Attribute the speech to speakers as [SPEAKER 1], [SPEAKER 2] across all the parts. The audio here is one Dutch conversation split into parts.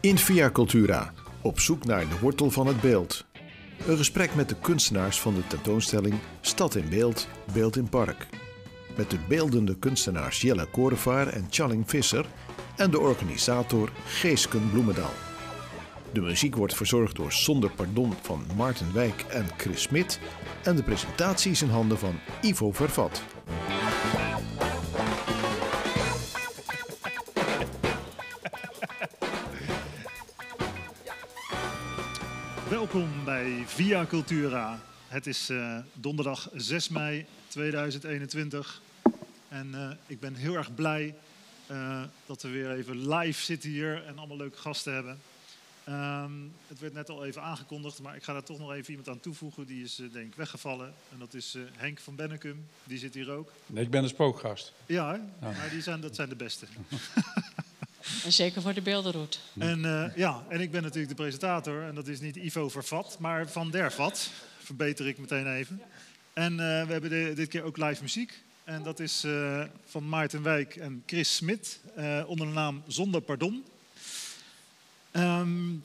[SPEAKER 1] In Via Cultura, op zoek naar de wortel van het beeld. Een gesprek met de kunstenaars van de tentoonstelling Stad in Beeld, Beeld in Park. Met de beeldende kunstenaars Jelle Korevaar en Challing Visser en de organisator Geesken Bloemendaal. De muziek wordt verzorgd door Zonder Pardon van Maarten Wijk en Chris Smit en de presentatie is in handen van Ivo Vervat.
[SPEAKER 2] Welkom bij Via Cultura. Het is eh, donderdag 6 mei 2021 en eh, ik ben heel erg blij eh, dat we weer even live zitten hier en allemaal leuke gasten hebben. Ehm, het werd net al even aangekondigd, maar ik ga daar toch nog even iemand aan toevoegen. Die is denk ik weggevallen en dat is Henk van Bennekum. Die zit hier ook.
[SPEAKER 3] Nee, ik ben een spookgast.
[SPEAKER 2] Ja, maar die zijn, dat zijn de beste.
[SPEAKER 4] En zeker voor de beeldenroute.
[SPEAKER 2] En, uh, ja, en ik ben natuurlijk de presentator. En dat is niet Ivo Vervat, maar Van der Vat. Verbeter ik meteen even. En uh, we hebben de, dit keer ook live muziek. En dat is uh, van Maarten Wijk en Chris Smit. onder de naam Zonder Pardon. Um,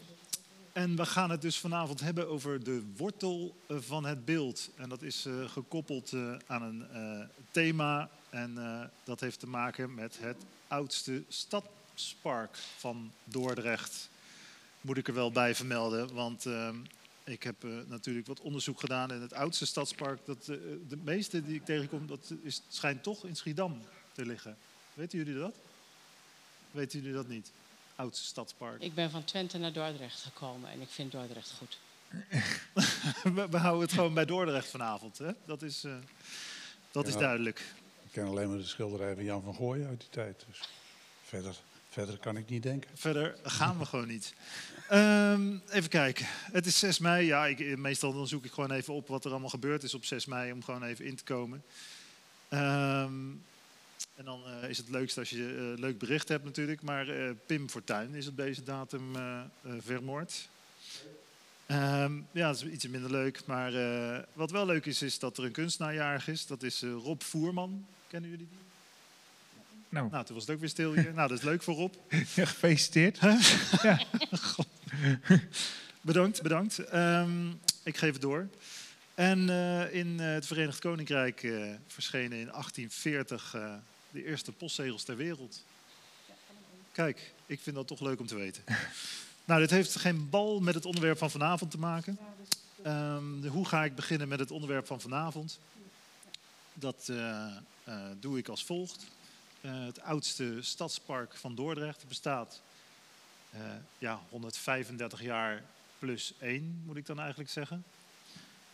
[SPEAKER 2] en we gaan het dus vanavond hebben over de wortel van het beeld. En dat is gekoppeld aan een thema. En dat heeft te maken met het oudste stad Stadspark van Dordrecht. Moet ik er wel bij vermelden, want uh, ik heb natuurlijk wat onderzoek gedaan in het oudste stadspark. Dat, de meeste die ik tegenkom, dat is, schijnt toch in Schiedam te liggen. Weten jullie dat? Weten jullie dat niet? Oudste stadspark.
[SPEAKER 4] Ik ben van Twente naar Dordrecht gekomen en ik vind Dordrecht goed.
[SPEAKER 2] we, we, houden het gewoon bij Dordrecht vanavond. Hè? Dat is, dat ja, is duidelijk.
[SPEAKER 3] Ik ken alleen maar de schilderij van Jan van Gooien uit die tijd. Dus verder Verder kan ik niet denken.
[SPEAKER 2] Verder gaan we gewoon niet. Um, even kijken. Het is 6 mei. Ja, ik, meestal dan zoek ik gewoon even op wat er allemaal gebeurd is op 6 mei om gewoon even in te komen. Um, en dan uh, is het leukst als je een uh, leuk bericht hebt natuurlijk. Maar uh, Pim Fortuyn is op deze datum vermoord. Um, ja, dat is iets minder leuk. Maar wat wel leuk is, is dat er een kunstenaarjarig is. Dat is Rob Voerman. Kennen jullie die? Nou. nou, toen was het ook weer stil hier. nou, dat is leuk voorop.
[SPEAKER 5] Ja, gefeliciteerd.
[SPEAKER 2] ja. bedankt, bedankt. Um, ik geef het door. En uh, in uh, het Verenigd Koninkrijk uh, verschenen in 1840 de eerste postzegels ter wereld. Kijk, ik vind dat toch leuk om te weten. nou, dit heeft geen bal met het onderwerp van vanavond te maken. Um, hoe ga ik beginnen met het onderwerp van vanavond? Dat doe ik als volgt. Uh, het oudste stadspark van Dordrecht bestaat ja, 135 jaar plus één, moet ik dan eigenlijk zeggen.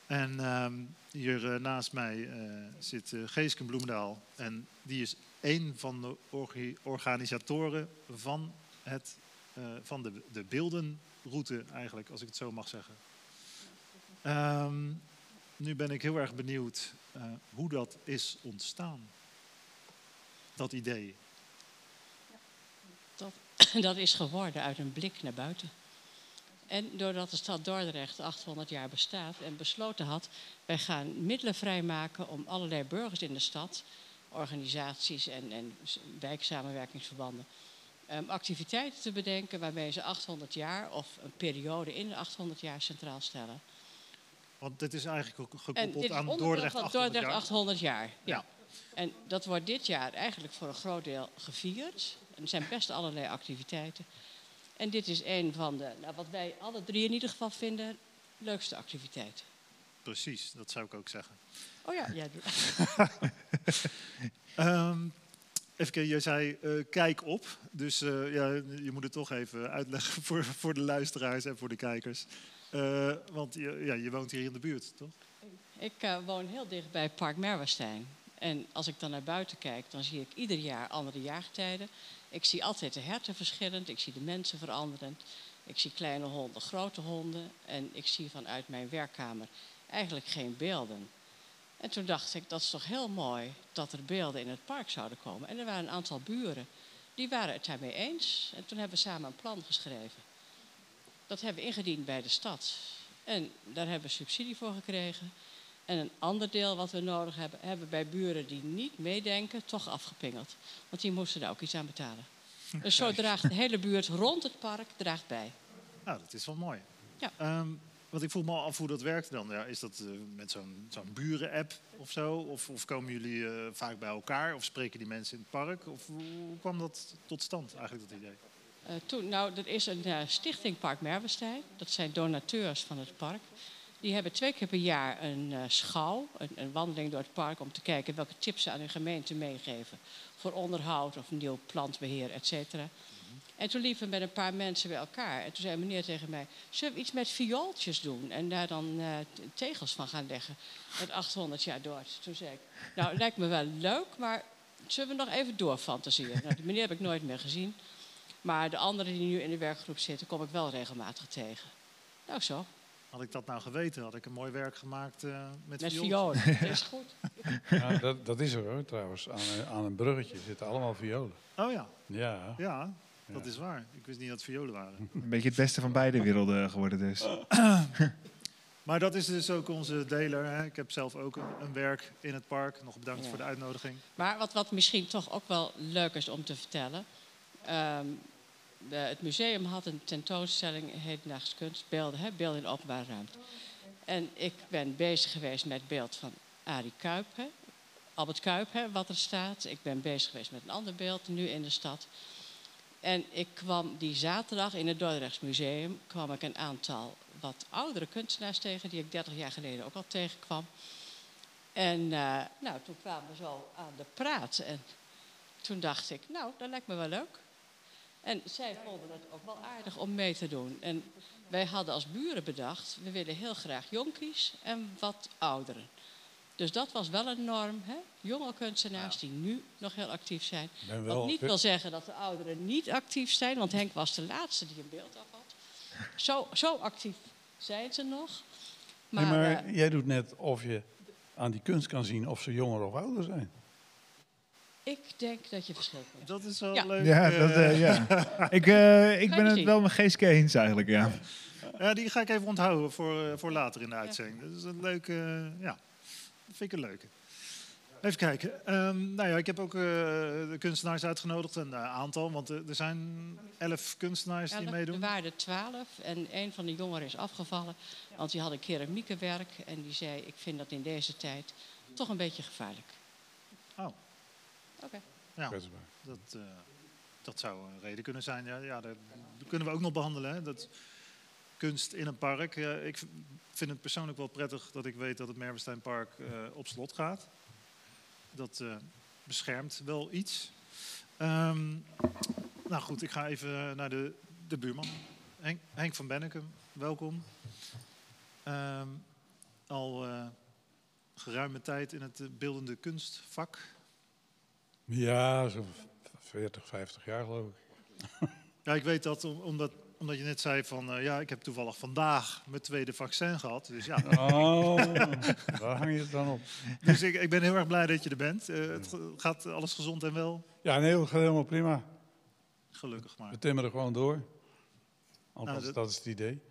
[SPEAKER 2] En uh, hier uh, naast mij zit Geesken Bloemendaal. En die is één van de orga organisatoren van, het, van de, de beeldenroute, eigenlijk, als ik het zo mag zeggen. Um, nu ben ik heel erg benieuwd hoe dat is ontstaan dat idee?
[SPEAKER 4] Dat, dat is geworden uit een blik naar buiten. En doordat de stad Dordrecht 800 jaar bestaat en besloten had, wij gaan middelen vrijmaken om allerlei burgers in de stad, organisaties en, en wijksamenwerkingsverbanden, um, activiteiten te bedenken waarmee ze 800 jaar of een periode in de 800 jaar centraal stellen.
[SPEAKER 2] Want dit is eigenlijk gekoppeld aan Dordrecht 800
[SPEAKER 4] Dordrecht
[SPEAKER 2] jaar.
[SPEAKER 4] 800 jaar. Ja. En dat wordt dit jaar eigenlijk voor een groot deel gevierd. Er zijn best allerlei activiteiten. En dit is een van de, nou, wat wij alle drie in ieder geval vinden, leukste activiteiten.
[SPEAKER 2] Precies, dat zou ik ook zeggen.
[SPEAKER 4] Oh ja, jij doet
[SPEAKER 2] um, Even kijken, jij zei uh, kijk op. Dus uh, ja, je moet het toch even uitleggen voor, voor de luisteraars en voor de kijkers. Uh, want je, ja, je woont hier in de buurt, toch?
[SPEAKER 4] Ik woon heel dicht bij Park Merwestein. En als ik dan naar buiten kijk, dan zie ik ieder jaar andere jaartijden. Ik zie altijd de herten verschillend, ik zie de mensen veranderend. Ik zie kleine honden, grote honden. En ik zie vanuit mijn werkkamer eigenlijk geen beelden. En toen dacht ik, dat is toch heel mooi dat er beelden in het park zouden komen. En er waren een aantal buren, die waren het daarmee eens. En toen hebben we samen een plan geschreven. Dat hebben we ingediend bij de stad. En daar hebben we subsidie voor gekregen. En een ander deel wat we nodig hebben, hebben bij buren die niet meedenken, toch afgepingeld. Want die moesten daar ook iets aan betalen. Dus zo draagt de hele buurt rond het park draagt bij.
[SPEAKER 2] Nou, dat is wel mooi.
[SPEAKER 4] Ja.
[SPEAKER 2] Ehm, want ik vroeg me al af hoe dat werkt dan. Ja, is dat eh, met zo'n zo'n buren-app of zo? Of, of komen jullie eh, vaak bij elkaar? Of spreken die mensen in het park? Of hoe hoe kwam dat tot stand, eigenlijk, dat idee?
[SPEAKER 4] Eh, toen, nou, er is een stichting Park Merwestijn. Dat zijn donateurs van het park. Die hebben twee keer per jaar een eh, schouw, een, een wandeling door het park... om te kijken welke tips ze aan hun gemeente meegeven. Voor onderhoud of nieuw plantbeheer, et cetera. En toen liepen we met een paar mensen bij elkaar. En toen zei een meneer tegen mij... zullen we iets met viooltjes doen? En daar dan eh, tegels van gaan leggen. Met 800 jaar door. Toen zei ik, nou, lijkt me wel leuk... maar zullen we nog even doorfantaseren? Nou, die meneer heb ik nooit meer gezien. Maar de anderen die nu in de werkgroep zitten, kom ik wel regelmatig tegen. Nou zo,
[SPEAKER 2] Had ik dat nou geweten, had ik een mooi werk gemaakt eh, met,
[SPEAKER 4] met
[SPEAKER 2] viool.
[SPEAKER 4] violen. Dat is goed.
[SPEAKER 3] Ja, dat, dat is er hoor, trouwens. Aan, een- aan een bruggetje zitten allemaal violen.
[SPEAKER 2] Oh ja,
[SPEAKER 3] Ja.
[SPEAKER 2] ja, dat
[SPEAKER 3] Ja.
[SPEAKER 2] is waar. Ik wist niet dat het violen waren.
[SPEAKER 5] Een beetje het beste van beide werelden geworden dus.
[SPEAKER 2] Maar dat is dus ook onze deler. Hè. Ik heb zelf ook een, een werk in het park. Nog bedankt
[SPEAKER 4] Ja.
[SPEAKER 2] voor de uitnodiging.
[SPEAKER 4] Maar wat, wat misschien toch ook wel leuk is om te vertellen. ehm, het museum had een tentoonstelling hedendaagse kunst, beelden, hè, beelden in openbare ruimte. En ik ben bezig geweest met beeld van Arie Kuip, Albert Kuip, wat er staat. Ik ben bezig geweest met een ander beeld, nu in de stad. En ik kwam die zaterdag in het Dordrechts Museum kwam ik een aantal wat oudere kunstenaars tegen, die ik 30 jaar geleden ook al tegenkwam. En eh, nou, toen kwamen we zo aan de praat. En toen dacht ik, nou, dat lijkt me wel leuk. En zij vonden het ook wel aardig om mee te doen. En wij hadden als buren bedacht, we willen heel graag jonkies en wat ouderen. Dus dat was wel een norm, hè? jonge kunstenaars die nu nog heel actief zijn. Wat niet wil zeggen dat de ouderen niet actief zijn, want Henk was de laatste die een beeld af had. Zo, zo actief zijn ze nog. Maar,
[SPEAKER 3] Nee, maar
[SPEAKER 4] eh,
[SPEAKER 3] jij doet net of je aan die kunst kan zien of ze jonger of ouder zijn.
[SPEAKER 4] Ik denk dat je verschil kunt.
[SPEAKER 2] Dat is wel
[SPEAKER 4] Ja.
[SPEAKER 2] leuk.
[SPEAKER 5] Ja,
[SPEAKER 2] eh,
[SPEAKER 5] dat, eh, ja. ik, eh, ik ben het wel met Geeske eens eigenlijk, ja.
[SPEAKER 2] Ja, die ga ik even onthouden voor, eh, voor later in de uitzending. Dat is een leuke, eh, ja, dat vind ik een leuke. Even kijken. Ehm, nou ja, ik heb ook eh, de kunstenaars uitgenodigd, een eh, aantal, want eh, er zijn elf kunstenaars die meedoen.
[SPEAKER 4] Er waren er twaalf en een van de jongeren is afgevallen. Want die had een keramiekenwerk en die zei... ik vind dat in deze tijd toch een beetje gevaarlijk. Oké.
[SPEAKER 2] Ja,
[SPEAKER 3] Kwetsbaar.
[SPEAKER 2] dat, eh, dat zou een reden kunnen zijn. Ja, ja, dat kunnen we ook nog behandelen. Hè? Dat kunst in een park. Ja, ik vind het persoonlijk wel prettig dat ik weet dat het Merwesteinpark eh op slot gaat. Dat eh, beschermt wel iets. Ehm, nou goed, ik ga even naar de, de buurman. Henk, Henk van Bennekum, welkom. Ehm, al eh, geruime tijd in het beeldende kunstvak.
[SPEAKER 3] Ja, zo'n 40, 50 jaar geloof ik.
[SPEAKER 2] Ja, ik weet dat om- omdat, omdat je net zei van eh, ja, ik heb toevallig vandaag mijn tweede vaccin gehad. Dus ja,
[SPEAKER 3] Oh, daar hang je het dan op.
[SPEAKER 2] dus ik, ik ben heel erg blij dat je er bent. Eh, het gaat alles gezond en wel?
[SPEAKER 3] Ja, nee, dat gaat helemaal prima.
[SPEAKER 2] Gelukkig maar.
[SPEAKER 3] We timmeren gewoon door. Althans,
[SPEAKER 2] Nou, dat-
[SPEAKER 3] dat is het idee.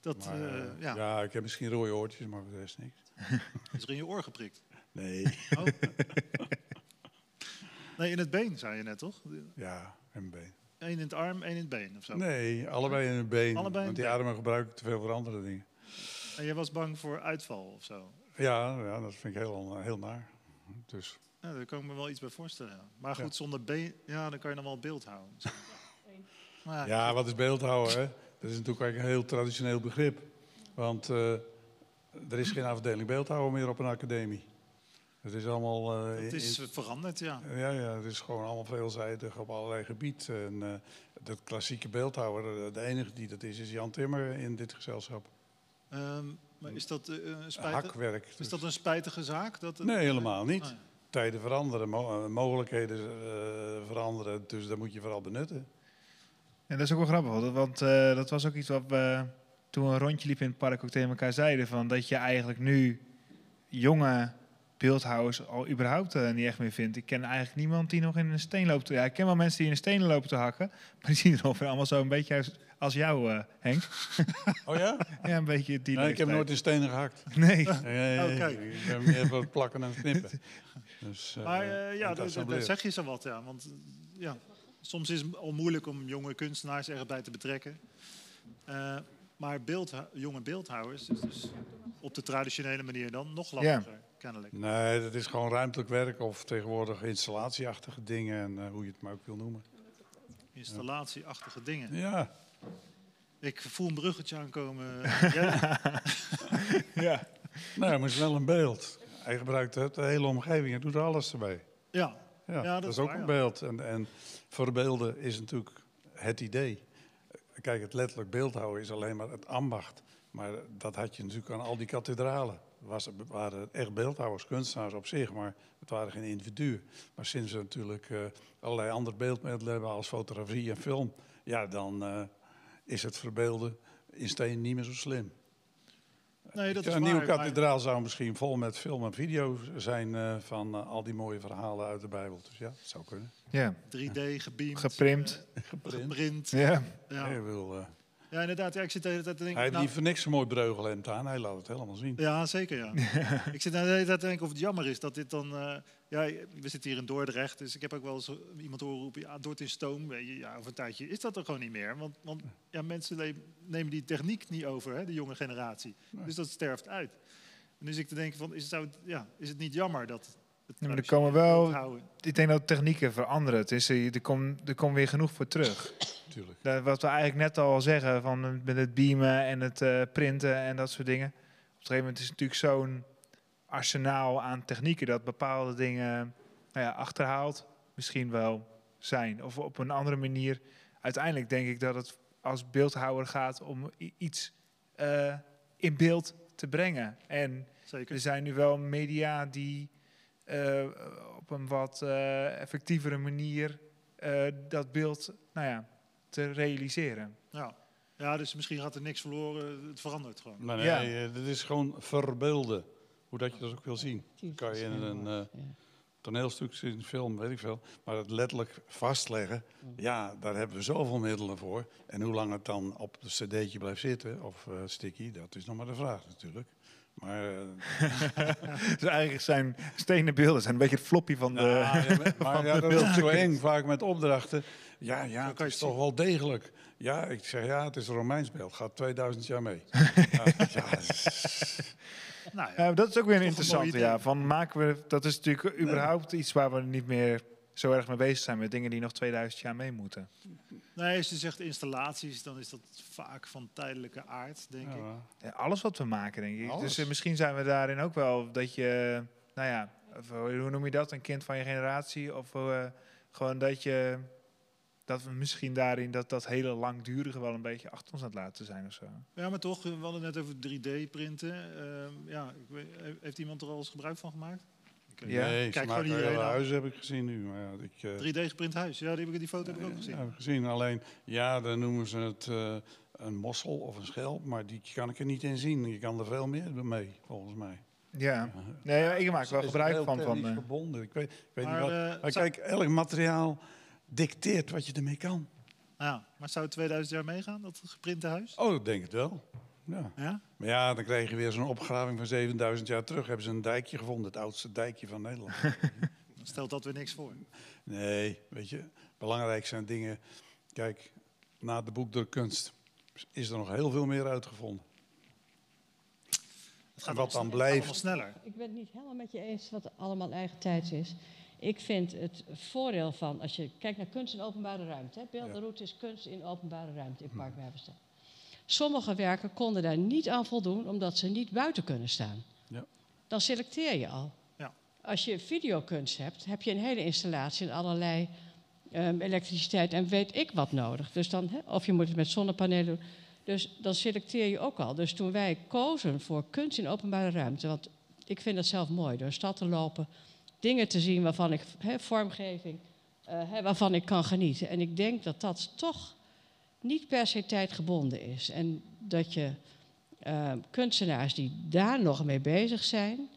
[SPEAKER 2] Dat
[SPEAKER 3] Maar,
[SPEAKER 2] eh, ja,
[SPEAKER 3] ja. ik heb misschien rode oortjes, maar voor de rest niks.
[SPEAKER 2] is er in je oor geprikt.
[SPEAKER 3] Nee,
[SPEAKER 2] Oh. nee, in het been zei je net toch?
[SPEAKER 3] ja, en mijn been.
[SPEAKER 2] Eén in het arm, één in het been of zo.
[SPEAKER 3] Nee, allebei in het been.
[SPEAKER 2] Allebei in
[SPEAKER 3] want die
[SPEAKER 2] het
[SPEAKER 3] armen gebruik ik te veel voor andere dingen.
[SPEAKER 2] En jij was bang voor uitval of zo.
[SPEAKER 3] Ja, ja dat vind ik heel, heel naar. Dus
[SPEAKER 2] Ja, daar kan ik me wel iets bij voorstellen. Maar goed,
[SPEAKER 3] Ja.
[SPEAKER 2] zonder been, ja, dan kan je dan wel beeld houden. Maar
[SPEAKER 3] ja, wat is beeldhouden? Hè? Dat is natuurlijk een heel traditioneel begrip. Want eh, er is geen afdeling beeldhouden meer op een academie. Het is allemaal... eh,
[SPEAKER 2] het
[SPEAKER 3] in-
[SPEAKER 2] is veranderd, ja.
[SPEAKER 3] Ja, ja, het is gewoon allemaal veelzijdig op allerlei gebieden. En eh, dat klassieke beeldhouwer, eh, de enige die dat is, is Jan Timmer in dit gezelschap.
[SPEAKER 2] Ehm, maar is dat, eh, een spijtig,
[SPEAKER 3] Hakwerk.
[SPEAKER 2] is
[SPEAKER 3] dus.
[SPEAKER 2] dat een spijtige zaak? Dat,
[SPEAKER 3] Nee, helemaal niet.
[SPEAKER 2] Oh, ja.
[SPEAKER 3] Tijden veranderen, mo- eh, mogelijkheden eh, veranderen, dus dat moet je vooral benutten.
[SPEAKER 5] En dat is ook wel grappig, want- want eh, dat was ook iets wat we toen we een rondje liepen in het park ook tegen elkaar zeiden. Van dat je eigenlijk nu jonge beeldhouwers al überhaupt eh, niet echt meer vind. Ik ken eigenlijk niemand die nog in een steen loopt. te- Ja, ik ken wel mensen die in een steen lopen te hakken. Maar die zien er ongeveer allemaal zo een beetje uit als jou, eh, Henk.
[SPEAKER 3] Oh ja?
[SPEAKER 5] Ja, een beetje die
[SPEAKER 3] Nee, ik heb nooit in stenen gehakt.
[SPEAKER 5] Nee.
[SPEAKER 3] Nee,
[SPEAKER 2] Oh, kijk.
[SPEAKER 3] Ik ben meer voor het plakken en knippen. Dus, eh,
[SPEAKER 2] Maar eh, ja, daar- zeg je zo wat. Ja. Want ja, soms is het al moeilijk om jonge kunstenaars erbij te betrekken. Eh, maar beeldhou- jonge beeldhouwers is dus op de traditionele manier dan nog lastiger, kennelijk.
[SPEAKER 3] Nee, dat is gewoon ruimtelijk werk of tegenwoordig installatieachtige dingen en eh, hoe je het maar ook wil noemen.
[SPEAKER 2] Installatieachtige dingen.
[SPEAKER 3] Ja,
[SPEAKER 2] Ik voel een bruggetje aankomen. Jij-
[SPEAKER 5] Ja.
[SPEAKER 3] nou, maar het is wel een beeld. Hij gebruikt het, de hele omgeving en doet er alles erbij.
[SPEAKER 2] ja,
[SPEAKER 3] Ja,
[SPEAKER 2] Ja,
[SPEAKER 3] dat, is ook
[SPEAKER 2] waar,
[SPEAKER 3] een
[SPEAKER 2] ja.
[SPEAKER 3] beeld. En, en verbeelden is natuurlijk het idee. Kijk, het letterlijk beeldhouden is alleen maar het ambacht. Maar dat had je natuurlijk aan al die kathedralen. Was, het waren echt beeldhouwers, kunstenaars op zich, maar het waren geen individuen. Maar sinds we natuurlijk eh, allerlei andere beeldmiddelen hebben als fotografie en film, ja, dan eh, is het verbeelden in steen niet meer zo slim.
[SPEAKER 2] nee, dat is
[SPEAKER 3] een nieuwe
[SPEAKER 2] maar-
[SPEAKER 3] kathedraal zou misschien vol met film en video zijn eh, van al die mooie verhalen uit de Bijbel. Dus ja, dat zou kunnen.
[SPEAKER 5] ja,
[SPEAKER 2] 3D gebeamd.
[SPEAKER 5] Geprimd.
[SPEAKER 2] geprint.
[SPEAKER 5] ja.
[SPEAKER 2] Ja.
[SPEAKER 3] Hij wil, eh,
[SPEAKER 2] ja, inderdaad. Ja, ik zit de hele tijd te
[SPEAKER 3] Hij
[SPEAKER 2] denken...
[SPEAKER 3] heeft
[SPEAKER 2] nou,
[SPEAKER 3] voor niks een mooi breugelhemd aan. Hij laat het helemaal zien.
[SPEAKER 2] Ja, zeker ja. ik zit nou de hele tijd te denken of het jammer is dat dit dan... eh, ja, we zitten hier in Dordrecht, dus ik heb ook wel eens iemand horen roepen... Ja, Dort is stoom. Ja, over een tijdje is dat er gewoon niet meer. Want, want ja, mensen nemen die techniek niet over, hè, de jonge generatie. Dus dat sterft uit. En dus ik te denken van, is het, zou het- ja, is het niet jammer dat...
[SPEAKER 5] Maar er komen wel- Ik denk dat technieken veranderen. Het is, eh, er komt er komt weer genoeg voor terug.
[SPEAKER 3] Tuurlijk.
[SPEAKER 5] Dat- wat we eigenlijk net al zeggen, van eh, met het beamen en het eh, printen en dat soort dingen. Op een gegeven moment is het natuurlijk zo'n arsenaal aan technieken dat bepaalde dingen nou ja, achterhaald misschien wel zijn. Of op een andere manier. Uiteindelijk denk ik dat het als beeldhouwer gaat om iets eh, in beeld te brengen. En
[SPEAKER 2] Zeker.
[SPEAKER 5] er zijn nu wel media die op een wat eh, effectievere manier eh, dat beeld nou ja, te realiseren.
[SPEAKER 2] Ja. ja, dus misschien gaat er niks verloren. Het verandert gewoon.
[SPEAKER 3] Nee,
[SPEAKER 5] Ja.
[SPEAKER 3] eh, dit is gewoon verbeelden. Hoe dat je dat ook wil zien. Kan je in een eh, toneelstuk zien, een film, weet ik veel. Maar het letterlijk vastleggen, ja, daar hebben we zoveel middelen voor. En hoe lang het dan op het cd'tje blijft zitten, of eh, sticky, dat is nog maar de vraag natuurlijk. Maar, eh,
[SPEAKER 5] Dus eigenlijk zijn stenen beelden zijn een beetje het floppy van de...
[SPEAKER 3] nou, ja, maar- maar
[SPEAKER 5] van
[SPEAKER 3] ja, dat is zo eng, vaak met opdrachten. Ja, ja, het
[SPEAKER 2] kan je
[SPEAKER 3] is
[SPEAKER 2] het
[SPEAKER 3] toch wel degelijk. Ja, ik zeg ja, het is een Romeins beeld, gaat 2000 jaar mee. ja, ja,
[SPEAKER 2] Nou ja,
[SPEAKER 5] dat is ook weer een interessante. Ja, van maken we, dat is natuurlijk überhaupt iets waar we niet meer zo erg mee bezig zijn met dingen die nog 2000 jaar mee moeten.
[SPEAKER 2] nee, als je zegt installaties, dan is dat vaak van tijdelijke aard, denk ik.
[SPEAKER 3] ja.
[SPEAKER 5] Ja, alles wat we maken, denk ik.
[SPEAKER 3] Alles.
[SPEAKER 5] Dus eh, misschien zijn we daarin ook wel dat je, nou ja, eh, hoe noem je dat? Een kind van je generatie? Of eh, gewoon dat je, dat we misschien daarin dat, dat hele langdurige wel een beetje achter ons aan het laten zijn of zo.
[SPEAKER 2] Ja, maar toch, we hadden net over 3D-printen. ja, ik weet- heeft iemand er al eens gebruik van gemaakt? Ik
[SPEAKER 5] Ja.
[SPEAKER 3] Nee, ze
[SPEAKER 2] Kijk
[SPEAKER 3] maken
[SPEAKER 2] gewoon iedereen
[SPEAKER 3] hele huizen heb ik gezien nu. Maar ja, ik, eh,
[SPEAKER 2] 3D-geprint huis, ja, die, heb ik, die foto heb ik ook gezien.
[SPEAKER 3] Ja, heb ik gezien. Alleen, ja, dan noemen ze het eh, een mossel of een schelp, maar die kan ik er niet in zien. Je kan er veel meer mee, volgens mij.
[SPEAKER 5] Ja, nee, ik maak er wel gebruik
[SPEAKER 3] heel
[SPEAKER 5] van. van eh,
[SPEAKER 3] verbonden. Ik weet, ik weet
[SPEAKER 2] Maar,
[SPEAKER 3] niet wat.
[SPEAKER 2] eh,
[SPEAKER 3] maar kijk, elk materiaal dicteert wat je ermee kan.
[SPEAKER 2] Ja, maar zou het 2000 jaar meegaan, dat geprinte huis?
[SPEAKER 3] Oh, ik denk het wel. Ja.
[SPEAKER 2] Ja?
[SPEAKER 3] Maar ja, dan krijg je weer zo'n opgraving van 7000 jaar terug. Hebben ze een dijkje gevonden, het oudste dijkje van Nederland.
[SPEAKER 2] Dan stelt dat weer niks voor.
[SPEAKER 3] Nee, weet je, belangrijk zijn dingen. Kijk, na de boekdrukkunst is er nog heel veel meer uitgevonden.
[SPEAKER 2] Het gaat
[SPEAKER 3] wat dan
[SPEAKER 2] sne- het gaat
[SPEAKER 3] blijft.
[SPEAKER 2] sneller.
[SPEAKER 4] Ik ben het niet helemaal met je eens wat allemaal eigen tijd is. Ik vind het voordeel van, als je kijkt naar kunst in openbare ruimte. Hè, Beeldenroute is kunst in openbare ruimte in Park Werversteen. Sommige werken konden daar niet aan voldoen omdat ze niet buiten kunnen staan.
[SPEAKER 3] Ja.
[SPEAKER 4] Dan selecteer je al.
[SPEAKER 2] Ja.
[SPEAKER 4] Als je videokunst hebt, heb je een hele installatie en allerlei ehm, elektriciteit en weet ik wat nodig. Dus dan, of je moet het met zonnepanelen doen. Dus dan selecteer je ook al. Dus toen wij kozen voor kunst in openbare ruimte, want ik vind dat zelf mooi, door een stad te lopen, dingen te zien waarvan ik, vormgeving, eh, waarvan ik kan genieten. En ik denk dat dat toch niet per se tijdgebonden is. En dat je eh, kunstenaars die daar nog mee bezig zijn,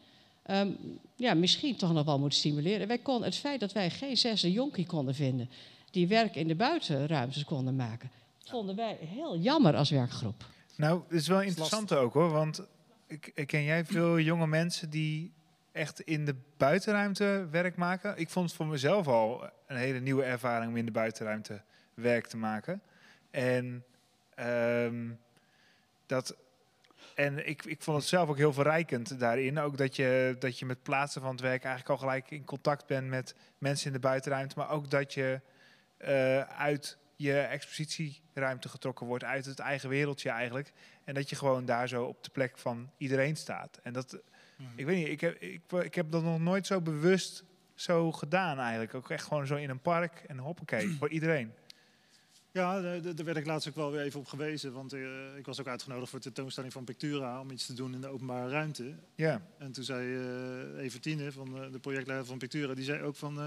[SPEAKER 4] ehm, ja, misschien toch nog wel moeten stimuleren. Wij kon, het feit dat wij geen zesde jonkie konden vinden die werk in de buitenruimtes konden maken, vonden wij heel jammer als werkgroep.
[SPEAKER 5] Nou, het is wel interessant ook hoor, want ik, ik ken jij veel jonge mensen die echt in de buitenruimte werk maken. Ik vond het voor mezelf al een hele nieuwe ervaring om in de buitenruimte werk te maken. En ehm, dat. En ik, ik vond het zelf ook heel verrijkend daarin. Ook dat je, dat je met plaatsen van het werk eigenlijk al gelijk in contact bent met mensen in de buitenruimte. Maar ook dat je eh, uit je expositieruimte getrokken wordt, uit het eigen wereldje eigenlijk. En dat je gewoon daar zo op de plek van iedereen staat. En dat,
[SPEAKER 2] Mhm.
[SPEAKER 5] ik weet niet, ik heb, ik, ik heb dat nog nooit zo bewust zo gedaan eigenlijk. Ook echt gewoon zo in een park en hoppakee, voor iedereen.
[SPEAKER 2] Ja, de- de- daar werd ik laatst ook wel weer even op gewezen. Want eh, ik was ook uitgenodigd voor de tentoonstelling van Pictura om iets te doen in de openbare ruimte.
[SPEAKER 5] Ja,
[SPEAKER 2] En toen zei eh Evertine, van eh, de projectleider van Pictura, die zei ook van... eh,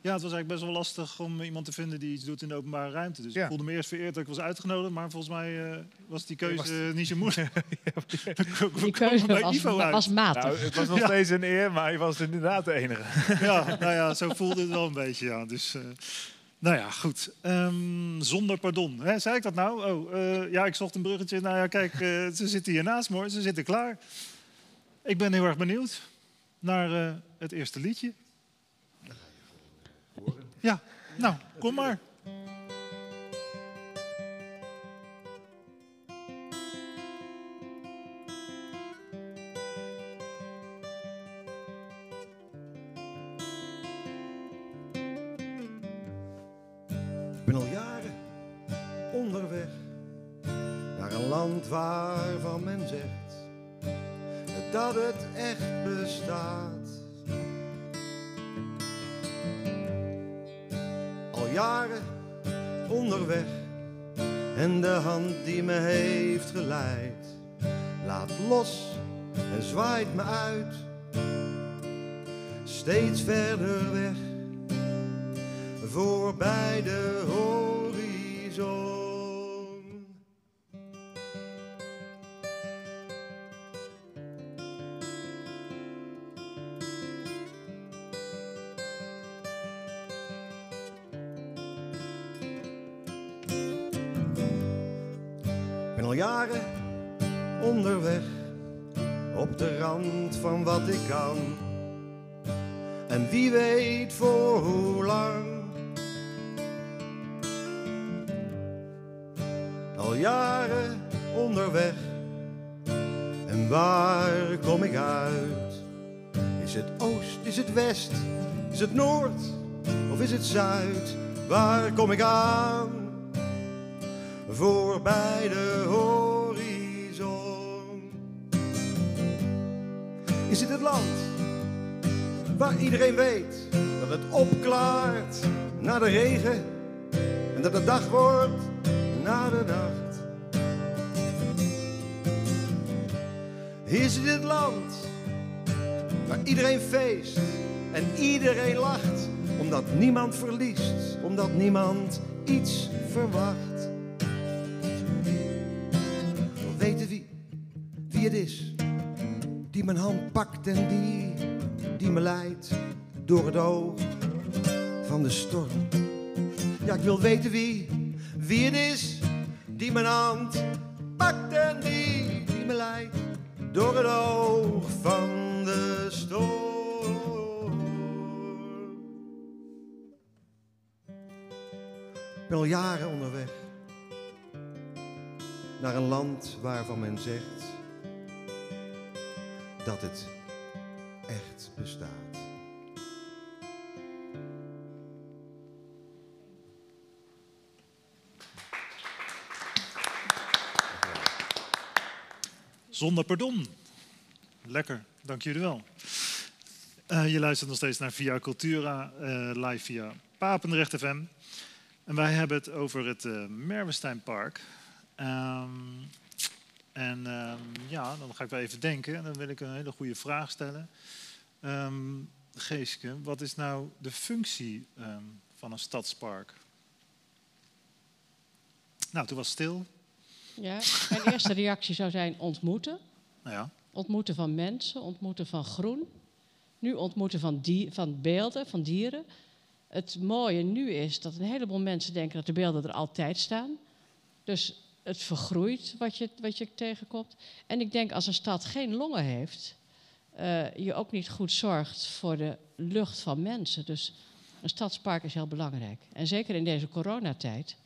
[SPEAKER 2] ja, het was eigenlijk best wel lastig om iemand te vinden die iets doet in de openbare ruimte. Dus
[SPEAKER 5] Ja.
[SPEAKER 2] ik voelde me eerst vereerd dat ik was uitgenodigd, maar volgens mij eh, was die keuze
[SPEAKER 5] Was-
[SPEAKER 2] niet zo moeilijk.
[SPEAKER 4] Die keuze
[SPEAKER 2] bij
[SPEAKER 4] was,
[SPEAKER 2] Ivo uit.
[SPEAKER 4] was matig.
[SPEAKER 5] nou, het was nog
[SPEAKER 2] Ja.
[SPEAKER 5] steeds een eer, maar je was inderdaad de enige.
[SPEAKER 2] ja, nou ja, zo voelde het wel een beetje, ja. Dus, eh, nou ja, goed. Ehm, zonder pardon. Hè, zei ik dat nou? Oh, eh, ja, ik zocht een bruggetje. Nou ja, kijk, eh, ze zitten hier naast me hoor. Ze zitten klaar. Ik ben heel erg benieuwd naar eh, het eerste liedje. Ja, nou, kom maar.
[SPEAKER 6] Steeds verder weg voorbij de horizon. Ik ben al jaren onderweg op de rand van wat ik kan. En wie weet voor hoe lang. Al jaren onderweg. En waar kom ik uit? Is het oost, is het west, is het noord of is het zuid? Waar kom ik aan? Voorbij de horizon. Is het het land waar iedereen weet dat het opklaart na de regen en dat het dag wordt na de nacht? Is het het land waar iedereen feest en iedereen lacht, omdat niemand verliest, omdat niemand iets verwacht? Wil weten wie, wie het is die mijn hand pakt en die, die me leidt door het oog van de storm. Ja, ik wil weten wie, wie het is die mijn hand pakt en die, die me leidt door het oog van de storm. Ik ben al jaren onderweg naar een land waarvan men zegt dat het bestaat.
[SPEAKER 2] Zonder pardon. Lekker, dank jullie wel. Eh, je luistert nog steeds naar Via Cultura, eh, live via Papendrecht FM. En wij hebben het over het. Ehm, en ehm, ja, dan ga ik wel even denken. En dan wil ik een hele goede vraag stellen. Ehm Geeske, wat is nou de functie ehm, van een stadspark? Nou, toen was het stil.
[SPEAKER 4] Ja, mijn eerste reactie zou zijn ontmoeten.
[SPEAKER 2] Nou ja,
[SPEAKER 4] Ontmoeten van mensen, ontmoeten van groen. nu ontmoeten van, die, van beelden, van dieren. Het mooie nu is dat een heleboel mensen denken dat de beelden er altijd staan. Dus het vergroeit wat je, wat je tegenkomt. En ik denk als een stad geen longen heeft, uh, je ook niet goed zorgt voor de lucht van mensen. Dus een stadspark is heel belangrijk. En zeker in deze coronatijd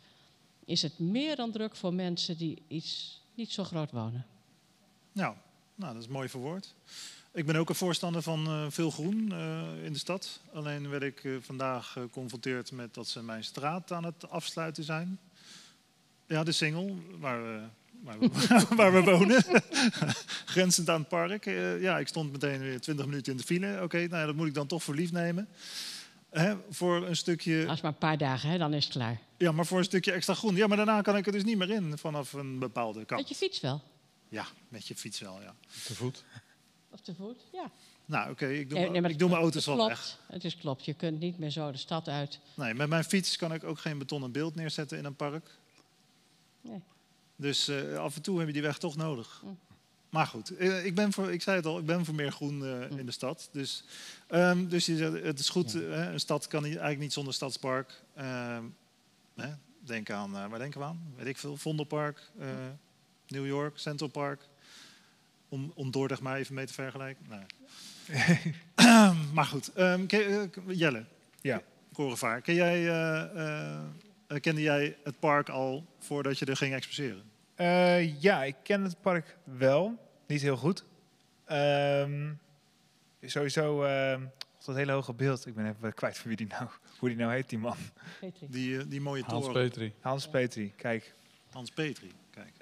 [SPEAKER 4] is het meer dan druk voor mensen die iets niet zo groot wonen.
[SPEAKER 2] Nou, nou dat is mooi verwoord. Ik ben ook een voorstander van uh, veel groen uh, in de stad. Alleen werd ik vandaag geconfronteerd met dat ze mijn straat aan het afsluiten zijn. Ja, de Singel, waar waar we, waar we wonen. Grenzend aan het park. ja, ik stond meteen weer 20 minuten in de file. Oké, okay, nou ja, dat moet ik dan toch voor lief nemen. Hè, voor een stukje...
[SPEAKER 4] Als maar een paar dagen, hè, dan is het klaar.
[SPEAKER 2] Ja, maar voor een stukje extra groen. Ja, maar daarna kan ik er dus niet meer in vanaf een bepaalde kant.
[SPEAKER 4] Met je fiets wel?
[SPEAKER 2] Ja, met je fiets wel, ja.
[SPEAKER 3] Te voet?
[SPEAKER 4] Of te voet, ja.
[SPEAKER 2] Nou, oké, okay, ik doe, nee, nee, ik doe mijn auto's wel
[SPEAKER 4] klopt,
[SPEAKER 2] weg.
[SPEAKER 4] Het is klopt, je kunt niet meer zo de stad uit.
[SPEAKER 2] Nee, met mijn fiets kan ik ook geen betonnen beeld neerzetten in een park.
[SPEAKER 4] Nee.
[SPEAKER 2] Dus uh, af en toe heb je die weg toch nodig. Mm. Maar goed, uh, ik, ben voor, ik zei het al, ik ben voor meer groen uh, mm. in de stad. Dus, um, dus je zegt, het is goed, ja. een stad kan niet, eigenlijk niet zonder stadspark. Um, hè, denk aan, waar denken we aan? Weet ik veel, Vondelpark, New York, Central Park. Om, om Dordrecht maar even mee te vergelijken. Nee. maar goed, um, ken, Jelle.
[SPEAKER 5] Ja.
[SPEAKER 2] Korenvaar. Ken jij, uh, uh, kende jij het park al voordat je er ging exposeren?
[SPEAKER 5] Uh, ja, ik ken het park wel. Niet heel goed. Um, sowieso uh, dat hele hoge beeld. Ik ben even kwijt van wie die nou, hoe die nou heet, die man.
[SPEAKER 4] Petri.
[SPEAKER 2] Die, die mooie
[SPEAKER 3] Hans
[SPEAKER 2] toren.
[SPEAKER 3] Petri.
[SPEAKER 5] Hans Petri, kijk.
[SPEAKER 2] Hans Petri, kijk.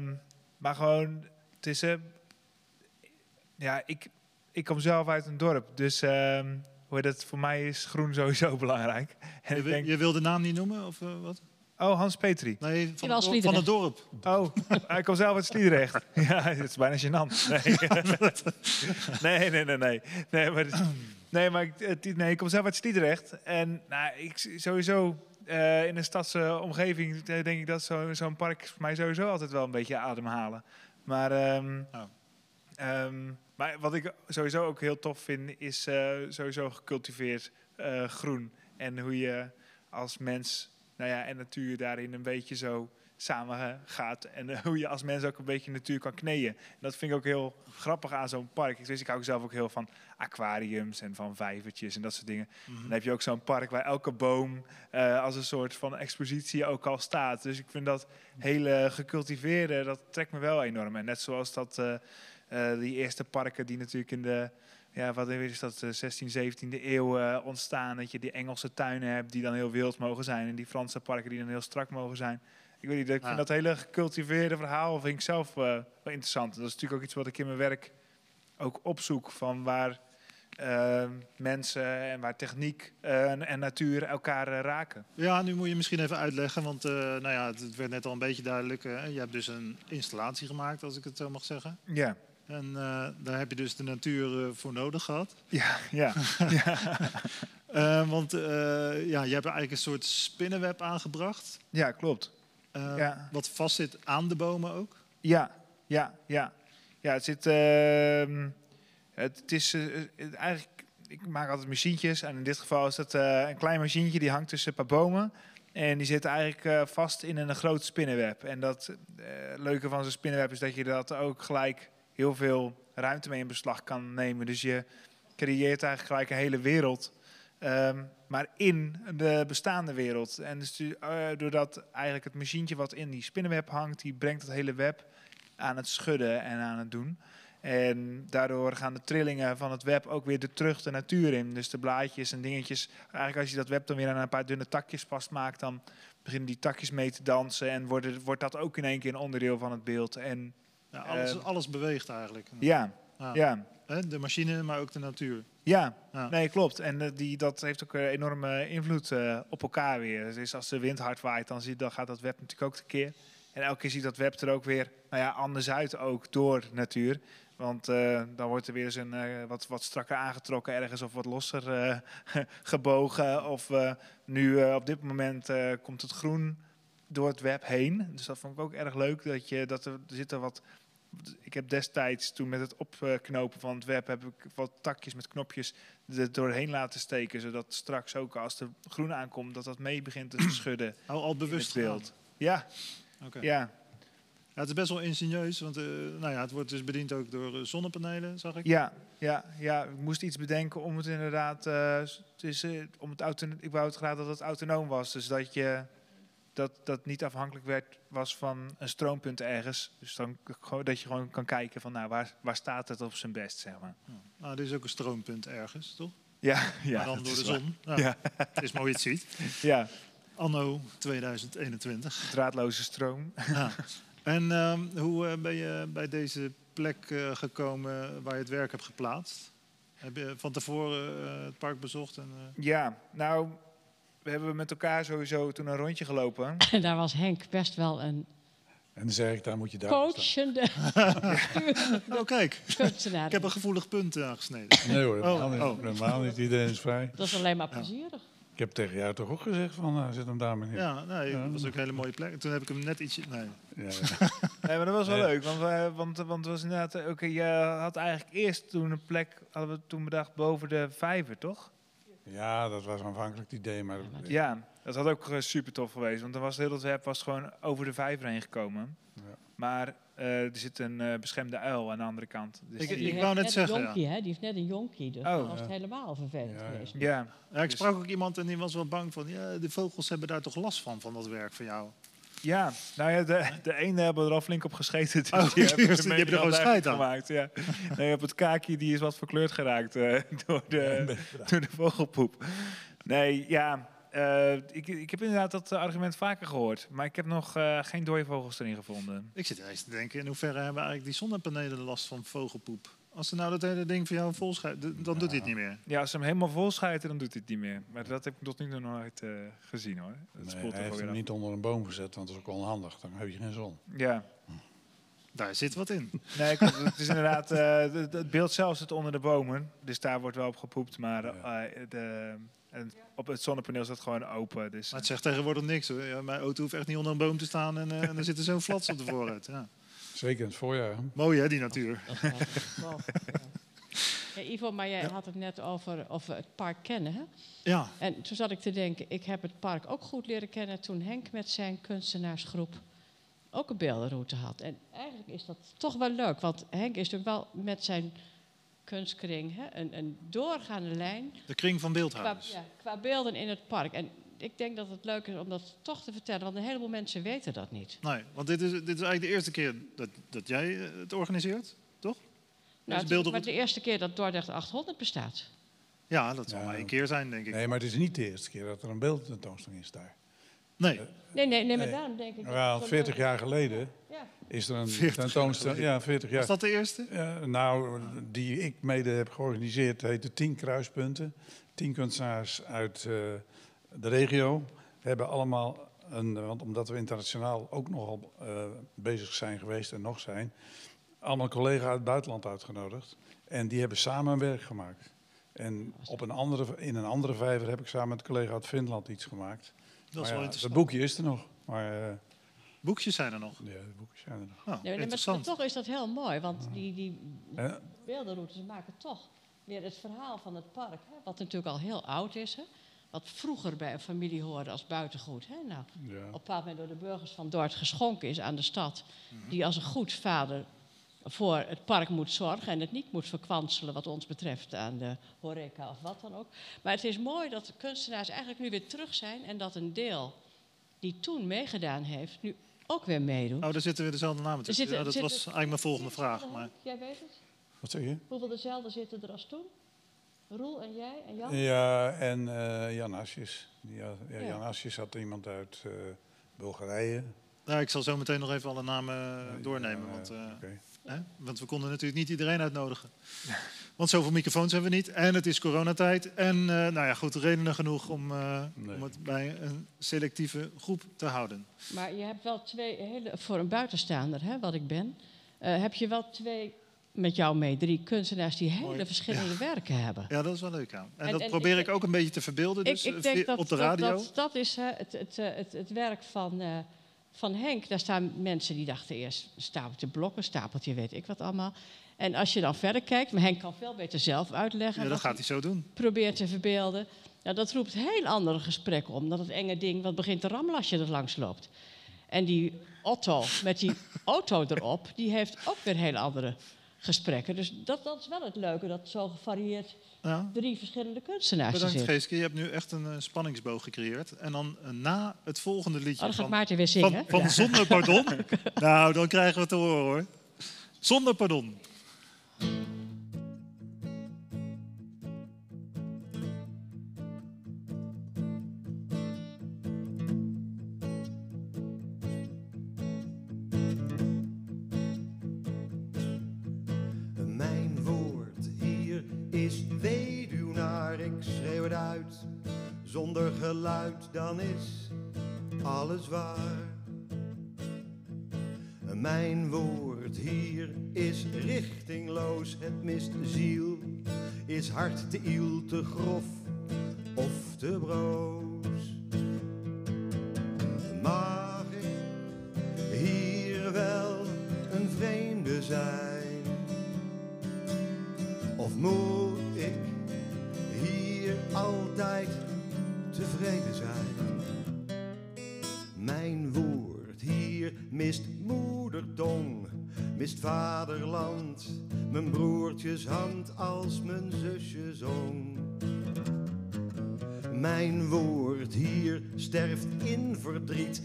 [SPEAKER 5] Um, maar gewoon, het is... Uh, ja, ik, ik kom zelf uit een dorp, dus hoe dat voor mij is groen sowieso belangrijk.
[SPEAKER 2] En je, wil, denk, je wil de naam niet noemen of uh, wat?
[SPEAKER 5] Oh, Hans Petri.
[SPEAKER 2] Nee, van, het, dorp, van het dorp.
[SPEAKER 5] Oh, hij komt zelf uit Sliedrecht. ja, het is bijna gênant. Nee, nee, nee, nee. Nee, nee maar, nee, maar ik, nee, ik kom zelf uit Sliedrecht. En nou, ik sowieso uh, in een stadse omgeving denk ik dat zo'n zo park voor mij sowieso altijd wel een beetje ademhalen. Maar... Um, oh. Um, maar wat ik sowieso ook heel tof vind, is uh, sowieso gecultiveerd uh, groen. En hoe je als mens nou ja, en natuur daarin een beetje zo samen gaat. En uh, hoe je als mens ook een beetje natuur kan kneeën. En dat vind ik ook heel grappig aan zo'n park. Ik, dus ik hou zelf ook heel van aquariums en van vijvertjes en dat soort dingen. Mm -hmm. Dan heb je ook zo'n park waar elke boom als een soort van expositie ook al staat. Dus ik vind dat hele gecultiveerde, dat trekt me wel enorm. En net zoals dat... Uh, die eerste parken die natuurlijk in de, ja, wat is dat, de 16, 17e eeuw uh, ontstaan. Dat je die Engelse tuinen hebt die dan heel wild mogen zijn. En die Franse parken die dan heel strak mogen zijn. Ik weet niet, ik vind ah. dat hele gecultiveerde verhaal vind ik zelf uh, wel interessant. Dat is natuurlijk ook iets wat ik in mijn werk ook opzoek. Van waar mensen en waar techniek en natuur elkaar raken.
[SPEAKER 2] Ja, nu moet je misschien even uitleggen. Want nou ja, het werd net al een beetje duidelijk. je hebt dus een installatie gemaakt, als ik het zo mag zeggen.
[SPEAKER 5] Ja.
[SPEAKER 2] En uh, daar heb je dus de natuur uh, voor nodig gehad.
[SPEAKER 5] Ja, ja. ja.
[SPEAKER 2] uh, want ja, je hebt eigenlijk een soort spinnenweb aangebracht.
[SPEAKER 5] Ja, klopt. ja.
[SPEAKER 2] Wat vastzit aan de bomen ook.
[SPEAKER 5] Ja, ja, ja. Ja, het zit... Ehm, het, het, is het, eigenlijk... Ik maak altijd machientjes. En in dit geval is dat een klein machientje die hangt tussen een paar bomen. En die zit eigenlijk vast in een groot spinnenweb. En dat leuke van zo'n spinnenweb is dat je dat ook gelijk heel veel ruimte mee in beslag kan nemen. Dus je creëert eigenlijk gelijk een hele wereld, um, maar in de bestaande wereld. En dus uh, doordat eigenlijk het machientje wat in die spinnenweb hangt, die brengt het hele web aan het schudden en aan het doen. En daardoor gaan de trillingen van het web ook weer de terug de natuur in. Dus de blaadjes en dingetjes. Eigenlijk als je dat web dan weer aan een paar dunne takjes vastmaakt, dan beginnen die takjes mee te dansen. En wordt, wordt dat ook in één keer een onderdeel van het beeld. En
[SPEAKER 2] ja, alles, uh, alles beweegt eigenlijk.
[SPEAKER 5] Ja, ja. ja.
[SPEAKER 2] De machine, maar ook de natuur.
[SPEAKER 5] Ja, ja. nee, klopt. En uh, die, dat heeft ook een enorme invloed uh, op elkaar weer. Dus als de wind hard waait, dan, zie, dan gaat dat web natuurlijk ook tekeer. En elke keer ziet dat web er ook weer nou ja, anders uit, ook door natuur. Want uh, dan wordt er weer eens een, uh, wat, wat strakker aangetrokken ergens of wat losser uh, gebogen. Of nu op dit moment komt het groen door het web heen. Dus dat vond ik ook erg leuk. Dat je, dat er, er zitten wat ik heb destijds toen met het opknopen van het web heb ik wat takjes met knopjes er doorheen laten steken, zodat straks ook als de groen aankomt dat dat mee begint te schudden.
[SPEAKER 2] Oh, al bewust
[SPEAKER 5] beeld. Ja, ja,
[SPEAKER 2] Ja, het is best wel ingenieus, want eh, nou ja, het wordt dus bediend ook door eh, zonnepanelen, zag ik.
[SPEAKER 5] ja, ja, ja. Ik moest iets bedenken om het inderdaad, eh, het is, om het ik wou het graag dat het autonoom was, dus dat je dat dat niet afhankelijk werd was van een stroompunt ergens, dus dan dat je gewoon kan kijken van nou waar, waar staat het op zijn best, zeg maar.
[SPEAKER 2] Nou, er is ook een stroompunt ergens, toch?
[SPEAKER 5] Ja, ja.
[SPEAKER 2] maar dan
[SPEAKER 5] dat
[SPEAKER 2] door de zon. Ja.
[SPEAKER 5] Ja.
[SPEAKER 2] Het is mooi je het ziet.
[SPEAKER 5] Ja,
[SPEAKER 2] Anno 2021.
[SPEAKER 5] draadloze stroom.
[SPEAKER 2] Ja. En ehm, hoe eh, ben je bij deze plek eh, gekomen waar je het werk hebt geplaatst? Heb je van tevoren eh, het park bezocht? En,
[SPEAKER 5] Ja, nou, we hebben met elkaar sowieso toen een rondje gelopen.
[SPEAKER 4] En daar was Henk best wel een
[SPEAKER 3] En dan zeg ik, daar moet je daar staan.
[SPEAKER 4] coachende
[SPEAKER 2] Oh, kijk. Ik heb een gevoelig punt aangesneden.
[SPEAKER 3] Nee hoor,
[SPEAKER 2] Oh,
[SPEAKER 3] helemaal niet.
[SPEAKER 2] oh.
[SPEAKER 3] Helemaal niet. Iedereen is vrij.
[SPEAKER 4] Dat is alleen maar plezierig.
[SPEAKER 3] Ik heb tegen jou toch ook gezegd van, nou, zet hem daar maar neer.
[SPEAKER 2] Ja, nee, dat was ook een hele mooie plek. Toen heb ik hem net ietsje... Nee.
[SPEAKER 3] Ja, ja.
[SPEAKER 5] Nee, maar dat was wel leuk, want, we, want, want het was inderdaad... eh, Oké, je had eigenlijk eerst toen een plek, hadden we toen bedacht, boven de vijver, toch?
[SPEAKER 3] Ja, dat was aanvankelijk het idee, maar...
[SPEAKER 5] Ja, dat had ook super tof geweest, want dan was heel het web was gewoon over de vijver heen gekomen.
[SPEAKER 3] Ja.
[SPEAKER 5] Maar eh, er zit een eh, beschermde uil aan de andere kant. Dus
[SPEAKER 2] Ik-
[SPEAKER 5] die-
[SPEAKER 4] die
[SPEAKER 2] wou
[SPEAKER 4] heeft
[SPEAKER 2] net zeggen,
[SPEAKER 4] Een
[SPEAKER 2] ja.
[SPEAKER 4] jonkie, hè? Die heeft net een jonkie, dus
[SPEAKER 5] Oh.
[SPEAKER 4] dan was
[SPEAKER 3] Ja.
[SPEAKER 4] het helemaal vervelend
[SPEAKER 3] Ja, ja.
[SPEAKER 4] geweest.
[SPEAKER 5] ja,
[SPEAKER 2] Ja, ik
[SPEAKER 5] Dus-
[SPEAKER 2] sprak ook iemand en die was wel bang van... Ja, de vogels hebben daar toch last van, van dat werk van jou.
[SPEAKER 5] Ja, nou ja, de, de ene hebben er al flink op gescheten. Dus
[SPEAKER 2] Oh,
[SPEAKER 5] die
[SPEAKER 2] die
[SPEAKER 5] hebben,
[SPEAKER 2] er gewoon scheid aan.
[SPEAKER 5] gemaakt. Ja. Nee, op het kaakje die is wat verkleurd geraakt eh, door, de, door de vogelpoep. Nee, ja, eh, ik, ik heb inderdaad dat eh, argument vaker gehoord. Maar ik heb nog geen dode vogels erin gevonden.
[SPEAKER 2] Ik zit ineens te denken, in hoeverre hebben eigenlijk die zonnepanelen last van vogelpoep? Als ze nou dat hele ding voor jou vol dan doet hij het niet meer.
[SPEAKER 5] Ja, als ze hem helemaal vol schijten, dan doet hij het niet meer. Maar dat heb ik tot nu toe nog nooit eh, gezien hoor. Dat
[SPEAKER 3] Nee,
[SPEAKER 5] spoelt
[SPEAKER 3] hij heeft hem
[SPEAKER 5] af.
[SPEAKER 3] niet onder een boom gezet, want dat is ook onhandig. Dan heb je geen zon.
[SPEAKER 5] Ja,
[SPEAKER 2] Daar zit wat in.
[SPEAKER 5] nee, het is inderdaad, eh, het- het beeld zelf zit onder de bomen. Dus daar wordt wel op gepoept. Maar eh, de, en op het zonnepaneel staat gewoon open. Dus,
[SPEAKER 2] Maar het zegt tegenwoordig niks hoor. Ja, mijn auto hoeft echt niet onder een boom te staan en, eh, en er zit er zo'n flats op de vooruit. Ja.
[SPEAKER 3] Zeker in het voorjaar.
[SPEAKER 2] Mooi hè, die natuur.
[SPEAKER 4] Ja. Ja, Ivo, maar jij had het net over of we het park kennen. Hè?
[SPEAKER 2] Ja,
[SPEAKER 4] En toen zat ik te denken, ik heb het park ook goed leren kennen toen Henk met zijn kunstenaarsgroep ook een beeldenroute had. En eigenlijk is dat toch wel leuk, want Henk is natuurlijk wel met zijn kunstkring hè, een, een doorgaande lijn
[SPEAKER 2] de kring van
[SPEAKER 4] qua,
[SPEAKER 2] beeldhouwers.
[SPEAKER 4] ja, qua beelden in het park. En ik denk dat het leuk is om dat toch te vertellen, want een heleboel mensen weten dat niet.
[SPEAKER 2] Nee, want dit is, dit is eigenlijk de eerste keer dat, dat jij eh, het organiseert, toch?
[SPEAKER 4] Nou, het is maar de eerste keer dat Dordrecht 800 bestaat.
[SPEAKER 2] Ja, dat zal
[SPEAKER 3] Ja.
[SPEAKER 2] maar één keer zijn, denk ik.
[SPEAKER 3] Nee, maar het is niet de eerste keer dat er een beeldtentoonstelling is daar.
[SPEAKER 2] Nee,
[SPEAKER 4] Nee, nee, nee, maar
[SPEAKER 3] Nee.
[SPEAKER 4] daarom denk ik... zo
[SPEAKER 3] 40
[SPEAKER 4] leuk
[SPEAKER 3] jaar geleden
[SPEAKER 4] Ja.
[SPEAKER 3] is er een
[SPEAKER 2] 40 jaar
[SPEAKER 3] tentoonstelling. Ja, 40 jaar.
[SPEAKER 2] was dat de eerste?
[SPEAKER 3] Ja, nou, die ik mede heb georganiseerd, heette Tien Kruispunten. Tien kunstenaars uit eh, de regio hebben allemaal, een, want omdat we internationaal ook nogal eh, bezig zijn geweest en nog zijn, allemaal collega's uit het buitenland uitgenodigd. En die hebben samen een werk gemaakt. En op een andere, in een andere vijver heb ik samen met een collega uit Finland iets gemaakt.
[SPEAKER 2] Dat is wel
[SPEAKER 3] ja,
[SPEAKER 2] interessant.
[SPEAKER 3] Het boekje is er nog, maar eh,
[SPEAKER 2] Boekjes zijn er nog.
[SPEAKER 3] ja, de boekjes zijn er nog.
[SPEAKER 2] Oh,
[SPEAKER 4] Nee, nee, maar
[SPEAKER 2] interessant.
[SPEAKER 4] toch is dat heel mooi, want die, die beeldenroutes maken toch weer het verhaal van het park. Hè, wat natuurlijk al heel oud is. Hè, wat vroeger bij een familie hoorde als buitengoed. Hè, nou,
[SPEAKER 3] ja.
[SPEAKER 4] op een bepaald moment door de burgers van Dort geschonken is aan de stad. Die als een goed vader voor het park moet zorgen en het niet moet verkwanselen wat ons betreft aan de horeca of wat dan ook. Maar het is mooi dat de kunstenaars eigenlijk nu weer terug zijn en dat een deel die toen meegedaan heeft, nu ook weer meedoet.
[SPEAKER 2] Oh, daar zitten weer dezelfde namen tussen.
[SPEAKER 4] zitten-
[SPEAKER 2] ja, dat was eigenlijk mijn volgende vraag. Maar
[SPEAKER 4] Jij weet het?
[SPEAKER 3] Wat zeg je?
[SPEAKER 4] Hoeveel dezelfde zitten er als toen? Roel en jij en Jan?
[SPEAKER 3] Ja, en eh, Jan Asjes. Ja, ja,
[SPEAKER 4] Ja.
[SPEAKER 3] Jan Asjes had iemand uit eh, Bulgarije.
[SPEAKER 2] ja, ik zal zo meteen nog even alle namen eh, doornemen.
[SPEAKER 3] Ja,
[SPEAKER 2] Want, eh, hè? want we konden natuurlijk niet iedereen uitnodigen. Want zoveel microfoons hebben we niet. En het is coronatijd. En eh, nou ja, goed, redenen genoeg om, eh,
[SPEAKER 3] Nee.
[SPEAKER 2] om het bij een selectieve groep te houden.
[SPEAKER 4] Maar je hebt wel twee hele, voor een buitenstaander, hè, wat ik ben, eh, heb je wel twee, met jou mee, drie kunstenaars die hele
[SPEAKER 2] Mooi.
[SPEAKER 4] verschillende werken hebben.
[SPEAKER 2] Ja, dat is wel leuk aan. En,
[SPEAKER 4] En-
[SPEAKER 2] dat
[SPEAKER 4] en
[SPEAKER 2] probeer
[SPEAKER 4] ik-
[SPEAKER 2] ik ook een beetje te verbeelden dus,
[SPEAKER 4] ik,
[SPEAKER 2] eh,
[SPEAKER 4] ik denk
[SPEAKER 2] via-
[SPEAKER 4] dat
[SPEAKER 2] op de
[SPEAKER 4] dat-
[SPEAKER 2] radio.
[SPEAKER 4] Dat, dat, is hè, het, het, eh, het, het werk van, eh, van Henk, daar staan mensen die dachten eerst een stapeltje blokken, stapeltje weet ik wat allemaal. En als je dan verder kijkt, maar Henk kan veel beter zelf uitleggen.
[SPEAKER 2] Ja, dat gaat hij zo doen.
[SPEAKER 4] probeert te verbeelden. Ja, dat roept heel andere gesprekken om dan het enge ding wat begint te rammelen als je er langs loopt. En die Otto met die auto erop, die heeft ook weer heel andere gesprekken. Dus dat, dat is wel het leuke, dat zo gevarieerd
[SPEAKER 2] Ja.
[SPEAKER 4] drie verschillende kunstenaars
[SPEAKER 2] Bedankt. Geeske, je hebt nu echt een eh, spanningsboog gecreëerd. En dan eh, na het volgende liedje
[SPEAKER 4] Oh, dan gaat
[SPEAKER 2] van,
[SPEAKER 4] Maarten weer
[SPEAKER 2] van,
[SPEAKER 4] zingen.
[SPEAKER 2] van Zonder Pardon. nou, dan krijgen we het te horen hoor. Zonder Pardon.
[SPEAKER 6] Zonder geluid, dan is alles waar. Mijn woord hier is richtingloos, het mist ziel. Is hart te iel, te grof of te broos.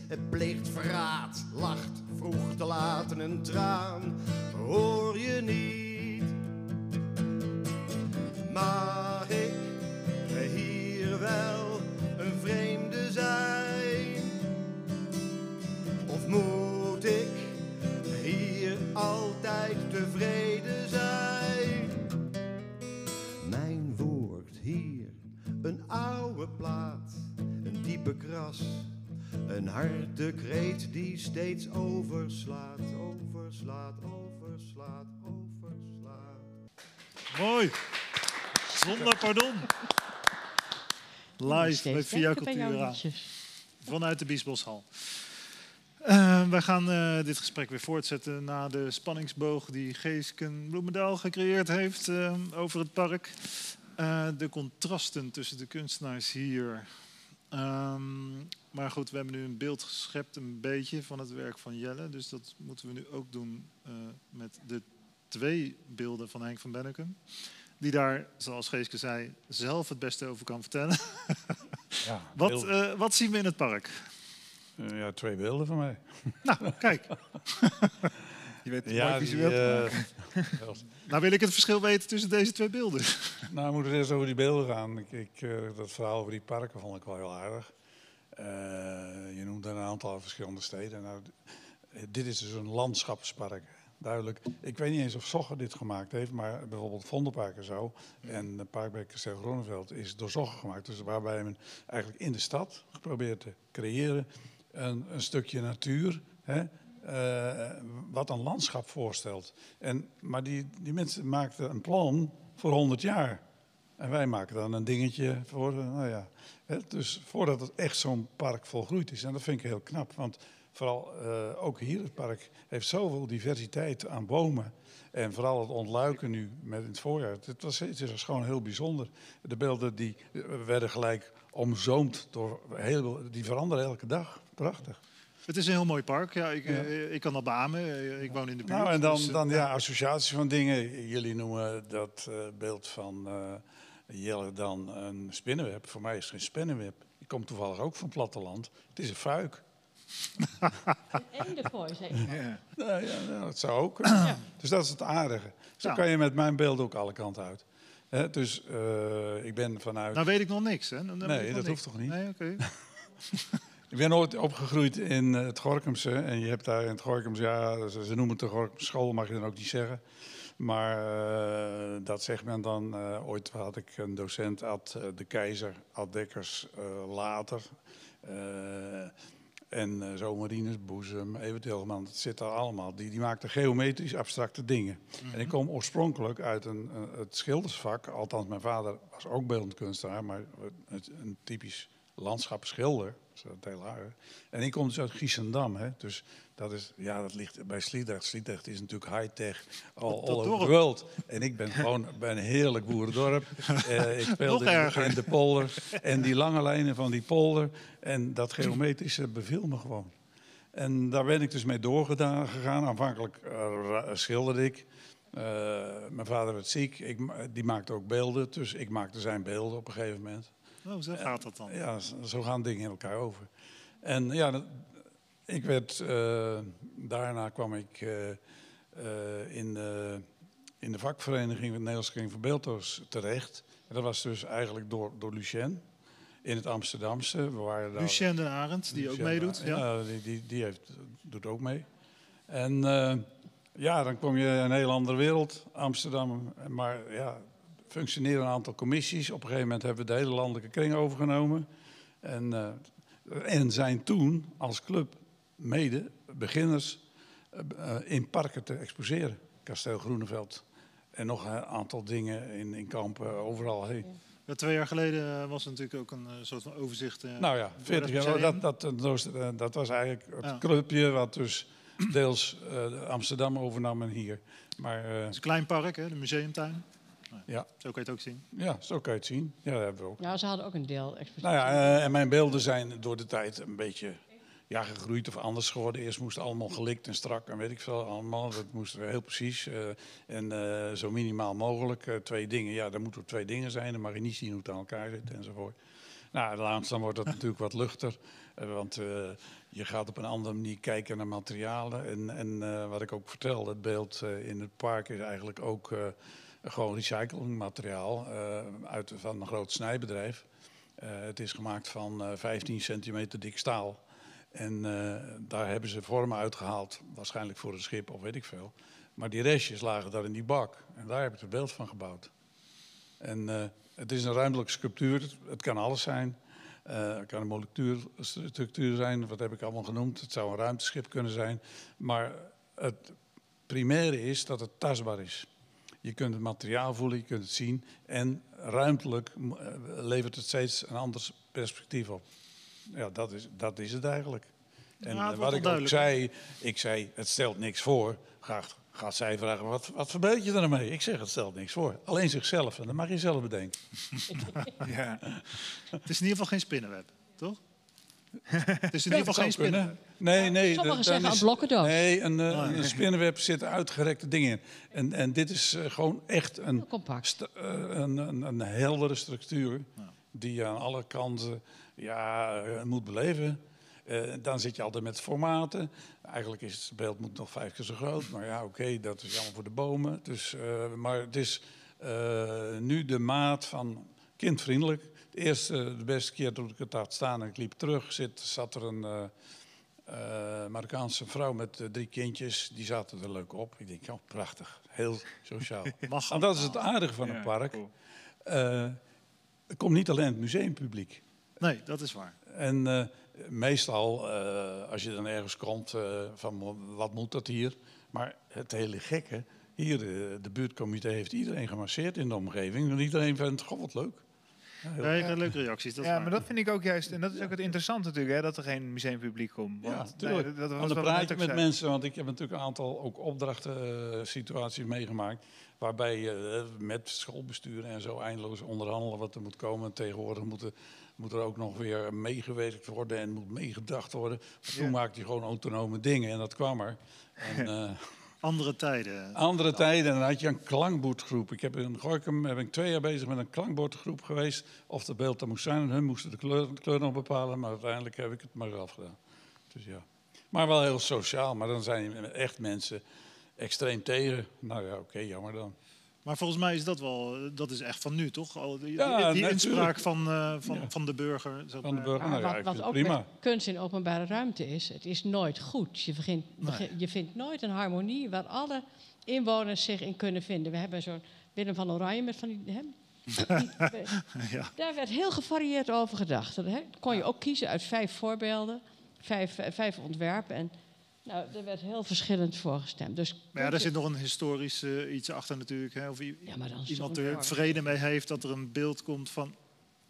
[SPEAKER 6] Het pleegt verraad, lacht vroeg te laat een traan, steeds overslaat, overslaat, overslaat, overslaat.
[SPEAKER 2] Mooi. Zonder Pardon. Live bij Via Cultura. Vanuit de Biesboshal. Eh, wij gaan eh, dit gesprek weer voortzetten na de spanningsboog die Geesken Bloemendaal gecreëerd heeft eh, over het park. Eh, de contrasten tussen de kunstenaars hier. Ehm, maar goed, we hebben nu een beeld geschept, een beetje, van het werk van Jelle. Dus dat moeten we nu ook doen eh, met de twee beelden van Henk van Bennekum. Die daar, zoals Geeske zei, zelf het beste over kan vertellen.
[SPEAKER 3] Ja,
[SPEAKER 2] Wat, eh, wat zien we in het park?
[SPEAKER 3] Eh, ja, twee beelden van mij.
[SPEAKER 2] Nou, kijk.
[SPEAKER 5] Je weet het
[SPEAKER 3] Ja,
[SPEAKER 5] mooi
[SPEAKER 3] die,
[SPEAKER 5] visueel te maken.
[SPEAKER 3] wel-
[SPEAKER 2] Nou wil ik het verschil weten tussen deze twee beelden.
[SPEAKER 3] nou, we moeten eerst over die beelden gaan. Ik, ik, eh, dat verhaal over die parken vond ik wel heel aardig. Eh, je noemde een aantal verschillende steden. Nou, dit is dus een landschapspark. Duidelijk. Ik weet niet eens of Zogger dit gemaakt heeft, maar bijvoorbeeld Vondelpark en zo. En het park bij Kasteel is door Zogger gemaakt. Dus waarbij men eigenlijk in de stad geprobeerd te creëren een, een stukje natuur. Hè, eh, wat een landschap voorstelt. En, maar die, die mensen maakten een plan voor 100 jaar. En wij maken dan een dingetje voor, nou ja. Dus voordat het echt zo'n park volgroeid is. En dat vind ik heel knap. Want vooral eh, ook hier, het park heeft zoveel diversiteit aan bomen. En vooral het ontluiken nu met in het voorjaar. Het, was, het is gewoon heel bijzonder. De beelden die eh, werden gelijk omzoomd door heel, die veranderen elke dag. Prachtig.
[SPEAKER 2] Het is een heel mooi park. Ja, ik,
[SPEAKER 3] Ja.
[SPEAKER 2] eh, ik kan dat beamen. Eh, Ik woon in de buurt.
[SPEAKER 3] Nou, en dan,
[SPEAKER 2] dus, eh,
[SPEAKER 3] dan ja, associatie van dingen. Jullie noemen dat eh, beeld van eh, Jelle dan een spinnenweb. Voor mij is het geen spinnenweb. Ik kom toevallig ook van het platteland. Het is een fuik.
[SPEAKER 4] Een eendenkooi, zeg ik maar.
[SPEAKER 5] Ja.
[SPEAKER 3] Nou, ja, nou, dat zou ook. Dus dat is het aardige. Zo
[SPEAKER 2] Ja.
[SPEAKER 3] kan je met mijn beeld ook alle kanten uit. Hè, dus eh, ik ben vanuit...
[SPEAKER 2] Nou weet ik nog niks. Hè? Dan-
[SPEAKER 3] Nee, dat
[SPEAKER 2] niks.
[SPEAKER 3] hoeft toch niet?
[SPEAKER 2] Nee, oké.
[SPEAKER 3] Ik ben ooit opgegroeid in eh, het Gorkumse. En je hebt daar in het Gorkumse, ja, ze, ze noemen het de Gorkumse school, mag je dan ook niet zeggen. Maar eh, dat zegt men dan. eh, ooit had ik een docent, Ad de Keizer, Ad Dekkers, later. En eh, zo Marines Boezem, Evert Hilman, dat zit daar allemaal. Die, die maakten geometrisch abstracte dingen. En ik kom oorspronkelijk uit een, een- het schildersvak. Althans, mijn vader was ook beeldend kunstenaar, maar het, een typisch landschapsschilder. En ik kom dus uit Giesendam. Hè. Dus dat, is, ja, dat ligt bij Sliedrecht. Sliedrecht is natuurlijk high-tech, all over the world. En ik ben gewoon bij een heerlijk boerendorp. Eh, ik speelde in, de polder. En die lange lijnen van die polder en dat geometrische beviel me gewoon. En daar ben ik dus mee doorgedaan gegaan. Aanvankelijk ra- schilderde ik. Eh, mijn vader werd ziek. Ik, die maakte ook beelden. Dus ik maakte zijn beelden op een gegeven moment.
[SPEAKER 2] Oh, zo gaat dat dan.
[SPEAKER 3] Ja, zo gaan dingen in elkaar over. En ja, ik werd, eh, daarna kwam ik eh, eh, in, de, in de vakvereniging van de Nederlandse Kring Beeldhouwers terecht. En dat was dus eigenlijk door, door Lucien in het Amsterdamse. We waren daar-
[SPEAKER 2] Lucien de Arend, die ook meedoet. Ja.
[SPEAKER 3] die, die, die heeft, doet ook mee. En eh, ja, dan kom je in een heel andere wereld, Amsterdam. Maar ja, functioneren een aantal commissies. Op een gegeven moment hebben we de hele landelijke kring overgenomen. En, eh, en zijn toen als club mede beginners eh, in parken te exposeren. Kasteel Groeneveld. En nog een aantal dingen in, in kampen, overal heen.
[SPEAKER 2] Ja, twee jaar geleden eh, was er natuurlijk ook een soort van overzicht.
[SPEAKER 3] Nou ja,
[SPEAKER 2] door
[SPEAKER 3] 40
[SPEAKER 2] het
[SPEAKER 3] jaar. Dat, dat, dat, was- dat was eigenlijk het
[SPEAKER 2] Ja.
[SPEAKER 3] clubje wat dus deels Amsterdam overnam en hier. Maar
[SPEAKER 2] Het is een klein park, hè, de museumtuin.
[SPEAKER 3] Ja,
[SPEAKER 2] Zo kan je het ook zien.
[SPEAKER 3] ja, zo kan je het zien. Ja, dat hebben we ook.
[SPEAKER 4] Ja, ze hadden ook een deel expositie.
[SPEAKER 3] Nou ja, eh, en mijn beelden zijn door de tijd een beetje ja, gegroeid of anders geworden. Eerst moest het allemaal gelikt en strak en weet ik veel allemaal. Dat moest heel precies eh, en eh, zo minimaal mogelijk. Eh, twee dingen, ja, er moeten twee dingen zijn. Dan mag je niet zien hoe het aan elkaar zit enzovoort. Nou, laatst dan wordt dat natuurlijk wat luchter. want eh, je gaat op een andere manier kijken naar materialen. En, en eh, wat ik ook vertelde, het beeld in het park is eigenlijk ook eh, gewoon recyclingmateriaal eh, uit, van een groot snijbedrijf. Eh, het is gemaakt van eh, 15 centimeter dik staal. En eh, daar hebben ze vormen uitgehaald, waarschijnlijk voor een schip of weet ik veel. Maar die restjes lagen daar in die bak. En daar heb ik het beeld van gebouwd. En eh, het is een ruimtelijke sculptuur. Het, kan alles zijn. Eh, het kan een molecuulstructuur zijn. Wat heb ik allemaal genoemd? Het zou een ruimteschip kunnen zijn. Maar het primaire is dat het tastbaar is. Je kunt het materiaal voelen, je kunt het zien. En ruimtelijk eh, levert het steeds een ander perspectief op. Ja, dat is, dat is het eigenlijk. En
[SPEAKER 2] Ja, het
[SPEAKER 3] eh, wat ik ook zei, ik zei, het stelt niks voor. Graag gaat zij vragen, wat, wat verbeeld je ermee? Ik zeg, het stelt niks voor. Alleen zichzelf, en dat mag je zelf bedenken.
[SPEAKER 5] Ja.
[SPEAKER 2] Het is in ieder geval geen spinnenweb, toch? Het is in ieder geval geen spinnenweb.
[SPEAKER 3] Nee, nee.
[SPEAKER 4] Sommigen zeggen
[SPEAKER 3] is-
[SPEAKER 4] een blokkendoos.
[SPEAKER 3] Nee, een, eh,
[SPEAKER 2] Oh, nee.
[SPEAKER 3] een spinnenweb zit uitgerekte dingen in. En, en dit is eh, gewoon echt een, st- eh, een, een, een heldere structuur. Die je aan alle kanten ja, moet beleven. Eh, dan zit je altijd met formaten. Eigenlijk is het beeld moet nog vijf keer zo groot. Maar ja, oké, dat is jammer voor de bomen. Dus, eh, maar het is eh, nu de maat van kindvriendelijk. De eerste, de beste keer toen ik het had staan en ik liep terug, zit, zat er een eh, eh, Marokkaanse vrouw met eh, drie kindjes. Die zaten er leuk op. Ik denk, oh, prachtig. Heel sociaal.
[SPEAKER 2] Mag
[SPEAKER 3] en dat is het aardige van het park. Eh, er komt niet alleen het museumpubliek.
[SPEAKER 2] Nee, dat is waar.
[SPEAKER 3] En eh, meestal, eh, als je dan ergens komt, eh, van wat moet dat hier? Maar het hele gekke, hier, de, de buurtcomité heeft iedereen gemasseerd in de omgeving. En iedereen vindt, goh, wat leuk. Ja,
[SPEAKER 2] Ja, je krijgt leuke reacties. Dat
[SPEAKER 5] ja, maar dat vind ik ook juist, en dat is ook het interessante natuurlijk, hè, dat er geen museumpubliek komt.
[SPEAKER 3] Ja,
[SPEAKER 5] Want, nee, dat was
[SPEAKER 3] Want dan praat je met
[SPEAKER 5] zei.
[SPEAKER 3] mensen, want ik heb natuurlijk een aantal ook opdrachtensituaties meegemaakt. Waarbij je eh, met schoolbesturen en zo eindeloos onderhandelen wat er moet komen. En tegenwoordig moet er, moet er ook nog weer meegewerkt worden en moet meegedacht worden. Maar toen
[SPEAKER 5] Ja.
[SPEAKER 3] maakte je gewoon autonome dingen en dat kwam er. En, eh,
[SPEAKER 2] Andere tijden.
[SPEAKER 3] andere tijden, dan had je een klankbordgroep. Ik heb in Gorkum ben ik twee jaar bezig met een klankbordgroep geweest. Of het beeld er moest zijn. En hun moesten de kleur, de nog bepalen. Maar uiteindelijk heb ik het maar zelf gedaan. Dus ja. Maar wel heel sociaal. Maar dan zijn echt mensen extreem tegen. Nou ja, oké, jammer dan.
[SPEAKER 2] Maar volgens mij is dat wel, eh, dat is echt van nu, toch? Al die,
[SPEAKER 3] Ja,
[SPEAKER 2] inspraak van, eh, van,
[SPEAKER 3] Ja.
[SPEAKER 2] van de burger. zeg
[SPEAKER 3] Van de burger.
[SPEAKER 4] Maar
[SPEAKER 3] Nou ja,
[SPEAKER 4] wat ook
[SPEAKER 3] prima.
[SPEAKER 4] kunst in openbare ruimte is, het is nooit goed. Je, begint, begin- je vindt nooit een harmonie waar alle inwoners zich in kunnen vinden. We hebben zo'n Willem van Oranje met van die... Hè, die-
[SPEAKER 2] Ja.
[SPEAKER 4] Daar werd heel gevarieerd over gedacht. Hè. kon je ook kiezen uit vijf voorbeelden, vijf, eh, vijf ontwerpen. En nou, er werd heel verschillend voor gestemd. Dus
[SPEAKER 2] Maar ja, daar zit nog een historisch iets achter natuurlijk. Hè? Of
[SPEAKER 4] Ja,
[SPEAKER 2] iemand er vrede mee heeft dat er een beeld komt van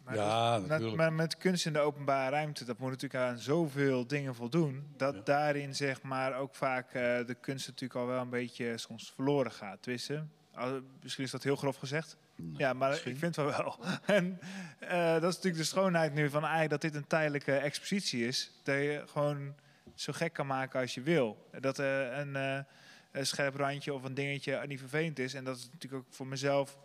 [SPEAKER 5] Maar
[SPEAKER 3] Ja,
[SPEAKER 5] dat-
[SPEAKER 3] natuurlijk.
[SPEAKER 5] Maar met kunst in de openbare ruimte, dat moet natuurlijk aan zoveel dingen voldoen. Dat
[SPEAKER 3] Ja.
[SPEAKER 5] daarin zeg maar ook vaak eh, de kunst natuurlijk al wel een beetje soms verloren gaat. Al- misschien is dat heel grof gezegd. ja, maar
[SPEAKER 2] misschien.
[SPEAKER 5] ik vind het wel wel. en eh, dat is natuurlijk de schoonheid nu van eigenlijk dat dit een tijdelijke expositie is. Dat je gewoon zo gek kan maken als je wil. Dat een, eh, een scherp randje of een dingetje niet vervelend is. En dat is natuurlijk ook voor mezelf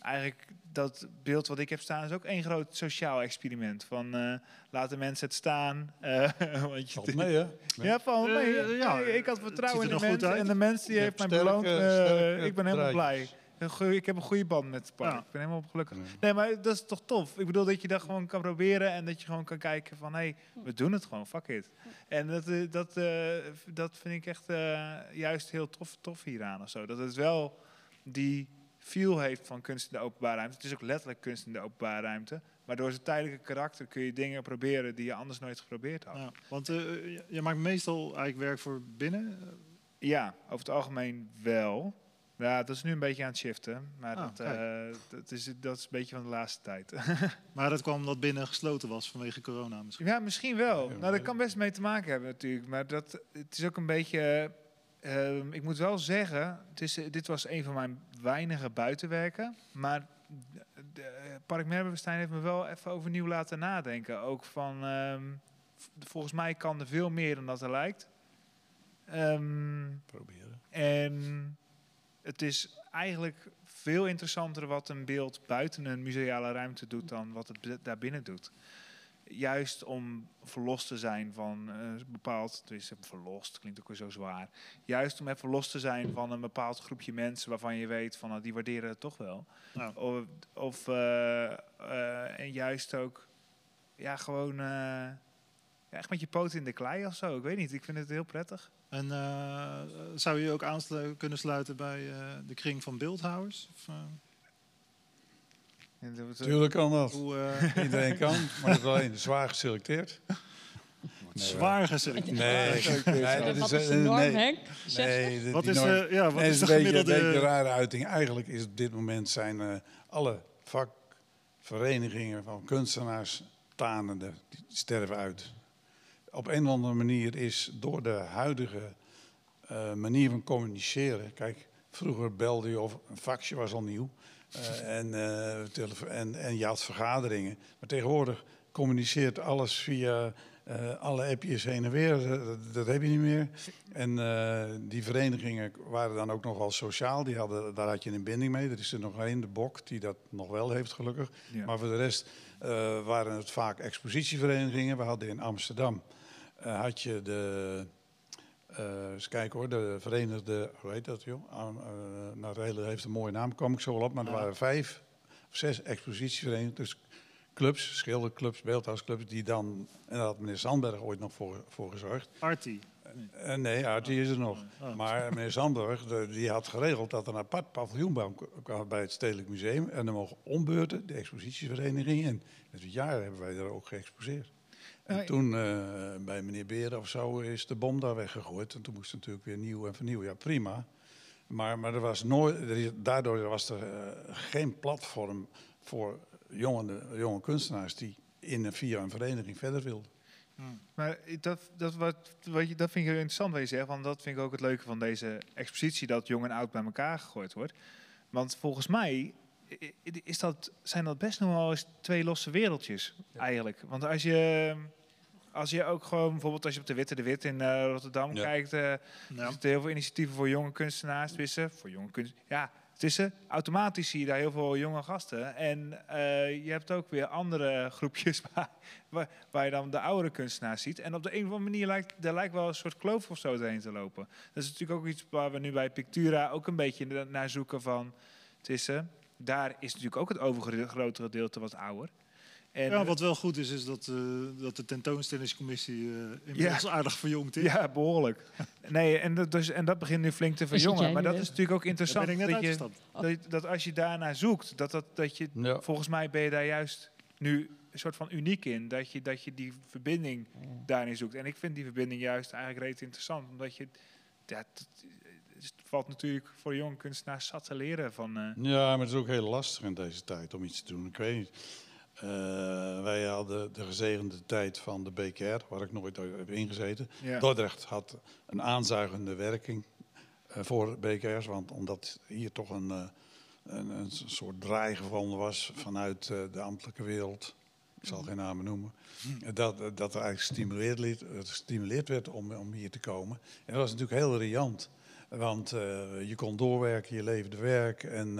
[SPEAKER 5] eigenlijk dat beeld wat ik heb staan is ook één groot sociaal experiment. Van eh, laten mensen het staan. eh, want je
[SPEAKER 3] Valt mee, hè?
[SPEAKER 5] Ja, valt mee.
[SPEAKER 2] Eh, ja,
[SPEAKER 5] Nee, ik had vertrouwen in de
[SPEAKER 2] nog goed
[SPEAKER 5] mens.
[SPEAKER 2] uit.
[SPEAKER 5] En de mens die heeft mij beloond. eh, ik ben helemaal blij.
[SPEAKER 3] Draadjes.
[SPEAKER 5] Een goeie- ik heb een goede band met het park.
[SPEAKER 2] Ja.
[SPEAKER 5] Ik ben helemaal gelukkig. Nee, maar dat is toch tof. Ik bedoel dat je dat gewoon kan proberen en dat je gewoon kan kijken van, hé, hey, we doen het gewoon, fuck it. En dat, eh, dat, eh, dat vind ik echt eh, juist heel tof, tof hieraan of zo. Dat het wel die feel heeft van kunst in de openbare ruimte. Het is ook letterlijk kunst in de openbare ruimte. Maar door zijn tijdelijke karakter kun je dingen proberen die je anders nooit geprobeerd had.
[SPEAKER 2] Ja, want eh, je maakt meestal eigenlijk werk voor binnen.
[SPEAKER 5] Ja, over het algemeen wel. Ja, dat is nu een beetje aan het shiften. Maar
[SPEAKER 2] Ah,
[SPEAKER 5] dat, eh, dat, is, dat is een beetje van de laatste tijd.
[SPEAKER 2] Maar dat kwam omdat binnen gesloten was vanwege corona misschien.
[SPEAKER 5] Ja, misschien wel.
[SPEAKER 3] Ja,
[SPEAKER 5] nou, dat kan best mee te maken hebben natuurlijk. Maar dat, het is ook een beetje... ehm, ik moet wel zeggen, het is, dit was een van mijn weinige buitenwerken. Maar de, de- Park Merwestijn heeft me wel even overnieuw laten nadenken. Ook van, ehm, volgens mij kan er veel meer dan dat er lijkt. Ehm,
[SPEAKER 3] Proberen.
[SPEAKER 5] en het is eigenlijk veel interessanter wat een beeld buiten een museale ruimte doet dan wat het bi- daarbinnen doet. Juist om verlost te zijn van een bepaald, dus verlost klinkt ook weer zo zwaar. Juist om even los te zijn van een bepaald groepje mensen waarvan je weet van nou, die waarderen het toch wel.
[SPEAKER 2] Ja.
[SPEAKER 5] Of, of eh, eh, en juist ook ja gewoon eh, ja, echt met je poot in de klei of zo. Ik weet niet, ik vind het heel prettig.
[SPEAKER 2] En eh, zou je je ook aan kunnen sluiten bij eh, de kring van beeldhouwers? Of, eh,
[SPEAKER 5] En dat-
[SPEAKER 3] Tuurlijk kan dat.
[SPEAKER 2] hoe eh,
[SPEAKER 3] Iedereen kan, maar het is alleen zwaar geselecteerd. Nee,
[SPEAKER 2] zwaar geselecteerd?
[SPEAKER 3] Nee, nee, dat
[SPEAKER 4] Wat
[SPEAKER 3] is,
[SPEAKER 4] is de norm,
[SPEAKER 3] nee,
[SPEAKER 4] Henk? Zeg
[SPEAKER 3] nee, dat-
[SPEAKER 2] Wat
[SPEAKER 3] die
[SPEAKER 2] is,
[SPEAKER 3] norm-
[SPEAKER 2] eh, ja, wat
[SPEAKER 3] Nee,
[SPEAKER 2] is
[SPEAKER 3] het
[SPEAKER 2] de
[SPEAKER 3] is een beetje, een beetje een rare uiting. Eigenlijk is op dit moment zijn eh, alle vakverenigingen van kunstenaars tanende, die sterven uit. Op een of andere manier is door de huidige eh, manier van communiceren. Kijk, vroeger belde je of een faxje was al nieuw. eh, en, eh, en, en je had vergaderingen. Maar tegenwoordig communiceert alles via alle appjes heen en weer. Dat, dat heb je niet meer. En die verenigingen waren dan ook nogal sociaal. Die hadden, daar had je een binding mee. Er is er nog één, de Bok, die dat nog wel heeft gelukkig.
[SPEAKER 5] Ja.
[SPEAKER 3] Maar voor de rest waren het vaak expositieverenigingen. We hadden in Amsterdam had je de, eh eens kijken hoor, de Verenigde, hoe heet dat joh? Eh, nou, de hele heeft een mooie naam, kwam ik zo wel op. Maar er waren vijf of zes expositieverenigingen. Dus clubs, schilderclubs, beeldhouwsclubs, die dan, en daar had meneer Sandberg ooit nog voor, voor gezorgd.
[SPEAKER 2] Artie.
[SPEAKER 3] Eh, nee, Artie is er nog.
[SPEAKER 2] Oh.
[SPEAKER 3] Maar meneer Sandberg, de- die had geregeld dat er een apart paviljoen kwam bij het Stedelijk Museum. En dan mogen ombeurten de expositievereniging in. Dus het jaar hebben wij daar ook geëxposeerd. En
[SPEAKER 5] Ja,
[SPEAKER 3] toen eh, bij meneer Beren of zo is de bom daar weggegooid. En toen moest het natuurlijk weer nieuw en vernieuwen. Ja, prima. Maar, maar er was nooit, er is- daardoor was er eh, geen platform voor jonge, jonge kunstenaars die in en via een vereniging verder wilden.
[SPEAKER 5] Maar dat, dat, wat, wat je, dat vind ik heel interessant wat je zegt. Want dat vind ik ook het leuke van deze expositie. Dat jong en oud bij elkaar gegooid wordt. Want volgens mij is dat, zijn dat best nog wel eens twee losse wereldjes eigenlijk. Want als je, als je ook gewoon bijvoorbeeld als je op de Witte de Wit in eh, Rotterdam
[SPEAKER 3] Ja.
[SPEAKER 5] kijkt. eh er
[SPEAKER 2] Ja.
[SPEAKER 5] zitten heel veel initiatieven voor jonge kunstenaars. Tussen, voor jonge kunst, ja, tussen. Automatisch zie je daar heel veel jonge gasten. En eh, je hebt ook weer andere groepjes waar, waar, waar je dan de oudere kunstenaars ziet. En op de een of andere manier lijkt er lijkt wel een soort kloof of zo doorheen te lopen. Dat is natuurlijk ook iets waar we nu bij Pictura ook een beetje na- naar zoeken van tussen. Daar is natuurlijk ook het overgrote gedeelte wat ouder. En,
[SPEAKER 2] Ja, wat wel goed is, is dat, eh, dat de tentoonstellingscommissie eh inmiddels aardig verjongd is.
[SPEAKER 5] Ja, behoorlijk. Nee, en dat, dus, en dat begint nu flink te verjongen. Maar dat is natuurlijk ook interessant.
[SPEAKER 2] ben ik net
[SPEAKER 5] dat, je, dat, dat als je daarnaar zoekt, dat, dat, dat je,
[SPEAKER 3] Ja.
[SPEAKER 5] volgens mij ben je daar juist nu een soort van uniek in. Dat je, dat je die verbinding daarin zoekt. En ik vind die verbinding juist eigenlijk reet interessant. Omdat je, ja, het, valt natuurlijk voor jonge kunstenaars zat te leren van... eh,
[SPEAKER 3] Ja, maar het is ook heel lastig in deze tijd om iets te doen. Ik weet niet. Eh, wij hadden de gezegende tijd van de BKR, waar ik nooit heb ingezeten.
[SPEAKER 5] Ja.
[SPEAKER 3] Dordrecht had een aanzuigende werking eh, voor BKR's, want omdat hier toch een, eh, een, een soort draai gevonden was vanuit de ambtelijke wereld, ik zal geen namen noemen, eh, dat, dat er eigenlijk gestimuleerd, liet- gestimuleerd werd om, om hier te komen. En dat was natuurlijk heel riant. Want je kon doorwerken, je leverde werk en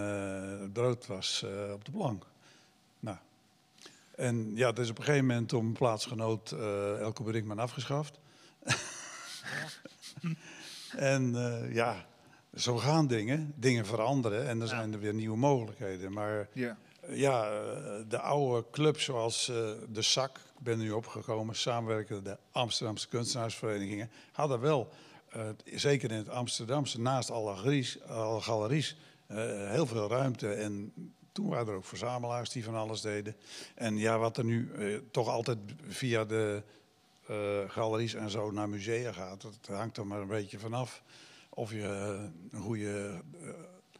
[SPEAKER 3] het brood was op de plank. En ja, er is op een gegeven moment mijn plaatsgenoot eh Elke Brinkman afgeschaft. en eh, ja, zo gaan dingen. Dingen veranderen en er zijn er weer nieuwe mogelijkheden. Maar
[SPEAKER 5] Ja.
[SPEAKER 3] ja, eh, de oude clubs zoals de SAK, ik ben nu opgekomen, samenwerkende de Amsterdamse kunstenaarsverenigingen, hadden wel, zeker in het Amsterdamse, naast alle galeries, alle galeries heel veel ruimte. En toen waren er ook verzamelaars die van alles deden. En ja, wat er nu eh, toch altijd via de eh, galeries en zo naar musea gaat, dat hangt er maar een beetje vanaf of je eh, een goede eh,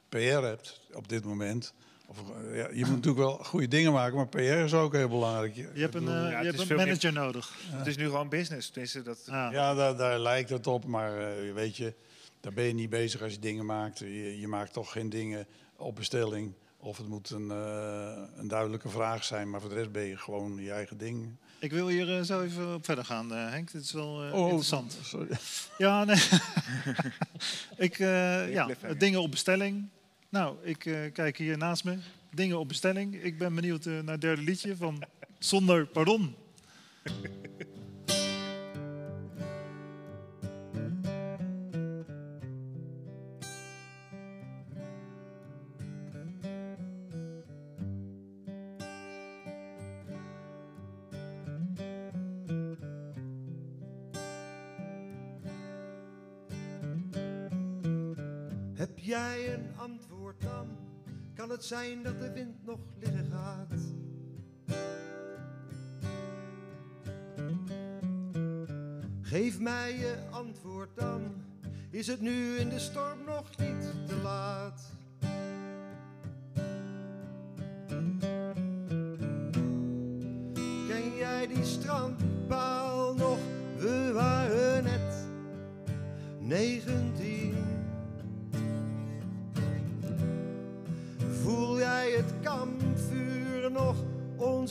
[SPEAKER 3] PR hebt op dit moment. Of, ja, je moet natuurlijk wel goede dingen maken, maar PR is ook heel belangrijk. Je,
[SPEAKER 2] Je hebt een,
[SPEAKER 3] ik bedoel,
[SPEAKER 5] ja,
[SPEAKER 2] je hebt een
[SPEAKER 5] meer-
[SPEAKER 2] manager nodig.
[SPEAKER 5] Het is nu gewoon business. Tenminste, dat,
[SPEAKER 2] Ja.
[SPEAKER 3] ja, daar, daar lijkt het op, maar eh, weet je, daar ben je niet bezig als je dingen maakt. Je, je maakt toch geen dingen op bestelling. Of het moet een, eh, een duidelijke vraag zijn, maar voor de rest ben je gewoon je eigen ding.
[SPEAKER 2] Ik wil hier eh, zo even op verder gaan, eh, Henk. Dit is wel eh,
[SPEAKER 3] Oh,
[SPEAKER 2] interessant.
[SPEAKER 3] Sorry.
[SPEAKER 2] Ja, nee. ik, eh, ja, dingen op bestelling. Nou, ik eh, kijk hier naast me. Dingen op bestelling. Ik ben benieuwd naar het derde liedje van Zonder Pardon.
[SPEAKER 6] Heb jij een antwoord dan? Kan het zijn dat de wind nog liggen gaat? Geef mij je antwoord dan. Is het nu in de storm nog niet te laat?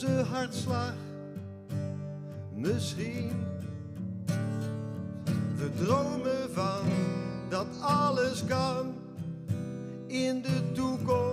[SPEAKER 6] Onze hartslag? Misschien. We dromen van dat alles kan in de toekomst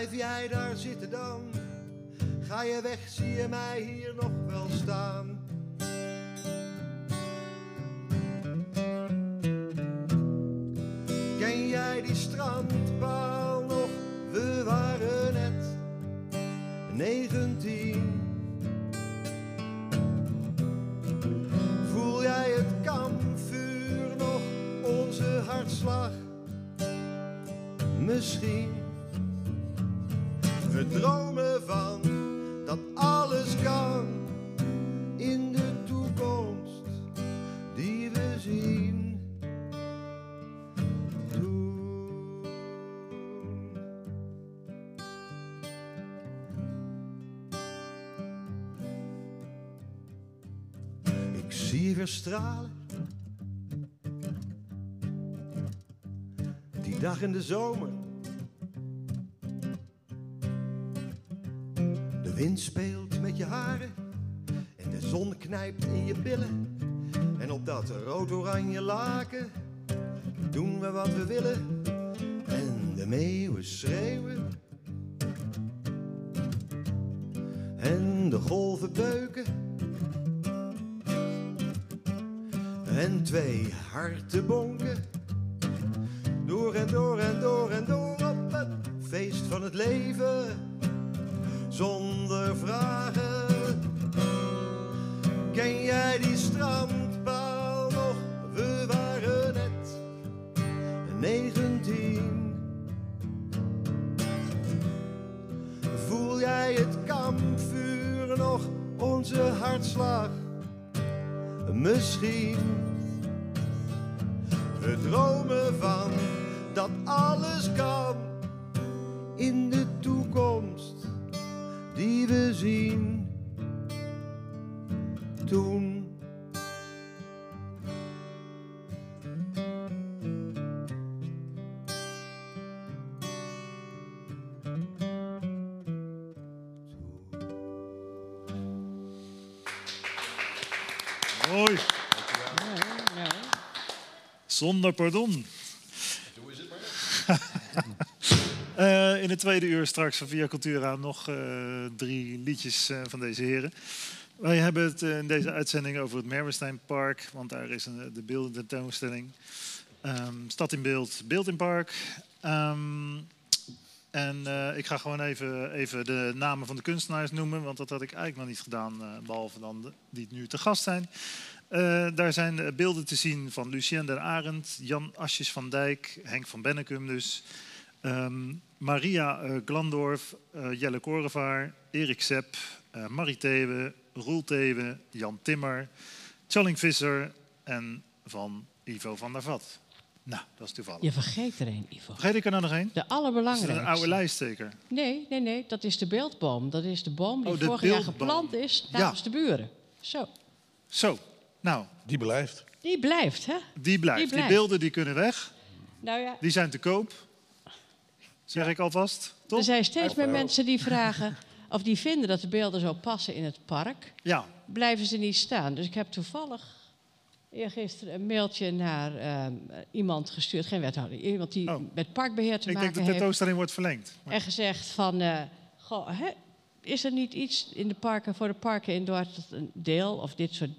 [SPEAKER 6] Blijf jij daar zitten dan? Ga je weg, zie je mij hier nog wel staan? Stralen. Die dag in de zomer. De wind speelt met je haren en de zon knijpt in je billen. En op dat rood-oranje laken doen we wat we willen. En de meeuwen schreeuwen. En de golven beuken. en twee harten bonken. Door en door en door en door op het feest van het leven, zonder vragen. Ken jij die strandpaal nog? We waren net negentien. Voel jij het kampvuur nog? Onze hartslag misschien we dromen van dat alles kan in de toekomst die we zien. Toen
[SPEAKER 2] Mooi. Zonder pardon. Eh, in het tweede uur straks van Via Cultura nog eh, drie liedjes eh, van deze heren. Wij hebben het in deze uitzending over het Merwesteinpark, want daar is een, de beeldententoonstelling. Ehm Stad in beeld, beeld in park. Ehm, en ik ga gewoon even, even de namen van de kunstenaars noemen, want dat had ik eigenlijk nog niet gedaan, eh, behalve dan de, die nu te gast zijn. Eh, daar zijn beelden te zien van Lucien der Arend, Jan Asjes van Dijk, Henk van Bennekum dus, ehm, Maria eh, Glandorf, eh, Jelle Korevaar, Erik Sepp, Marie Thewe, Roel Thewe, Jan Timmer, Challing Visser en van Ivo van der Vat. Nou, dat is toevallig.
[SPEAKER 4] Je vergeet er een, Ivo.
[SPEAKER 2] Vergeet ik er nou nog één?
[SPEAKER 4] De
[SPEAKER 2] Is het
[SPEAKER 4] allerbelangrijkste.
[SPEAKER 2] een oude lijst zeker?
[SPEAKER 4] Nee, nee, nee. Dat is de beeldboom. Dat is de boom die
[SPEAKER 2] Oh, de
[SPEAKER 4] vorig jaar geplant is
[SPEAKER 2] Ja.
[SPEAKER 4] namens de buren. Zo.
[SPEAKER 2] Zo, nou,
[SPEAKER 3] Die blijft.
[SPEAKER 4] Die blijft, hè?
[SPEAKER 2] die blijft.
[SPEAKER 4] Die
[SPEAKER 2] beelden die kunnen weg.
[SPEAKER 4] Nou ja,
[SPEAKER 2] Die zijn te koop. Zeg ik alvast, toch?
[SPEAKER 4] er zijn steeds meer mensen die vragen... of die vinden dat de beelden zo passen in het park.
[SPEAKER 2] Ja,
[SPEAKER 4] Blijven ze niet staan. Dus ik heb toevallig eergisteren een mailtje naar ehm, iemand gestuurd. Geen wethouder. Iemand die
[SPEAKER 2] Oh.
[SPEAKER 4] met parkbeheer te
[SPEAKER 2] ik denk
[SPEAKER 4] maken
[SPEAKER 2] dat de
[SPEAKER 4] heeft.
[SPEAKER 2] tentoonstelling wordt verlengd.
[SPEAKER 4] En gezegd van, eh, goh, hè, is er niet iets in de parken, voor de parken in Dordrecht een deel of dit soort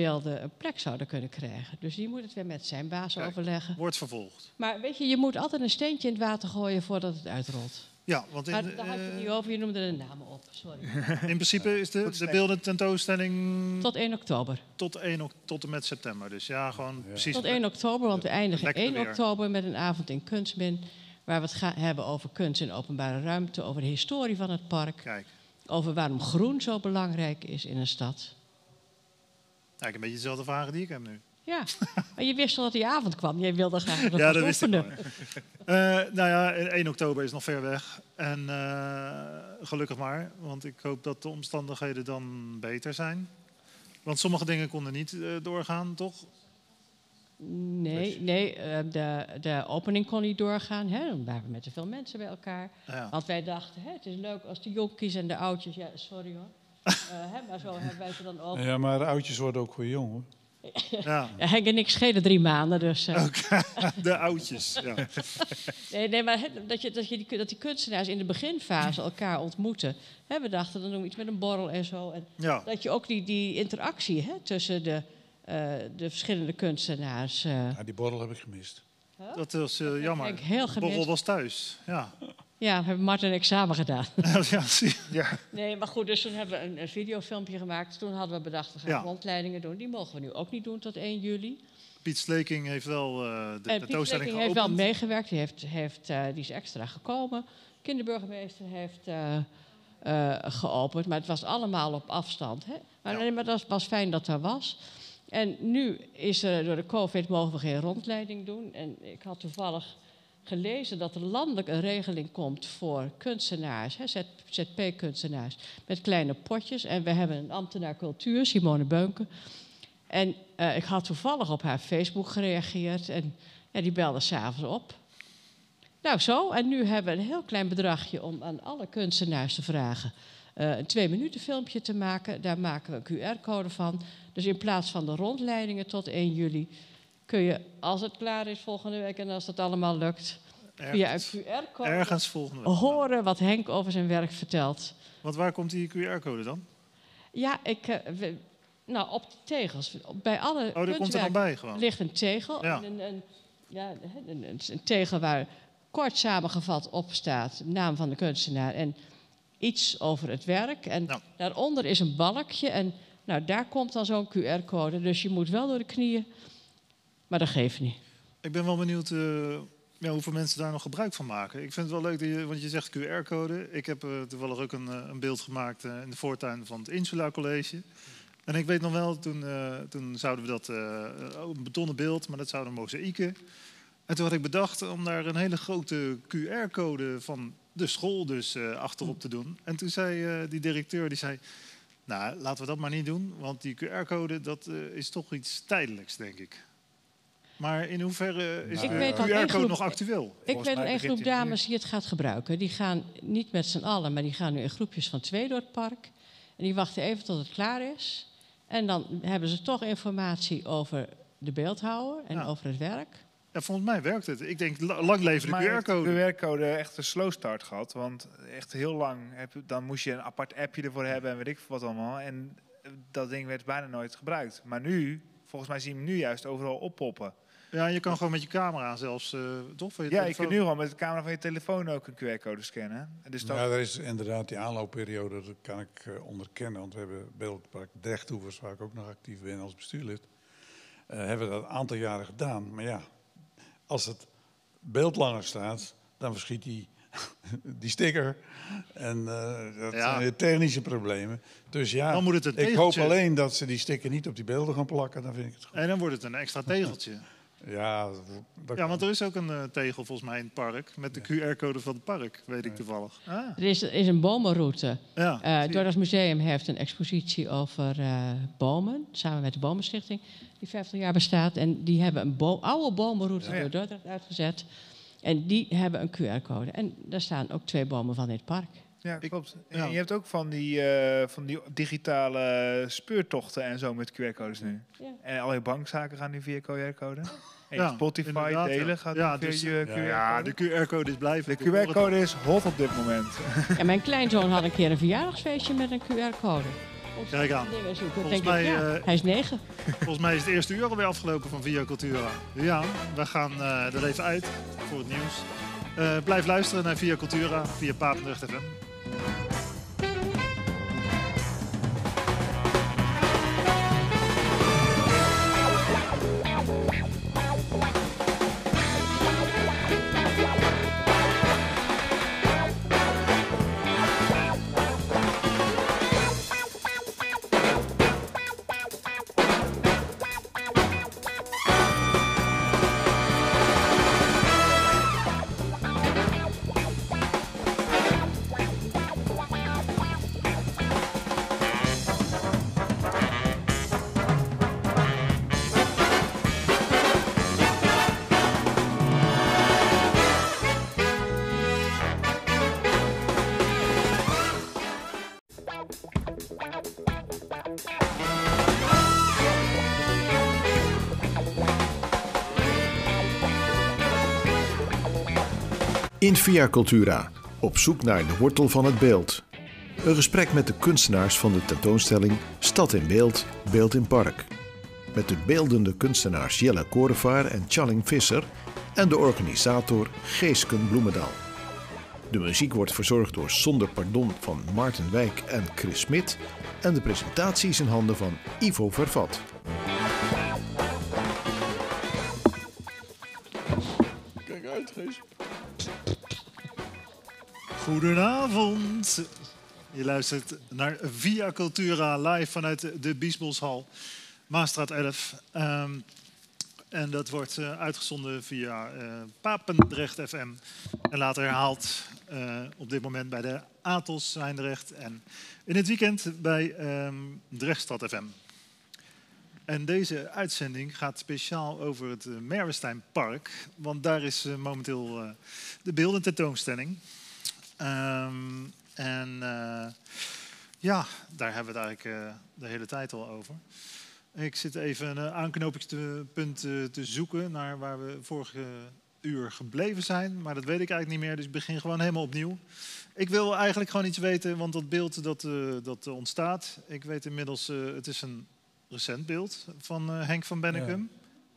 [SPEAKER 4] beelden een plek zouden kunnen krijgen? Dus die moet het weer met zijn baas
[SPEAKER 2] Kijk.
[SPEAKER 4] overleggen.
[SPEAKER 2] Wordt vervolgd.
[SPEAKER 4] Maar weet je, je moet altijd een steentje in het water gooien voordat het uitrolt.
[SPEAKER 2] Ja, want in,
[SPEAKER 4] Maar daar had je het
[SPEAKER 2] eh,
[SPEAKER 4] niet over, je noemde de namen op. Sorry.
[SPEAKER 2] in principe is de, de beelden tentoonstelling
[SPEAKER 4] Tot 1 oktober.
[SPEAKER 2] tot, 1, ok- tot en met september. Dus ja, gewoon precies.
[SPEAKER 4] Tot 1 oktober, want we eindigen
[SPEAKER 2] Lekker
[SPEAKER 4] 1
[SPEAKER 2] weer.
[SPEAKER 4] oktober met een avond in Kunstmin. Waar we het gaan hebben over kunst in openbare ruimte, over de historie van het park.
[SPEAKER 2] Kijk,
[SPEAKER 4] Over waarom groen zo belangrijk is in een stad.
[SPEAKER 2] Eigenlijk een beetje dezelfde vragen die ik heb nu.
[SPEAKER 4] Ja, maar je wist al dat die avond kwam. Jij wilde graag dat
[SPEAKER 2] ja, dat wist ik. Eh, nou ja, 1 oktober is nog ver weg. En eh, gelukkig maar, want ik hoop dat de omstandigheden dan beter zijn. Want sommige dingen konden niet eh, doorgaan, toch?
[SPEAKER 4] Nee, nee eh, de, de opening kon niet doorgaan. Hè? Dan waren we met te veel mensen bij elkaar.
[SPEAKER 2] Ja.
[SPEAKER 4] Want wij dachten, hè, het is leuk als de jonkies en de oudjes... Ja, sorry hoor. Eh, hè, maar zo hebben wij ze dan ook.
[SPEAKER 3] Ja, maar de oudjes worden ook weer jong hoor.
[SPEAKER 2] ja.
[SPEAKER 4] Ja, Henk en ik schelen drie maanden, dus... eh,
[SPEAKER 2] De oudjes. Ja.
[SPEAKER 4] Nee, nee maar dat, je, dat, je die, dat die kunstenaars in de beginfase elkaar ontmoeten. Hè, we dachten, dan doen we iets met een borrel en zo. En
[SPEAKER 2] ja.
[SPEAKER 4] dat je ook die, die interactie hè, tussen de, eh, de verschillende kunstenaars... eh,
[SPEAKER 3] Ja, die borrel heb ik gemist.
[SPEAKER 2] Dat was eh, jammer.
[SPEAKER 4] ik heel gemist.
[SPEAKER 2] Borrel was thuis. Ja.
[SPEAKER 4] Ja, hebben Martin en ik samen gedaan.
[SPEAKER 2] ja, zie ja.
[SPEAKER 4] Nee, maar goed, dus toen hebben we een, een videofilmpje gemaakt. Toen hadden we bedacht, we gaan
[SPEAKER 2] Ja.
[SPEAKER 4] rondleidingen doen. Die mogen we nu ook niet doen tot 1 juli.
[SPEAKER 2] Piet Sleking heeft wel eh, de
[SPEAKER 4] En Piet
[SPEAKER 2] tentoonstelling
[SPEAKER 4] Flikking heeft wel
[SPEAKER 2] geopend.
[SPEAKER 4] meegewerkt. Die, heeft, heeft, eh, die is extra gekomen. Kinderburgemeester heeft eh, eh, geopend. Maar het was allemaal op afstand. Hè? Maar,
[SPEAKER 2] Ja.
[SPEAKER 4] nee, maar dat was fijn dat er was. En nu is er door de COVID mogen we geen rondleiding doen. En ik had toevallig gelezen dat er landelijk een regeling komt voor kunstenaars, ZP-kunstenaars, met kleine potjes. En we hebben een ambtenaar cultuur, Simone Beunke. En eh, ik had toevallig op haar Facebook gereageerd en ja, die belde s'avonds op. Nou zo, en nu hebben we een heel klein bedragje om aan alle kunstenaars te vragen eh, een twee minuten filmpje te maken. Daar maken we een QR-code van. Dus in plaats van de rondleidingen tot 1 juli kun je, als het klaar is volgende week en als dat allemaal lukt, via een
[SPEAKER 2] Ergens,
[SPEAKER 4] QR-code
[SPEAKER 2] ergens volgende week.
[SPEAKER 4] horen wat Henk over zijn werk vertelt.
[SPEAKER 2] Want waar komt die QR-code dan?
[SPEAKER 4] Ja, ik, eh, we- nou op de tegels. Bij alle
[SPEAKER 2] Oh, komt er dan bij gewoon.
[SPEAKER 4] ligt een tegel.
[SPEAKER 2] Ja.
[SPEAKER 4] Een, een, ja, een, een, een tegel waar kort samengevat op staat, naam van de kunstenaar en iets over het werk. En
[SPEAKER 2] Nou.
[SPEAKER 4] daaronder is een balkje en nou, daar komt dan zo'n QR-code. Dus je moet wel door de knieën, maar dat geeft niet.
[SPEAKER 2] Ik ben wel benieuwd eh, hoeveel mensen daar nog gebruik van maken. Ik vind het wel leuk, dat je, want je zegt QR-code. Ik heb eh, toevallig ook een, eh, een beeld gemaakt in de voortuin van het Insula College. En ik weet nog wel, toen, toen zouden we dat, een betonnen beeld, maar dat zouden mozaïeken. En toen had ik bedacht om daar een hele grote QR-code van de school dus achterop te doen. En toen zei die directeur, die zei, nou laten we dat maar niet doen, want die QR-code dat is toch iets tijdelijks, denk ik. Maar in hoeverre is
[SPEAKER 3] Ik
[SPEAKER 2] de QR-code
[SPEAKER 4] groep-
[SPEAKER 2] nog actueel?
[SPEAKER 4] Ik weet een groep dames die het gaat gebruiken. Die gaan niet met z'n allen, maar die gaan nu in groepjes van twee door het park. En die wachten even tot het klaar is. En dan hebben ze toch informatie over de beeldhouwer en
[SPEAKER 2] Ja.
[SPEAKER 4] over het werk.
[SPEAKER 2] Ja, volgens mij werkt het. Ik denk, la- lang leven de QR-code.
[SPEAKER 5] de QR-code echt een slow start gehad. Want echt heel lang, heb, je- dan moest je een apart appje ervoor hebben en weet ik wat allemaal. En dat ding werd bijna nooit gebruikt. Maar nu, volgens mij zien we hem nu juist overal oppoppen.
[SPEAKER 2] Ja, je kan gewoon met je camera zelfs, eh toch? Van je
[SPEAKER 5] Ja, je kunt nu gewoon met de camera van je telefoon ook een QR-code scannen. En Dus dat,
[SPEAKER 3] Ja, er is inderdaad die aanloopperiode, dat kan ik eh, onderkennen. Want we hebben Beeldpark Drechthoevers, waar ik ook nog actief ben als bestuurlid. eh, hebben we dat een aantal jaren gedaan. Maar ja, als het beeld langer staat, dan verschiet die, die sticker. En eh, dat
[SPEAKER 2] Ja.
[SPEAKER 3] zijn weer technische problemen. Dus ja,
[SPEAKER 2] Dan moet het een
[SPEAKER 3] ik hoop alleen dat ze die sticker niet op die beelden gaan plakken. Dan vind ik het goed.
[SPEAKER 2] En dan wordt het een extra tegeltje.
[SPEAKER 3] Ja, dat,
[SPEAKER 2] Ja, want er is ook een eh, tegel volgens mij in het park. Met de QR-code van het park, weet ik toevallig. Ah,
[SPEAKER 4] Er is, is een bomenroute.
[SPEAKER 2] ja.
[SPEAKER 4] Eh het Dordrecht Museum heeft een expositie over eh, bomen, samen met de Bomenstichting, die 50 jaar bestaat. En die hebben een bo- oude bomenroute
[SPEAKER 5] Ja.
[SPEAKER 4] door Dordrecht uitgezet. En die hebben een QR-code. En daar staan ook twee bomen van in het park.
[SPEAKER 5] Ja,
[SPEAKER 2] Ik-
[SPEAKER 5] klopt. En
[SPEAKER 2] ja.
[SPEAKER 5] je hebt ook van die, eh, van die digitale speurtochten en zo met QR-codes nu.
[SPEAKER 4] Ja.
[SPEAKER 5] En al je bankzaken gaan nu via QR-code. En
[SPEAKER 2] Ja,
[SPEAKER 5] Spotify delen gaat
[SPEAKER 2] Ja,
[SPEAKER 5] via
[SPEAKER 2] dus-
[SPEAKER 5] je QR-code.
[SPEAKER 2] ja, de QR-code is blijven.
[SPEAKER 5] De QR-code is hot op dit moment.
[SPEAKER 4] En mijn kleinzoon had een keer een verjaardagsfeestje met een QR-code.
[SPEAKER 2] Kijk aan. Volgens mij,
[SPEAKER 4] ik, ja,
[SPEAKER 2] eh,
[SPEAKER 4] hij is negen.
[SPEAKER 2] Volgens mij is het eerste uur alweer afgelopen van Via Cultura. Ja, we gaan eh, er even uit voor het nieuws. Eh, blijf luisteren naar Via Cultura via Papendrecht FM.
[SPEAKER 1] In Via Cultura, op zoek naar de wortel van het beeld. Een gesprek met de kunstenaars van de tentoonstelling Stad in Beeld, Beeld in Park. Met de beeldende kunstenaars Jelle Korevaar en Challing Visser en de organisator Geesken Bloemendaal. De muziek wordt verzorgd door Zonder Pardon van Maarten Wijk en Chris Smit en de presentatie is in handen van Ivo Vervat.
[SPEAKER 2] Goedenavond. Je luistert naar Via Cultura live vanuit de Biesboshal, Maastraat 11. Ehm, en dat wordt eh, uitgezonden via eh, Papendrecht FM. En later herhaald eh, op dit moment bij de Atos Zwijndrecht. En in het weekend bij ehm Drechtstad FM. En deze uitzending gaat speciaal over het uh, Merwesteinpark. Want daar is momenteel de beeldententoonstelling. Ehm, en eh, ja, daar hebben we het eigenlijk eh, de hele tijd al over. Ik zit even een eh, aanknopingspunt te zoeken naar waar we vorige uur gebleven zijn. Maar dat weet ik eigenlijk niet meer, dus ik begin gewoon helemaal opnieuw. Ik wil eigenlijk gewoon iets weten, want dat beeld dat, eh, dat ontstaat... Ik weet inmiddels, het is een recent beeld van Henk van Bennekum.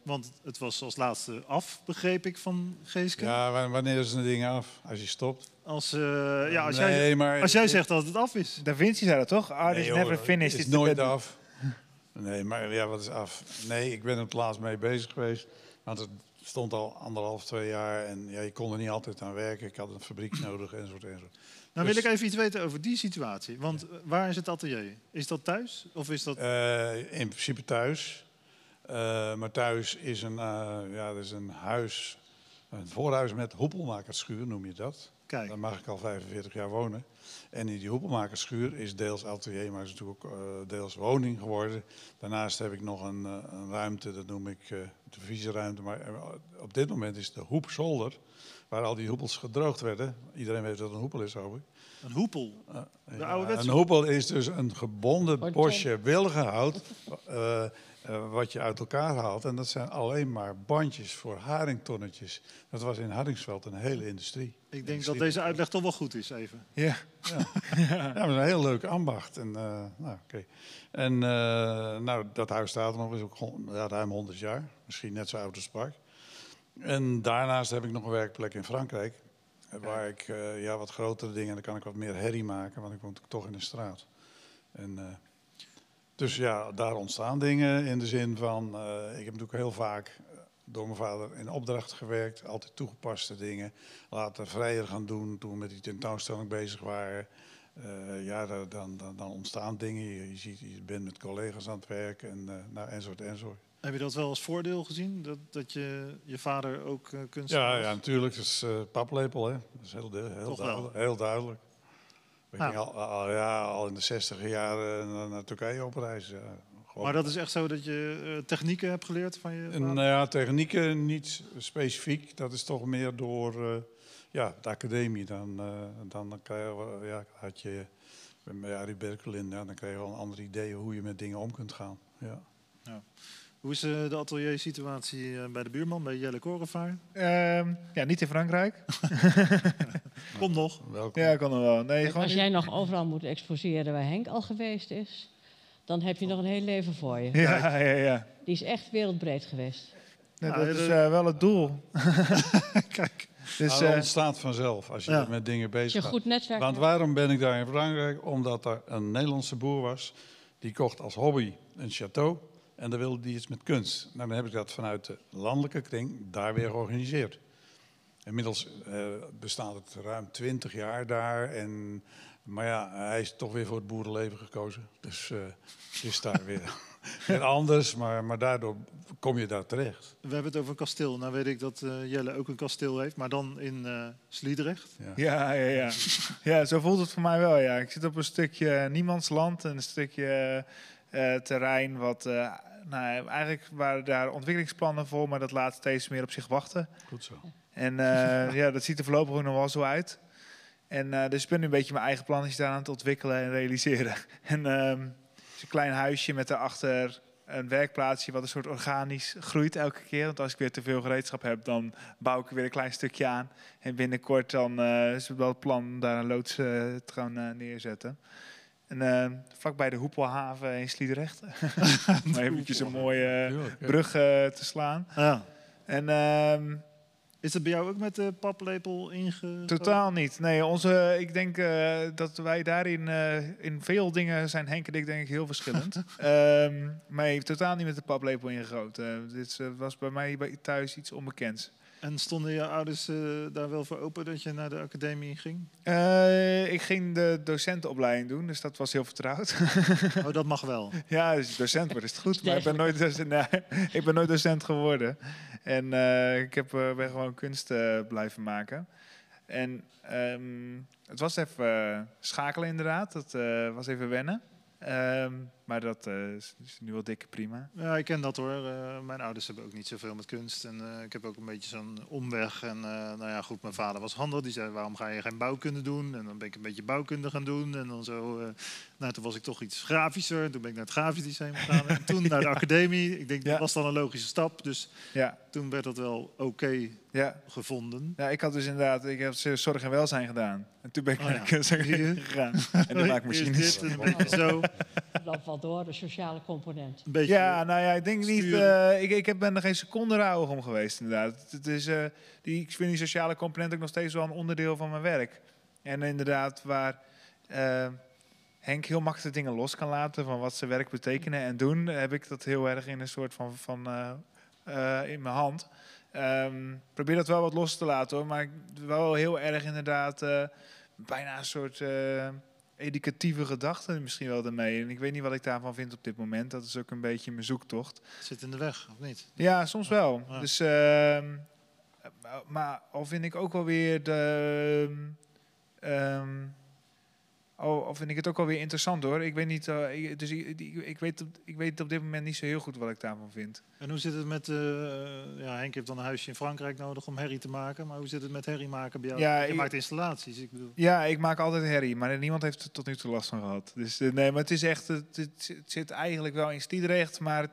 [SPEAKER 2] Want het was als laatste af, begreep ik, van Geeske.
[SPEAKER 3] Ja, wa- wanneer is een ding af? Als je stopt?
[SPEAKER 2] Als, eh, ja, als,
[SPEAKER 3] nee,
[SPEAKER 2] jij,
[SPEAKER 3] maar
[SPEAKER 2] als jij zegt dat het af is.
[SPEAKER 5] Da Vinci zei dat toch? Art
[SPEAKER 3] Nee,
[SPEAKER 5] is
[SPEAKER 3] joh,
[SPEAKER 5] never finished.
[SPEAKER 3] Het is nooit af. Nee, maar ja, wat is af? Nee, ik ben er het laatst mee bezig geweest. Want het stond al anderhalf, twee jaar en ja, je kon er niet altijd aan werken. Ik had een fabriek nodig enzovoort enzovoort.
[SPEAKER 2] Nou
[SPEAKER 3] Dus-
[SPEAKER 2] wil ik even iets weten over die situatie. Want waar is het atelier? Is dat thuis? Of is dat...
[SPEAKER 3] Eh, in principe thuis. Eh, maar thuis is een, eh, ja, dat is een huis, een voorhuis met hoepelmakerschuur noem je dat.
[SPEAKER 2] Kijk,
[SPEAKER 3] Daar mag ik al 45 jaar wonen. En in die hoepelmakerschuur is deels atelier, maar is natuurlijk ook eh, deels woning geworden. Daarnaast heb ik nog een, een ruimte, dat noem ik eh, de visieruimte. Maar op dit moment is de hoepzolder, waar al die hoepels gedroogd werden. Iedereen weet wat een hoepel is, hoop ik.
[SPEAKER 2] een hoepel.
[SPEAKER 3] Ja,
[SPEAKER 2] De ouderwetse
[SPEAKER 3] Een hoepel is dus een gebonden bosje wilgenhout eh, wat je uit elkaar haalt. En dat zijn alleen maar bandjes voor haringtonnetjes. Dat was in Hardingsveld een hele industrie.
[SPEAKER 2] Ik denk dat deze uitleg toch wel goed is, even.
[SPEAKER 5] Ja.
[SPEAKER 3] Ja, maar dat is een heel leuk ambacht. En, eh, nou, oké. en eh, nou, dat huis staat er nog, is ook ja, ruim 100 jaar. Misschien net zo oud als het park. En daarnaast heb ik nog een werkplek in Frankrijk. Waar ik ja, wat grotere dingen, dan kan ik wat meer herrie maken, want ik woon toch in de straat. En, dus ja, daar ontstaan dingen in de zin van, eh, ik heb natuurlijk heel vaak eh, door mijn vader in opdracht gewerkt, altijd toegepaste dingen. Later vrijer gaan doen toen we met die tentoonstelling bezig waren. Eh, ja, da- dan, dan, dan ontstaan dingen. Je, je, ziet, je bent met collega's aan het werk en uh, nou, enzovoort enzovoort.
[SPEAKER 2] Heb je dat wel als voordeel gezien? Dat, dat je, je vader ook kunstenaar
[SPEAKER 3] Ja, ja, natuurlijk. Dat is paplepel, hè. Dat is heel, heel, duidelijk. Heel duidelijk. We
[SPEAKER 2] Nou.
[SPEAKER 3] gingen al, al, ja, al in de zestiger jaren naar, Turkije op reis. Ja.
[SPEAKER 2] Maar dat is echt zo dat je eh, technieken hebt geleerd van je
[SPEAKER 3] En, nou ja, technieken niet specifiek. Dat is toch meer door eh, ja, de academie. Dan, eh, dan, dan krijg je, ja, had je bij Arie Berkelin, ja, dan krijg je wel een ander idee hoe je met dingen om kunt gaan. Ja.
[SPEAKER 2] Hoe is eh, de atelier-situatie eh, bij de buurman, bij Jelle Korenvaar?
[SPEAKER 5] Ehm, ja, niet in Frankrijk.
[SPEAKER 2] Kom nog.
[SPEAKER 3] Welkom.
[SPEAKER 5] Ja, kan er wel. Nee, gewoon
[SPEAKER 4] Als jij nog overal moet exposeren waar Henk al geweest is, dan heb je nog een heel leven voor je.
[SPEAKER 5] Ja, ja, ja.
[SPEAKER 4] Die is echt wereldbreed geweest.
[SPEAKER 5] Nee,
[SPEAKER 2] Ja,
[SPEAKER 5] dat is eh, wel het doel.
[SPEAKER 2] Kijk.
[SPEAKER 5] Dus,
[SPEAKER 3] Nou, dat
[SPEAKER 5] eh,
[SPEAKER 3] ontstaat vanzelf als je
[SPEAKER 2] Ja.
[SPEAKER 3] met dingen bezig
[SPEAKER 4] een
[SPEAKER 3] bent.
[SPEAKER 4] goed netwerk
[SPEAKER 3] Want waarom ben ik daar in Frankrijk? Omdat er een Nederlandse boer was. Die kocht als hobby een château. En dan wilde die iets met kunst. Nou, dan heb ik dat vanuit de landelijke kring daar weer georganiseerd. Inmiddels eh, bestaat het ruim 20 jaar daar. En, maar ja, hij is toch weer voor het boerenleven gekozen. Dus eh, het is daar weer, weer anders. Maar, maar daardoor kom je daar terecht.
[SPEAKER 2] We hebben het over een kasteel. Nou weet ik dat eh, Jelle ook een kasteel heeft, maar dan in eh Sliedrecht.
[SPEAKER 3] Ja.
[SPEAKER 5] Ja, ja, ja. ja, zo voelt het voor mij wel. Ja. Ik zit op een stukje niemandsland, een stukje eh, terrein wat, eh, nou, eigenlijk waren daar ontwikkelingsplannen voor, maar dat laat steeds meer op zich wachten.
[SPEAKER 3] Goed zo.
[SPEAKER 5] En eh, ja, dat ziet er voorlopig ook nog wel zo uit. En dus ik ben nu een beetje mijn eigen plannetjes daar aan het ontwikkelen en realiseren. En ehm, het is een klein huisje met daarachter een werkplaatsje wat een soort organisch groeit elke keer. Want als ik weer te veel gereedschap heb, dan bouw ik er weer een klein stukje aan. En binnenkort dan eh, is het wel het plan om daar een loods te gaan neerzetten. En eh, vlakbij de Hoepelhaven in Sliedrecht. Om eventjes een mooie
[SPEAKER 3] ja.
[SPEAKER 5] brug eh, te slaan.
[SPEAKER 2] Ja.
[SPEAKER 5] En ehm,
[SPEAKER 2] Is het bij jou ook met de paplepel inge...
[SPEAKER 5] Totaal niet. Nee, onze, ik denk eh, dat wij daarin eh, in veel dingen zijn Henk en ik denk ik heel verschillend. Ehm maar heeft totaal niet met de paplepel ingegoten. dit eh, was bij mij bij thuis iets onbekends.
[SPEAKER 2] En stonden je ouders eh, daar wel voor open dat je naar de academie ging?
[SPEAKER 5] Eh, ik ging de docentenopleiding doen, dus dat was heel vertrouwd.
[SPEAKER 2] Oh, dat mag wel.
[SPEAKER 5] ja, docent wordt is het goed, maar ik ben nooit docent, nee, ik ben nooit docent geworden. En eh, ik heb, eh, ben gewoon kunst blijven maken. En ehm, het was even schakelen inderdaad, dat eh, was even wennen. Ehm, maar dat eh, is, is nu wel dikke prima.
[SPEAKER 2] Ja, ik ken dat hoor. Eh, mijn ouders hebben ook niet zoveel met kunst. En eh, ik heb ook een beetje zo'n omweg. En eh, nou ja, goed, mijn vader was handig. Die zei, waarom ga je geen bouwkunde doen? En dan ben ik een beetje bouwkunde gaan doen. En dan zo, eh, nou, toen was ik toch iets grafischer. Toen ben ik naar het grafisch lyceum gegaan. En toen naar de academie. Ik denk,
[SPEAKER 5] Ja.
[SPEAKER 2] dat was dan een logische stap. Dus
[SPEAKER 5] Ja,
[SPEAKER 2] toen werd dat wel oké
[SPEAKER 5] ja.
[SPEAKER 2] gevonden.
[SPEAKER 5] ja, ik had dus inderdaad, ik heb zorg en welzijn gedaan. En toen ben ik
[SPEAKER 2] Oh
[SPEAKER 5] naar
[SPEAKER 2] ja.
[SPEAKER 5] de kunstacademie gegaan. En de maakmachines.
[SPEAKER 2] Eerst dit en een beetje zo.
[SPEAKER 4] Door de sociale component.
[SPEAKER 2] Een beetje,
[SPEAKER 5] Ja, nou ja, ik denk niet. eh, ik, ik heb- ben er geen seconde rouwig om geweest, inderdaad. Het is, eh, die, ik vind die sociale component ook nog steeds wel een onderdeel van mijn werk. En inderdaad, waar eh, Henk heel makkelijk dingen los kan laten van wat zijn werk betekenen en doen, heb ik dat heel erg in een soort van, van eh, eh, in mijn hand. Ehm, probeer dat wel wat los te laten hoor. Maar ik wel heel erg inderdaad eh, bijna een soort eh, educatieve gedachte misschien wel ermee. En ik weet niet wat ik daarvan vind op dit moment. Dat is ook een beetje mijn zoektocht.
[SPEAKER 2] Zit in de weg, of niet?
[SPEAKER 5] Ja, soms wel.
[SPEAKER 2] Ja.
[SPEAKER 5] Dus, ehm, maar al vind ik ook wel weer de. ehm, al, al vind ik het ook wel weer interessant hoor. Ik weet niet, eh, ik, dus ik, ik, ik weet, op- ik weet op dit moment niet zo heel goed wat ik daarvan vind.
[SPEAKER 2] En hoe zit het met... eh, ja, Henk heeft dan een huisje in Frankrijk nodig om herrie te maken. Maar hoe zit het met herrie maken bij jou?
[SPEAKER 5] Ja,
[SPEAKER 2] je
[SPEAKER 5] ik-
[SPEAKER 2] maakt installaties, ik bedoel.
[SPEAKER 5] Ja, ik maak altijd herrie, maar niemand heeft er tot nu toe last van gehad. Dus eh, nee, maar het is echt, het, zit eigenlijk wel in Stiedrecht, maar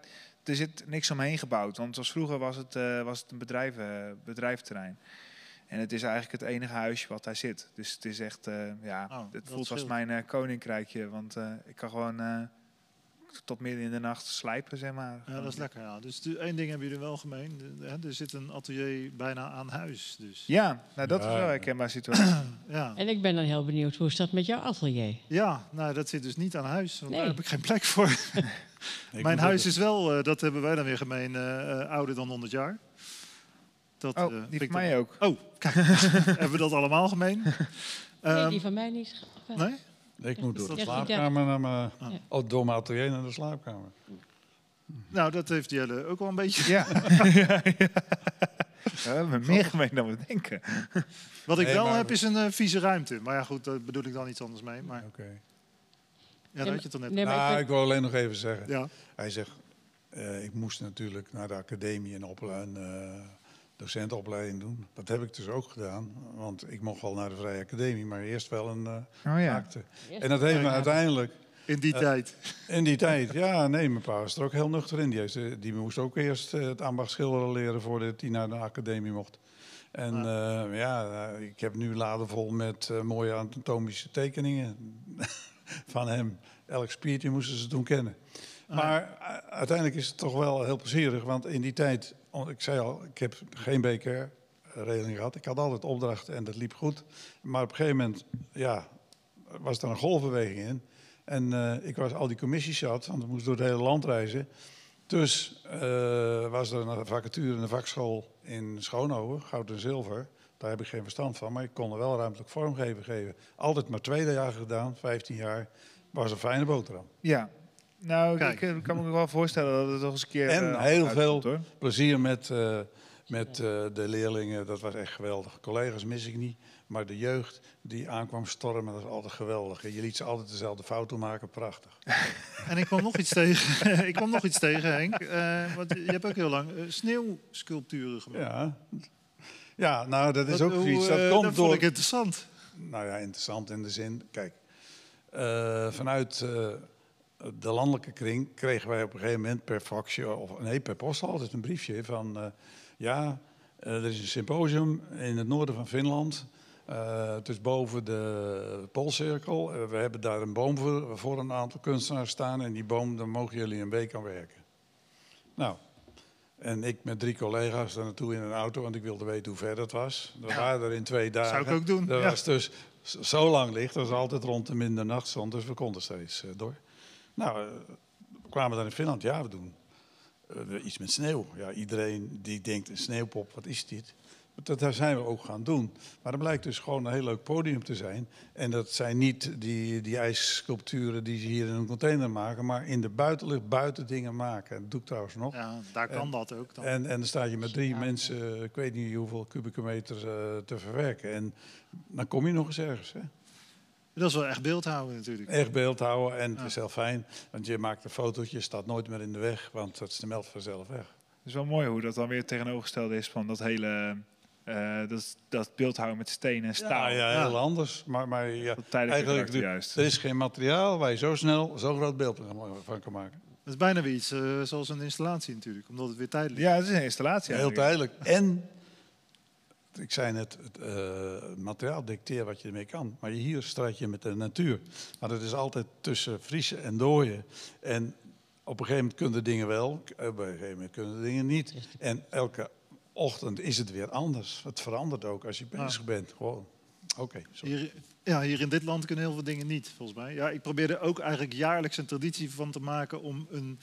[SPEAKER 5] er zit niks omheen gebouwd. Want zoals vroeger was het, was het een bedrijf, bedrijfterrein. En het is eigenlijk het enige huisje wat daar zit. Dus het is echt, eh, ja,
[SPEAKER 2] Oh,
[SPEAKER 5] het voelt als mijn eh, koninkrijkje. Want eh, ik kan gewoon eh, tot midden in de nacht slijpen, zeg maar.
[SPEAKER 2] Ja, dat is lekker. Ja. Dus de- één ding hebben jullie wel gemeen. De- de- hè, er zit een atelier bijna aan huis. Dus.
[SPEAKER 5] Ja, nou, dat is
[SPEAKER 3] Ja,
[SPEAKER 5] wel een herkenbaar situatie.
[SPEAKER 2] Ja.
[SPEAKER 4] En ik ben dan heel benieuwd, hoe is dat met jouw atelier?
[SPEAKER 2] ja, nou dat zit dus niet aan huis. Want daar
[SPEAKER 4] Nee.
[SPEAKER 2] heb ik geen plek voor. Mijn huis is wel, eh, dat hebben wij dan weer gemeen, ouder dan 100 jaar. Dat,
[SPEAKER 5] Oh,
[SPEAKER 2] eh,
[SPEAKER 5] die
[SPEAKER 2] vind
[SPEAKER 5] van
[SPEAKER 2] ik
[SPEAKER 5] mij ook.
[SPEAKER 2] Oh, kijk. hebben we dat allemaal gemeen?
[SPEAKER 4] nee,
[SPEAKER 2] Ehm,
[SPEAKER 4] die van mij niet.
[SPEAKER 2] nee?
[SPEAKER 3] Ik moet door de slaapkamer naar mijn...
[SPEAKER 2] Ah.
[SPEAKER 3] Oh, door mijn atelier naar de slaapkamer.
[SPEAKER 2] Nou, dat heeft Jelle ook wel een beetje.
[SPEAKER 5] Ja. ja, ja. We hebben meer gemeen dan we denken.
[SPEAKER 2] Wat ik
[SPEAKER 3] Nee,
[SPEAKER 2] wel heb is een eh, vieze ruimte. Maar ja, goed, daar bedoel ik dan iets anders mee. Maar
[SPEAKER 3] Oké.
[SPEAKER 2] ja, dat had je toch net.
[SPEAKER 4] Nee, maar
[SPEAKER 3] Nou,
[SPEAKER 4] ik
[SPEAKER 3] wil alleen nog even zeggen.
[SPEAKER 2] Ja.
[SPEAKER 3] Hij zegt, eh, ik moest natuurlijk naar de academie en opla- een eh, docentenopleiding doen. Dat heb ik dus ook gedaan. Want ik mocht wel naar de Vrije Academie, maar eerst wel een
[SPEAKER 5] Oh ja.
[SPEAKER 3] akte. En dat heeft me uiteindelijk,
[SPEAKER 2] In die
[SPEAKER 3] Eh,
[SPEAKER 2] tijd.
[SPEAKER 3] in die tijd, ja, nee, mijn pa was er ook heel nuchter in. Die, heeft, eh, die moest ook eerst het ambacht schilderen leren voordat hij naar de academie mocht. En eh, ja, ik heb nu laden vol met mooie anatomische tekeningen van hem. Elk spiertje moesten ze toen kennen. Maar u- uiteindelijk is het toch wel heel plezierig, want in die tijd, ik zei al, ik heb geen BKR-regeling gehad. Ik had altijd opdrachten en dat liep goed. Maar op een gegeven moment, ja, was er een golfbeweging in. En eh, ik was al die commissies zat, want ik moest door het hele land reizen. Dus eh, was er een vacature in de vakschool in Schoonhoven, goud en zilver. Daar heb ik geen verstand van, maar ik kon er wel ruimtelijk vormgeven geven. Altijd maar twee jaar gedaan, 15 jaar. Was een fijne boterham.
[SPEAKER 5] Ja. Nou,
[SPEAKER 2] Kijk.
[SPEAKER 5] ik kan me wel voorstellen dat het nog eens een keer...
[SPEAKER 3] En
[SPEAKER 5] eh,
[SPEAKER 3] heel
[SPEAKER 5] uitkomt,
[SPEAKER 3] veel
[SPEAKER 5] hoor.
[SPEAKER 3] plezier met, eh, met eh, de leerlingen. Dat was echt geweldig. Collega's mis ik niet. Maar de jeugd die aankwam stormen, dat was altijd geweldig. En je liet ze altijd dezelfde fouten maken. Prachtig.
[SPEAKER 2] En ik kwam nog iets tegen. ik kwam nog iets tegen, Henk. Want je hebt ook heel lang sneeuwsculpturen gemaakt.
[SPEAKER 3] Ja. ja, nou dat is ook
[SPEAKER 2] eh,
[SPEAKER 3] Dat komt
[SPEAKER 2] vond
[SPEAKER 3] door...
[SPEAKER 2] ik interessant.
[SPEAKER 3] Nou ja, interessant in de zin. Kijk, vanuit de landelijke kring kregen wij op een gegeven moment per faxje, of nee, per post altijd een briefje van. eh, ja, eh, er is een symposium in het noorden van Finland. Eh, het is boven de Poolcirkel. We hebben daar een boom voor, voor een aantal kunstenaars staan. En die boom, daar mogen jullie een week aan werken. Nou, en ik met drie collega's daar naartoe in een auto, want ik wilde weten hoe ver dat was. We
[SPEAKER 2] Ja.
[SPEAKER 3] waren er in twee dagen.
[SPEAKER 2] Zou ik ook doen,
[SPEAKER 3] Dat
[SPEAKER 2] ja.
[SPEAKER 3] was dus zo lang licht, dat was altijd rond de middernacht stond, dus we konden steeds door. Nou, eh, we kwamen dan in Finland, ja, we doen eh, iets met sneeuw. Ja, iedereen die denkt, een sneeuwpop, wat is dit? Dat daar zijn we ook gaan doen. Maar dat blijkt dus gewoon een heel leuk podium te zijn. En dat zijn niet die, die ijssculpturen die ze hier in een container maken, maar in de buitenlucht buiten dingen maken. Dat doe ik trouwens nog.
[SPEAKER 2] Ja, daar kan
[SPEAKER 3] En-
[SPEAKER 2] dat ook. Dan.
[SPEAKER 3] En, en dan sta je met drie
[SPEAKER 4] Ja.
[SPEAKER 3] mensen, eh, ik weet niet hoeveel kubieke meter te verwerken. En dan kom je nog eens ergens. Hè?
[SPEAKER 2] Dat is wel echt beeldhouden natuurlijk.
[SPEAKER 3] Echt beeld houden en het
[SPEAKER 2] Ja.
[SPEAKER 3] is heel fijn. Want je maakt een fotootje, staat nooit meer in de weg, want het smelt vanzelf weg.
[SPEAKER 5] Het is wel mooi hoe dat dan weer tegenovergesteld is van dat hele... eh, dat, dat beeldhouden met steen en staal.
[SPEAKER 3] Ja,
[SPEAKER 2] Ja.
[SPEAKER 3] heel anders. Maar, maar ja,
[SPEAKER 5] Dat
[SPEAKER 3] eigenlijk,
[SPEAKER 5] juist.
[SPEAKER 3] er is geen materiaal waar je zo snel zo'n groot beeld van kan maken.
[SPEAKER 2] Het is bijna weer iets eh, zoals een installatie natuurlijk, omdat het weer tijdelijk
[SPEAKER 5] Ja, het is een installatie.
[SPEAKER 3] Heel tijdelijk. En, ik zei net, het eh, materiaal dicteert wat je ermee kan. Maar hier strijd je met de natuur. Maar het is altijd tussen vriezen en dooien. En op een gegeven moment kunnen dingen wel, op een gegeven moment kunnen dingen niet. En elke ochtend is het weer anders. Het verandert ook als je bezig bent. Gewoon, oké.
[SPEAKER 2] Hier, ja, hier in dit land kunnen heel veel dingen niet, volgens mij. Ja, ik probeer er ook eigenlijk jaarlijks een traditie van te maken om een,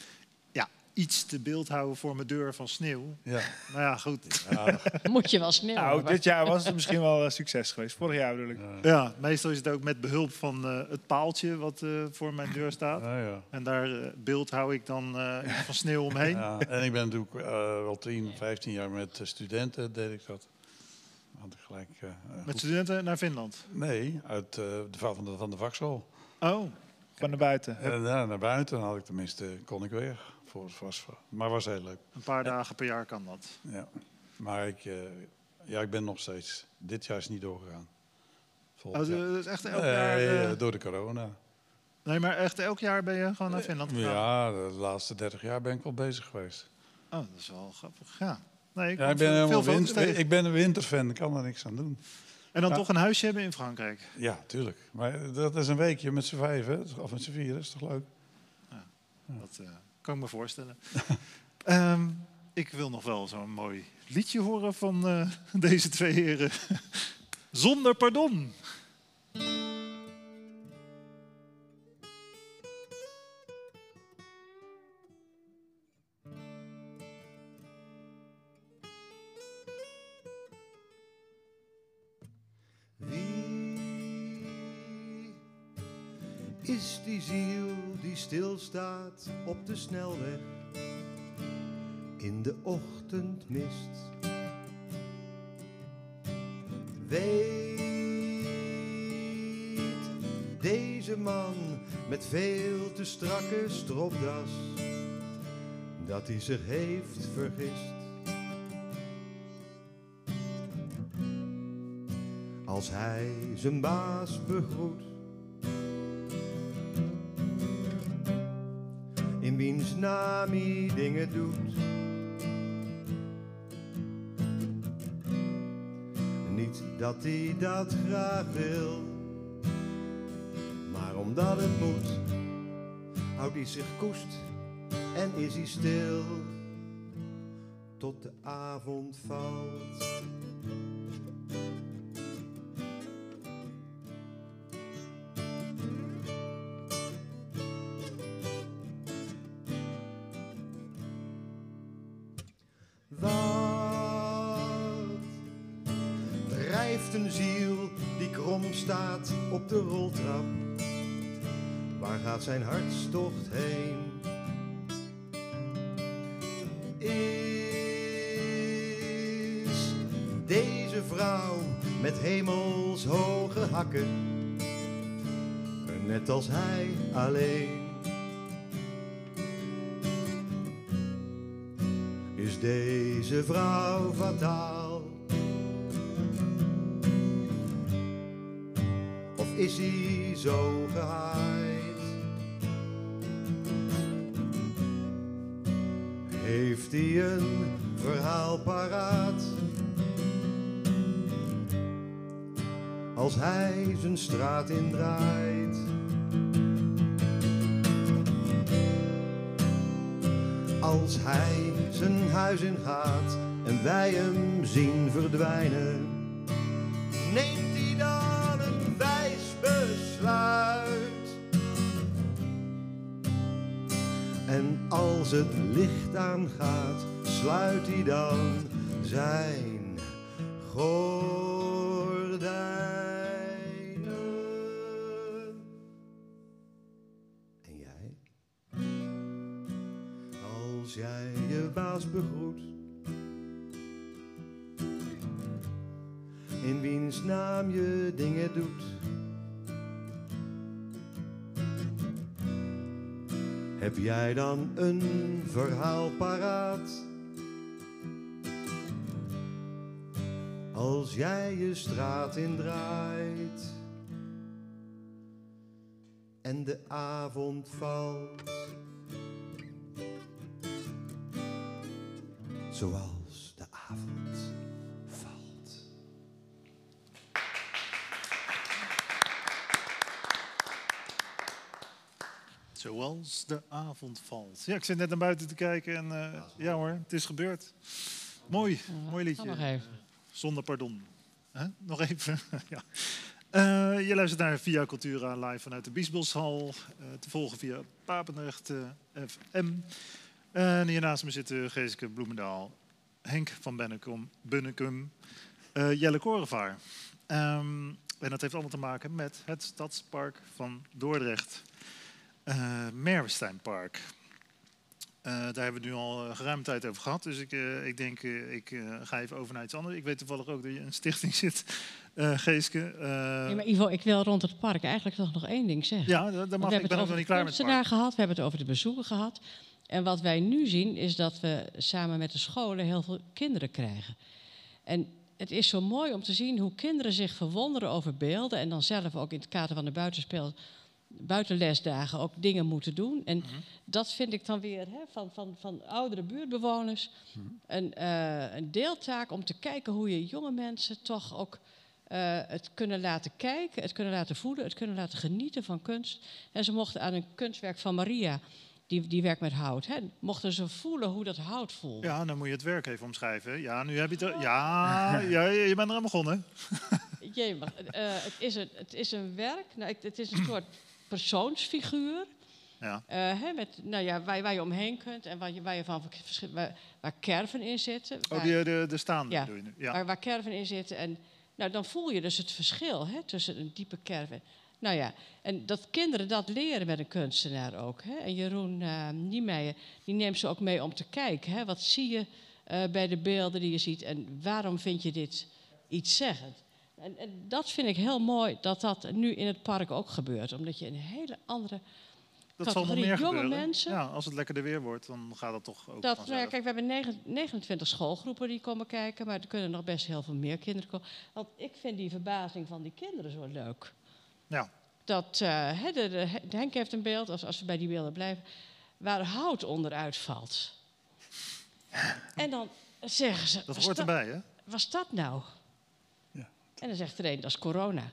[SPEAKER 2] iets te beeld houden voor mijn deur van sneeuw.
[SPEAKER 3] Ja.
[SPEAKER 2] Nou ja, goed.
[SPEAKER 3] Ja,
[SPEAKER 4] Moet je wel snel.
[SPEAKER 5] Nou, dit jaar was het misschien wel een succes geweest. Vorig jaar bedoel ik.
[SPEAKER 2] Ja, meestal is het ook met behulp van eh, het paaltje wat eh, voor mijn deur staat.
[SPEAKER 3] ja, ja.
[SPEAKER 2] En daar eh, beeld hou ik dan eh, van sneeuw omheen.
[SPEAKER 3] Ja, en ik ben natuurlijk eh, wel 10, 15 jaar met eh, studenten deed ik dat. Had ik gelijk, eh, eh,
[SPEAKER 2] Met studenten naar Finland.
[SPEAKER 3] Nee, uit eh, de va- van de, van de vakschool.
[SPEAKER 2] Oh,
[SPEAKER 5] Van naar buiten.
[SPEAKER 3] En ja, naar buiten had ik tenminste, kon ik weg. Voor, was, maar was heel leuk.
[SPEAKER 2] een paar dagen per jaar kan dat.
[SPEAKER 3] Ja. Maar ik, eh, ja, ik ben nog steeds. Dit jaar is niet doorgegaan.
[SPEAKER 2] Oh,
[SPEAKER 3] Volgend jaar.
[SPEAKER 2] dus echt elk jaar... eh,
[SPEAKER 3] eh, door de corona.
[SPEAKER 2] nee, maar echt elk jaar ben je gewoon naar Finland gegaan?
[SPEAKER 3] Ja, de laatste 30 jaar ben ik wel bezig geweest.
[SPEAKER 2] Oh, dat is wel grappig. Ja. Nee, ik
[SPEAKER 3] Ja, ik ben,
[SPEAKER 2] veel
[SPEAKER 3] helemaal winter, ik ben een winterfan, ik kan er niks aan doen.
[SPEAKER 2] En dan
[SPEAKER 3] Ja.
[SPEAKER 2] toch een huisje hebben in Frankrijk.
[SPEAKER 3] Ja, tuurlijk. Maar dat is een weekje met z'n vijven, of met z'n vieren, is toch leuk?
[SPEAKER 2] Dat eh, kan ik me voorstellen. Ehm, ik wil nog wel zo'n mooi liedje horen van eh, deze twee heren. Zonder pardon.
[SPEAKER 6] Stilstaat op de snelweg in de ochtendmist? Weet deze man met veel te strakke stropdas dat hij zich heeft vergist? Als hij zijn baas begroet dingen doet. Niet dat hij dat graag wil, maar omdat het moet, houdt hij zich koest en is hij stil tot de avond valt. Een ziel die krom staat op de roltrap? Waar gaat zijn hartstocht heen? Is deze vrouw met hemelshoge hakken er net als hij alleen? Is deze vrouw fataal? Zo? Heeft hij een verhaal paraat? Als hij zijn straat indraait. Als hij zijn huis ingaat en wij hem zien verdwijnen, het licht aangaat, sluit hij dan zijn gordijnen. En jij? Als jij je baas begroet, in wiens naam je dingen doet. Heb jij dan een verhaal paraat? Als jij je straat indraait en de avond valt. Zoals
[SPEAKER 2] Zoals de avond valt. Ja, ik zit net naar buiten te kijken en eh, ja hoor, het is gebeurd. Mooi, mooi
[SPEAKER 4] Ga nog
[SPEAKER 2] liedje.
[SPEAKER 4] even.
[SPEAKER 2] Zonder pardon. Hè? Nog even. ja. Eh, je luistert naar Via Cultura live vanuit de Biesboshal. eh, te volgen via Papendrecht eh, FM. En hiernaast me zitten Geeske Bloemendaal, Henk van Bennekom, Bunnekum, eh, Jelle Korenvaar. Ehm, en dat heeft allemaal te maken met het Stadspark van Dordrecht. Eh Merwesteinpark. Eh, daar hebben we het nu al eh, geruime tijd over gehad. Dus ik, ik denk, ik ga even over naar iets anders. Ik weet toevallig ook dat je in een stichting zit, Geeske.
[SPEAKER 4] Ja, maar Ivo, ik wil rond het park eigenlijk toch nog één ding zeggen.
[SPEAKER 2] ja, dat, mag.
[SPEAKER 4] we
[SPEAKER 2] Ik ben ook nog niet klaar met het park.
[SPEAKER 4] kunstenaar gehad, we hebben het over de bezoeker gehad. En wat wij nu zien is dat we samen met de scholen heel veel kinderen krijgen. En het is zo mooi om te zien hoe kinderen zich verwonderen over beelden. En dan zelf ook in het kader van de buitenspel, buitenlesdagen ook dingen moeten doen. En
[SPEAKER 2] Mhm.
[SPEAKER 4] dat vind ik dan weer hè, van, van, van oudere buurtbewoners een, eh, een deeltaak om te kijken hoe je jonge mensen toch ook eh, het kunnen laten kijken, het kunnen laten voelen, het kunnen laten genieten van kunst. En ze mochten aan een kunstwerk van Maria, die, die werkt met hout, hè, mochten ze voelen hoe dat hout voelde.
[SPEAKER 2] Ja, dan moet je het werk even omschrijven. Ja, nu heb je het er. Ja, ja, je bent eraan begonnen.
[SPEAKER 4] Jee, eh, het, is een, het is een werk, nou, ik- het is een soort persoonsfiguur.
[SPEAKER 2] Ja.
[SPEAKER 4] eh, hè, met, nou ja, waar, waar je omheen kunt en waar je, waar je van waar, waar kerven in zitten.
[SPEAKER 2] Oh,
[SPEAKER 4] waar-
[SPEAKER 2] die, de, de staande
[SPEAKER 4] Ja.
[SPEAKER 2] doe je nu. Ja.
[SPEAKER 4] waar, waar kerven in zitten. En nou, dan voel je dus het verschil hè, tussen een diepe kerven. Nou ja, en dat kinderen dat leren met een kunstenaar ook. Hè. En Jeroen uh, Niemeyer, die neemt ze ook mee om te kijken. Hè. Wat zie je eh, bij de beelden die je ziet en waarom vind je dit iets zeggend? En, en dat vind ik heel mooi dat dat nu in het park ook gebeurt. Omdat je een hele andere...
[SPEAKER 2] dat zal nog meer
[SPEAKER 4] jonge
[SPEAKER 2] gebeuren.
[SPEAKER 4] mensen.
[SPEAKER 2] Ja, als het lekkerder weer wordt, dan gaat dat toch ook
[SPEAKER 4] Dat, nou ja, kijk, we hebben negen- 29 schoolgroepen die komen kijken, maar er kunnen nog best heel veel meer kinderen komen. Want ik vind die verbazing van die kinderen zo leuk.
[SPEAKER 2] Ja.
[SPEAKER 4] Dat, eh, de, de- de Henk heeft een beeld, als, als we bij die beelden blijven, waar hout onderuit valt. En dan zeggen ze,
[SPEAKER 2] Dat
[SPEAKER 4] "Was
[SPEAKER 2] hoort erbij, hè?
[SPEAKER 4] was dat nou?
[SPEAKER 3] Ja.
[SPEAKER 4] En dan zegt er een, dat is corona.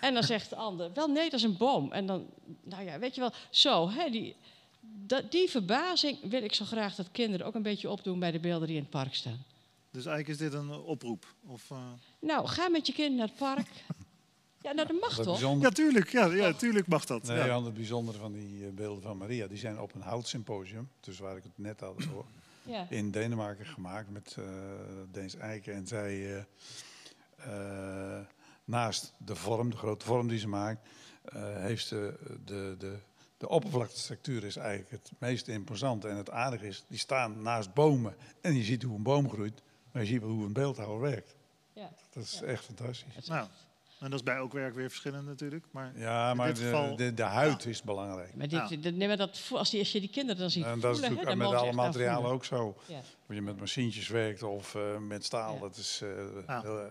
[SPEAKER 4] en dan zegt de ander, wel nee, dat is een boom. En dan, nou ja, weet je wel, zo, hè, die, dat, die verbazing wil ik zo graag dat kinderen ook een beetje opdoen bij de beelden die in het park staan.
[SPEAKER 2] Dus eigenlijk is dit een oproep. Of, eh,
[SPEAKER 4] Nou, ga met je kind naar het park. Ja, nou, dat mag
[SPEAKER 2] Ja,
[SPEAKER 4] toch?
[SPEAKER 3] bijzondere,
[SPEAKER 2] tuurlijk. Ja, ja, tuurlijk mag dat.
[SPEAKER 3] nee,
[SPEAKER 2] ja.
[SPEAKER 3] Jan, het bijzondere van die eh, beelden van Maria, die zijn op een houtsymposium, dus waar ik het net had over,
[SPEAKER 4] Ja.
[SPEAKER 3] in Denemarken gemaakt met eh Deens Eiken. En zij, naast de vorm, de grote vorm die ze maakt, eh, heeft ze de, de, de oppervlaktestructuur is eigenlijk het meest imposant. En het aardige is, die staan naast bomen en je ziet hoe een boom groeit, maar je ziet wel hoe een beeldhouwer werkt.
[SPEAKER 4] Ja.
[SPEAKER 3] Dat is echt fantastisch.
[SPEAKER 2] Nou, en dat is bij elk werk weer verschillend natuurlijk. Maar
[SPEAKER 3] Ja,
[SPEAKER 2] In
[SPEAKER 3] maar
[SPEAKER 2] dit
[SPEAKER 3] de,
[SPEAKER 2] geval-
[SPEAKER 3] de, de huid is belangrijk.
[SPEAKER 4] Maar, dit,
[SPEAKER 2] Ja.
[SPEAKER 4] nee, maar dat, als, die, als je die kinderen dan ziet
[SPEAKER 3] En
[SPEAKER 4] voelen,
[SPEAKER 3] dat is
[SPEAKER 4] hè,
[SPEAKER 3] natuurlijk
[SPEAKER 4] dan
[SPEAKER 3] met alle materialen ook zo.
[SPEAKER 4] Ja.
[SPEAKER 3] Of je met machientjes werkt of eh, met staal,
[SPEAKER 4] Ja.
[SPEAKER 3] dat is eh,
[SPEAKER 2] Ja.
[SPEAKER 3] heel, eh,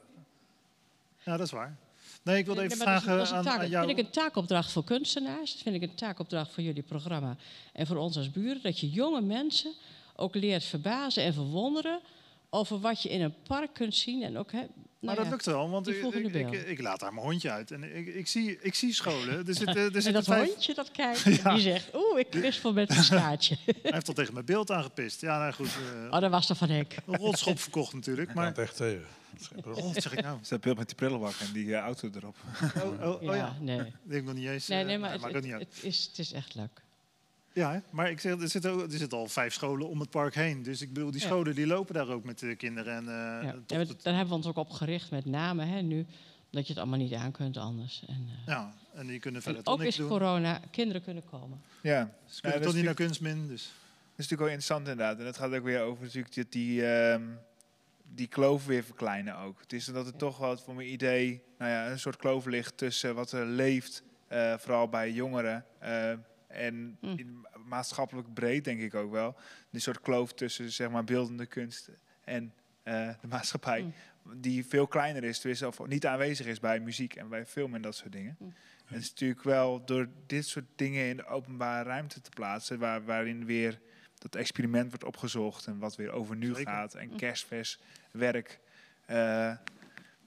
[SPEAKER 2] ja, dat is waar. Nee, ik wilde
[SPEAKER 4] Nee,
[SPEAKER 2] even
[SPEAKER 4] maar dat is-
[SPEAKER 2] vragen
[SPEAKER 4] dat is een
[SPEAKER 2] aan, aan
[SPEAKER 4] Dat
[SPEAKER 2] jou.
[SPEAKER 4] vind ik een taakopdracht voor kunstenaars. Dat vind ik een taakopdracht voor jullie programma. En voor ons als buren. Dat je jonge mensen ook leert verbazen en verwonderen over wat je in een park kunt zien. En ook, hè, nou
[SPEAKER 2] Maar dat
[SPEAKER 4] ja,
[SPEAKER 2] lukt wel, want ik, ik, ik, ik laat daar mijn hondje uit. En ik, ik, zie, ik zie scholen. Er zit, er
[SPEAKER 4] En
[SPEAKER 2] zitten
[SPEAKER 4] dat
[SPEAKER 2] vijf,
[SPEAKER 4] hondje dat kijkt, die zegt, oeh, ik kwispel met een staartje.
[SPEAKER 2] Hij heeft al tegen mijn beeld aangepist. Ja, nou goed. eh,
[SPEAKER 4] Oh, dat was er van Henk.
[SPEAKER 2] een rotschop verkocht natuurlijk.
[SPEAKER 3] ik kan
[SPEAKER 2] Maar,
[SPEAKER 3] het echt tegen. Is probleem.
[SPEAKER 2] oh, zeg ik nou?
[SPEAKER 7] Dat beeld met die prullenbak en die eh, auto erop.
[SPEAKER 2] Oh, oh, oh ja,
[SPEAKER 4] nee.
[SPEAKER 2] dat heb ik nog niet eens.
[SPEAKER 4] Nee,
[SPEAKER 2] eh,
[SPEAKER 4] nee, maar het, het,
[SPEAKER 2] niet uit.
[SPEAKER 4] het is, het is echt leuk.
[SPEAKER 2] Ja, maar ik zeg, er, zitten ook, er zitten al vijf scholen om het park heen. Dus ik bedoel, die
[SPEAKER 4] Ja.
[SPEAKER 2] scholen die lopen daar ook met de kinderen. En, eh,
[SPEAKER 4] Ja.
[SPEAKER 2] het-
[SPEAKER 4] daar hebben we ons ook op gericht met name hè, nu. Dat je het allemaal niet aan kunt anders. En, eh,
[SPEAKER 2] ja, en die kunnen
[SPEAKER 4] en
[SPEAKER 2] verder toch
[SPEAKER 4] ook
[SPEAKER 2] niks
[SPEAKER 4] is
[SPEAKER 2] doen.
[SPEAKER 4] corona, kinderen kunnen komen.
[SPEAKER 5] Ja,
[SPEAKER 2] Ze kunnen toch niet naar kunstmin. Dus.
[SPEAKER 5] Dat is natuurlijk wel interessant inderdaad. En dat gaat ook weer over natuurlijk dat die, ehm, die kloof weer verkleinen ook. Het is dat het toch wat voor mijn idee nou ja, een soort kloof ligt tussen wat er leeft, eh, vooral bij jongeren. En
[SPEAKER 4] Hm.
[SPEAKER 5] in maatschappelijk breed denk ik ook wel. Die soort kloof tussen zeg maar beeldende kunst en eh, de maatschappij.
[SPEAKER 4] Hm.
[SPEAKER 5] Die veel kleiner is, tenminste, of niet aanwezig is bij muziek en bij film en dat soort dingen.
[SPEAKER 4] Hm.
[SPEAKER 5] Het is natuurlijk wel door dit soort dingen in de openbare ruimte te plaatsen, waar, waarin weer dat experiment wordt opgezocht en wat weer over nu
[SPEAKER 2] Zeker.
[SPEAKER 5] gaat en kerstvers werk, eh,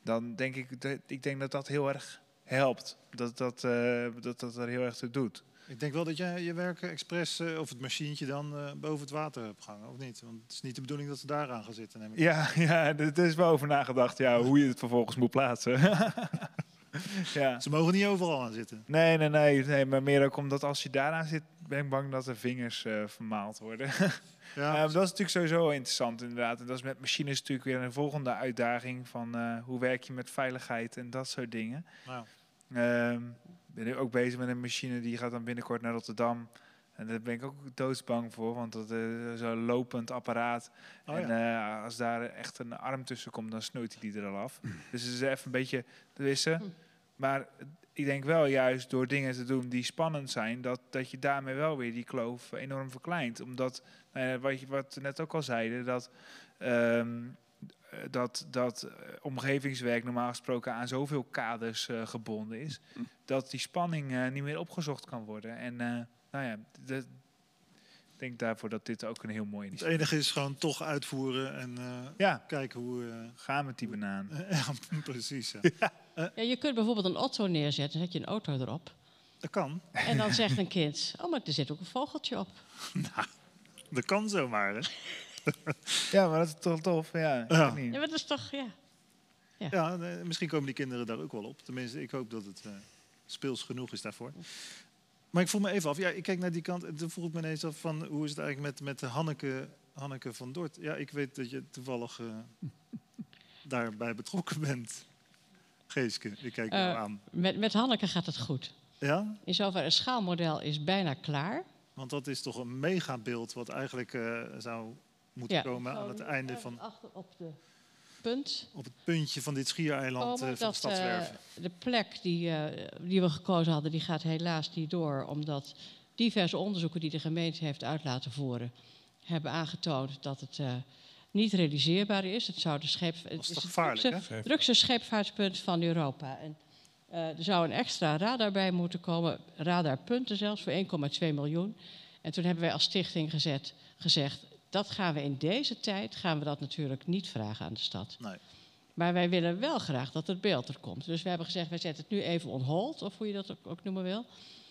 [SPEAKER 5] dan denk ik, dat, ik denk dat dat heel erg helpt. Dat dat, eh, dat, dat er heel erg toe doet.
[SPEAKER 2] Ik denk wel dat jij je werk expres, eh, of het machientje dan, eh, boven het water hebt gehangen, of niet? Want het is niet de bedoeling dat ze daaraan gaan zitten. Neem ik.
[SPEAKER 5] Ja, ja, er is wel over nagedacht ja, hoe je het vervolgens moet plaatsen. ja.
[SPEAKER 2] Ze mogen niet overal aan zitten.
[SPEAKER 5] Nee, nee, nee, nee, maar meer ook omdat als je daaraan zit, ben ik bang dat de vingers eh, vermaald worden.
[SPEAKER 2] Ja,
[SPEAKER 5] Eh, dat is natuurlijk sowieso interessant inderdaad. En dat is met machines natuurlijk weer een volgende uitdaging van hoe werk je met veiligheid en dat soort dingen.
[SPEAKER 2] nou,
[SPEAKER 5] Ehm ben ik ook bezig met een machine die gaat dan binnenkort naar Rotterdam. En daar ben ik ook doodsbang voor, want dat eh, is zo'n lopend apparaat.
[SPEAKER 2] oh
[SPEAKER 5] en
[SPEAKER 2] ja.
[SPEAKER 5] eh, als daar echt een arm tussen komt, dan snoeit hij die er al af. dus het is even een beetje wissen.
[SPEAKER 4] Hm.
[SPEAKER 5] Maar ik denk wel juist door dingen te doen die spannend zijn, dat, dat je daarmee wel weer die kloof enorm verkleint. Omdat, nou ja, wat, je, wat we net ook al zeiden, dat, ehm, eh, dat, dat eh, omgevingswerk normaal gesproken aan zoveel kaders eh, gebonden is, dat die spanning eh, niet meer opgezocht kan worden. En eh, nou ja, de- ik denk daarvoor dat dit ook een heel mooi
[SPEAKER 2] Het
[SPEAKER 5] initiatief is.
[SPEAKER 2] enige is gewoon toch uitvoeren en eh,
[SPEAKER 5] Ja,
[SPEAKER 2] kijken hoe... eh,
[SPEAKER 5] ga met die banaan.
[SPEAKER 2] ja, precies. Ja.
[SPEAKER 4] Ja, je kunt bijvoorbeeld een auto neerzetten, zet je een auto erop.
[SPEAKER 2] Dat kan.
[SPEAKER 4] En dan zegt een kind, oh, maar er zit ook een vogeltje op.
[SPEAKER 2] Dat kan zomaar, hè?
[SPEAKER 5] Ja, maar dat is toch tof? Ja,
[SPEAKER 2] Ja.
[SPEAKER 5] niet.
[SPEAKER 4] Ja, maar dat is toch, ja.
[SPEAKER 2] Ja, nee, misschien komen die kinderen daar ook wel op. Tenminste, ik hoop dat het eh, speels genoeg is daarvoor. Maar ik voel me even af. Ja, ik kijk naar die kant en toen vroeg ik me ineens af van... hoe is het eigenlijk met, met de Hanneke, Hanneke van Dort? Ja, ik weet dat je toevallig eh, daarbij betrokken bent. Geeske, ik kijk jou
[SPEAKER 4] Eh,
[SPEAKER 2] aan.
[SPEAKER 4] Met, met Hanneke gaat het goed.
[SPEAKER 2] Ja?
[SPEAKER 4] In zoverre, het schaalmodel is bijna klaar.
[SPEAKER 2] Want dat is toch een megabeeld wat eigenlijk eh, zou moeten
[SPEAKER 4] Ja.
[SPEAKER 2] komen aan het einde van...
[SPEAKER 4] Achter op de punt.
[SPEAKER 2] op het puntje van dit schiereiland
[SPEAKER 4] komen
[SPEAKER 2] eh, van
[SPEAKER 4] dat
[SPEAKER 2] Stadswerven.
[SPEAKER 4] eh, de plek die, eh, die we gekozen hadden, die gaat helaas niet door. Omdat diverse onderzoeken die de gemeente heeft uit laten voeren, hebben aangetoond dat het eh, niet realiseerbaar is. Het zou de scheep, het
[SPEAKER 2] dat is toch
[SPEAKER 4] het
[SPEAKER 2] gevaarlijk,
[SPEAKER 4] drukste- drukste scheepvaartpunt van Europa. En, eh, er zou een extra radar bij moeten komen, radarpunten zelfs, voor 1,2 miljoen. En toen hebben wij als stichting gezet, gezegd, dat gaan we in deze tijd, gaan we dat natuurlijk niet vragen aan de stad.
[SPEAKER 2] Nee.
[SPEAKER 4] Maar wij willen wel graag dat het beeld er komt. Dus we hebben gezegd, wij zetten het nu even on hold, of hoe je dat ook, ook noemen wil.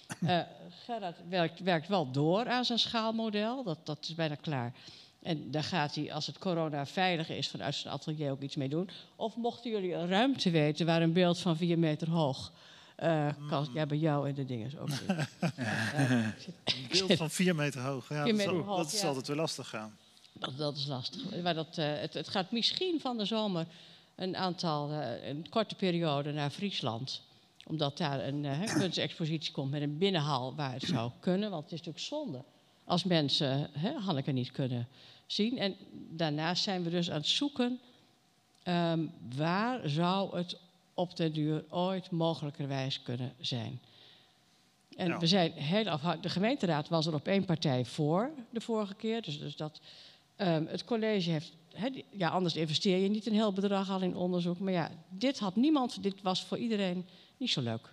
[SPEAKER 4] Eh Gerard werkt, werkt wel door aan zijn schaalmodel, dat, dat is bijna klaar. En daar gaat hij, als het corona veilig is, vanuit zijn atelier ook iets mee doen. Of mochten jullie een ruimte weten waar een beeld van vier meter hoog eh, kan... Ja, bij jou en de dingen is ook niet.
[SPEAKER 2] Een beeld van vier meter hoog. Ja,
[SPEAKER 4] Vier
[SPEAKER 2] dat,
[SPEAKER 4] meter hoog,
[SPEAKER 2] dat is
[SPEAKER 4] ja.
[SPEAKER 2] altijd weer lastig gaan.
[SPEAKER 4] Dat, dat is lastig. Maar dat, eh, het, het gaat misschien van de zomer een aantal, eh, een korte periode naar Friesland. Omdat daar een eh, kunstexpositie komt met een binnenhal waar het zou kunnen. Want het is natuurlijk zonde als mensen hè, Hanneke niet kunnen zien. En daarnaast zijn we dus aan het zoeken... ehm, waar zou het op den duur ooit mogelijkerwijs kunnen zijn. En
[SPEAKER 2] Ja.
[SPEAKER 4] we zijn heel afhankelijk. De gemeenteraad was er op één partij voor de vorige keer. Dus, dus dat ehm, het college heeft. ja, anders investeer je niet een heel bedrag al in onderzoek. Maar ja, dit had niemand. Dit was voor iedereen niet zo leuk.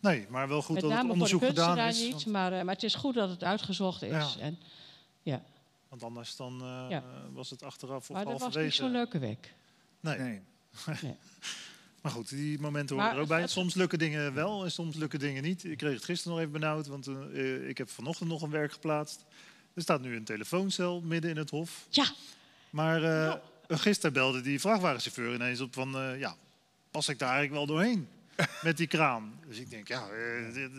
[SPEAKER 2] Nee, maar wel goed
[SPEAKER 4] Met
[SPEAKER 2] dat het
[SPEAKER 4] name voor de
[SPEAKER 2] onderzoek gedaan is.
[SPEAKER 4] niet.
[SPEAKER 2] Want,
[SPEAKER 4] Maar, eh, maar het is goed dat het uitgezocht is.
[SPEAKER 2] Ja.
[SPEAKER 4] En, ja.
[SPEAKER 2] want anders dan, eh,
[SPEAKER 4] Ja.
[SPEAKER 2] was het achteraf of
[SPEAKER 4] Maar dat was niet zo'n leuke week.
[SPEAKER 2] Nee.
[SPEAKER 5] Nee.
[SPEAKER 2] Maar goed, die momenten
[SPEAKER 4] Maar
[SPEAKER 2] horen er ook bij.
[SPEAKER 4] het-
[SPEAKER 2] Soms lukken dingen wel en soms lukken dingen niet. Ik kreeg het gisteren nog even benauwd, want eh, ik heb vanochtend nog een werk geplaatst. Er staat nu een telefooncel midden in het hof.
[SPEAKER 4] Ja,
[SPEAKER 2] Maar eh, gisteren belde die vrachtwagenchauffeur ineens op van... eh, ja, pas ik daar eigenlijk wel doorheen met die kraan? Dus ik denk, ja,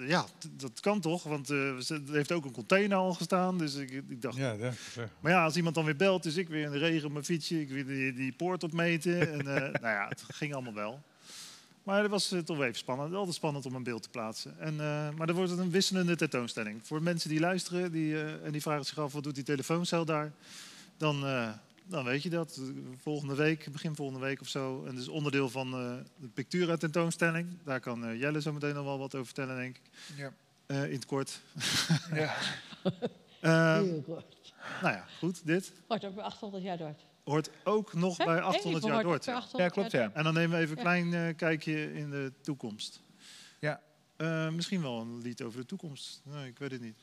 [SPEAKER 2] ja dat kan toch? Want eh, ze- er heeft ook een container al gestaan. Dus ik, ik dacht,
[SPEAKER 3] Ja, eh,
[SPEAKER 2] maar ja, als iemand dan weer belt, dus ik weer in de regen op mijn fietsje, ik weer die, die poort opmeten. En, eh, nou ja, het ging allemaal wel. Maar het was eh, toch wel even spannend. Altijd spannend om een beeld te plaatsen. En, eh, maar dan wordt het een wisselende tentoonstelling. Voor mensen die luisteren die, eh, en die vragen zich af, wat doet die telefooncel daar? Dan, eh, dan weet je dat. Volgende week, begin volgende week of zo. En dat is onderdeel van eh, de Pictura tentoonstelling. Daar kan eh, Jelle zo meteen nog wel wat over vertellen, denk ik.
[SPEAKER 5] Ja.
[SPEAKER 2] Eh, in het kort.
[SPEAKER 5] Ja.
[SPEAKER 2] Eh, nou ja, goed, dit
[SPEAKER 4] wordt ook bij 800 jaar door.
[SPEAKER 2] Hoort ook nog
[SPEAKER 4] Hè?
[SPEAKER 2] bij
[SPEAKER 4] Nee,
[SPEAKER 2] 800
[SPEAKER 4] die
[SPEAKER 2] jaar
[SPEAKER 4] ook
[SPEAKER 2] ja.
[SPEAKER 4] bij 800
[SPEAKER 5] ja, klopt
[SPEAKER 4] jaar
[SPEAKER 5] ja.
[SPEAKER 2] En dan nemen we even een
[SPEAKER 4] Ja.
[SPEAKER 2] klein eh, kijkje in de toekomst.
[SPEAKER 5] Ja.
[SPEAKER 2] Eh, misschien wel een lied over de toekomst. Nee, ik weet het niet.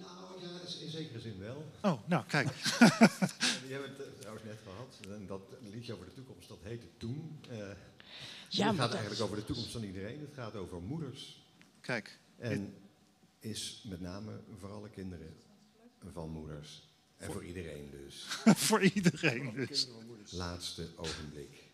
[SPEAKER 6] Nou ja, in zekere zin wel.
[SPEAKER 2] Oh, nou kijk.
[SPEAKER 6] Die hebben het eh, trouwens net gehad. En dat liedje over de toekomst, dat heette Toen. Eh
[SPEAKER 4] Ja,
[SPEAKER 6] het
[SPEAKER 4] maar
[SPEAKER 6] gaat
[SPEAKER 4] dat-
[SPEAKER 6] eigenlijk over de toekomst van iedereen. Het gaat over moeders.
[SPEAKER 2] Kijk.
[SPEAKER 6] En is met name voor alle kinderen van moeders. En voor iedereen dus.
[SPEAKER 2] Voor iedereen dus.
[SPEAKER 6] Laatste ogenblik.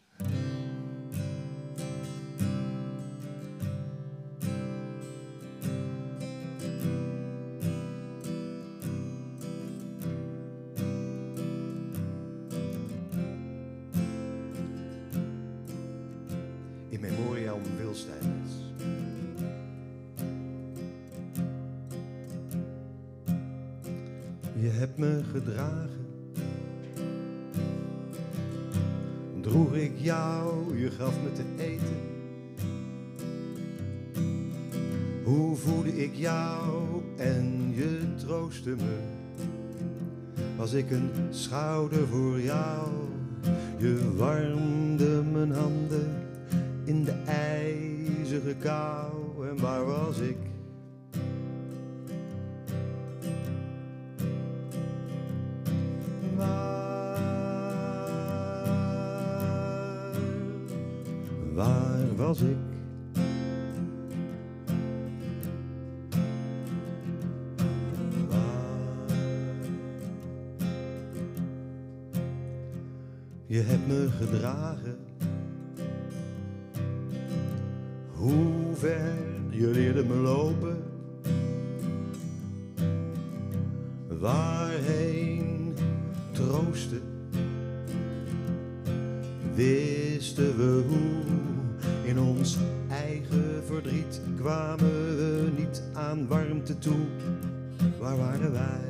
[SPEAKER 6] Gaf me te eten. Hoe voedde ik jou en je troostte me? Was ik een schouder voor jou? Je warmde mijn handen in de ijzige kou. En waar was ik? Toe. Waar waren wij?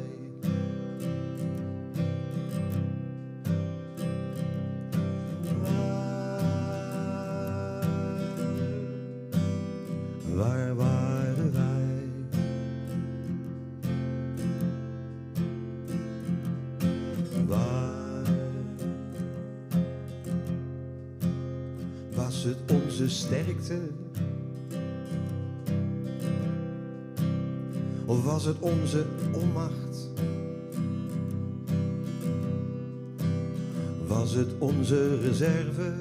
[SPEAKER 6] Waar, waar waren wij? Waar was het onze sterkte? Of was het onze onmacht? Was het onze reserve?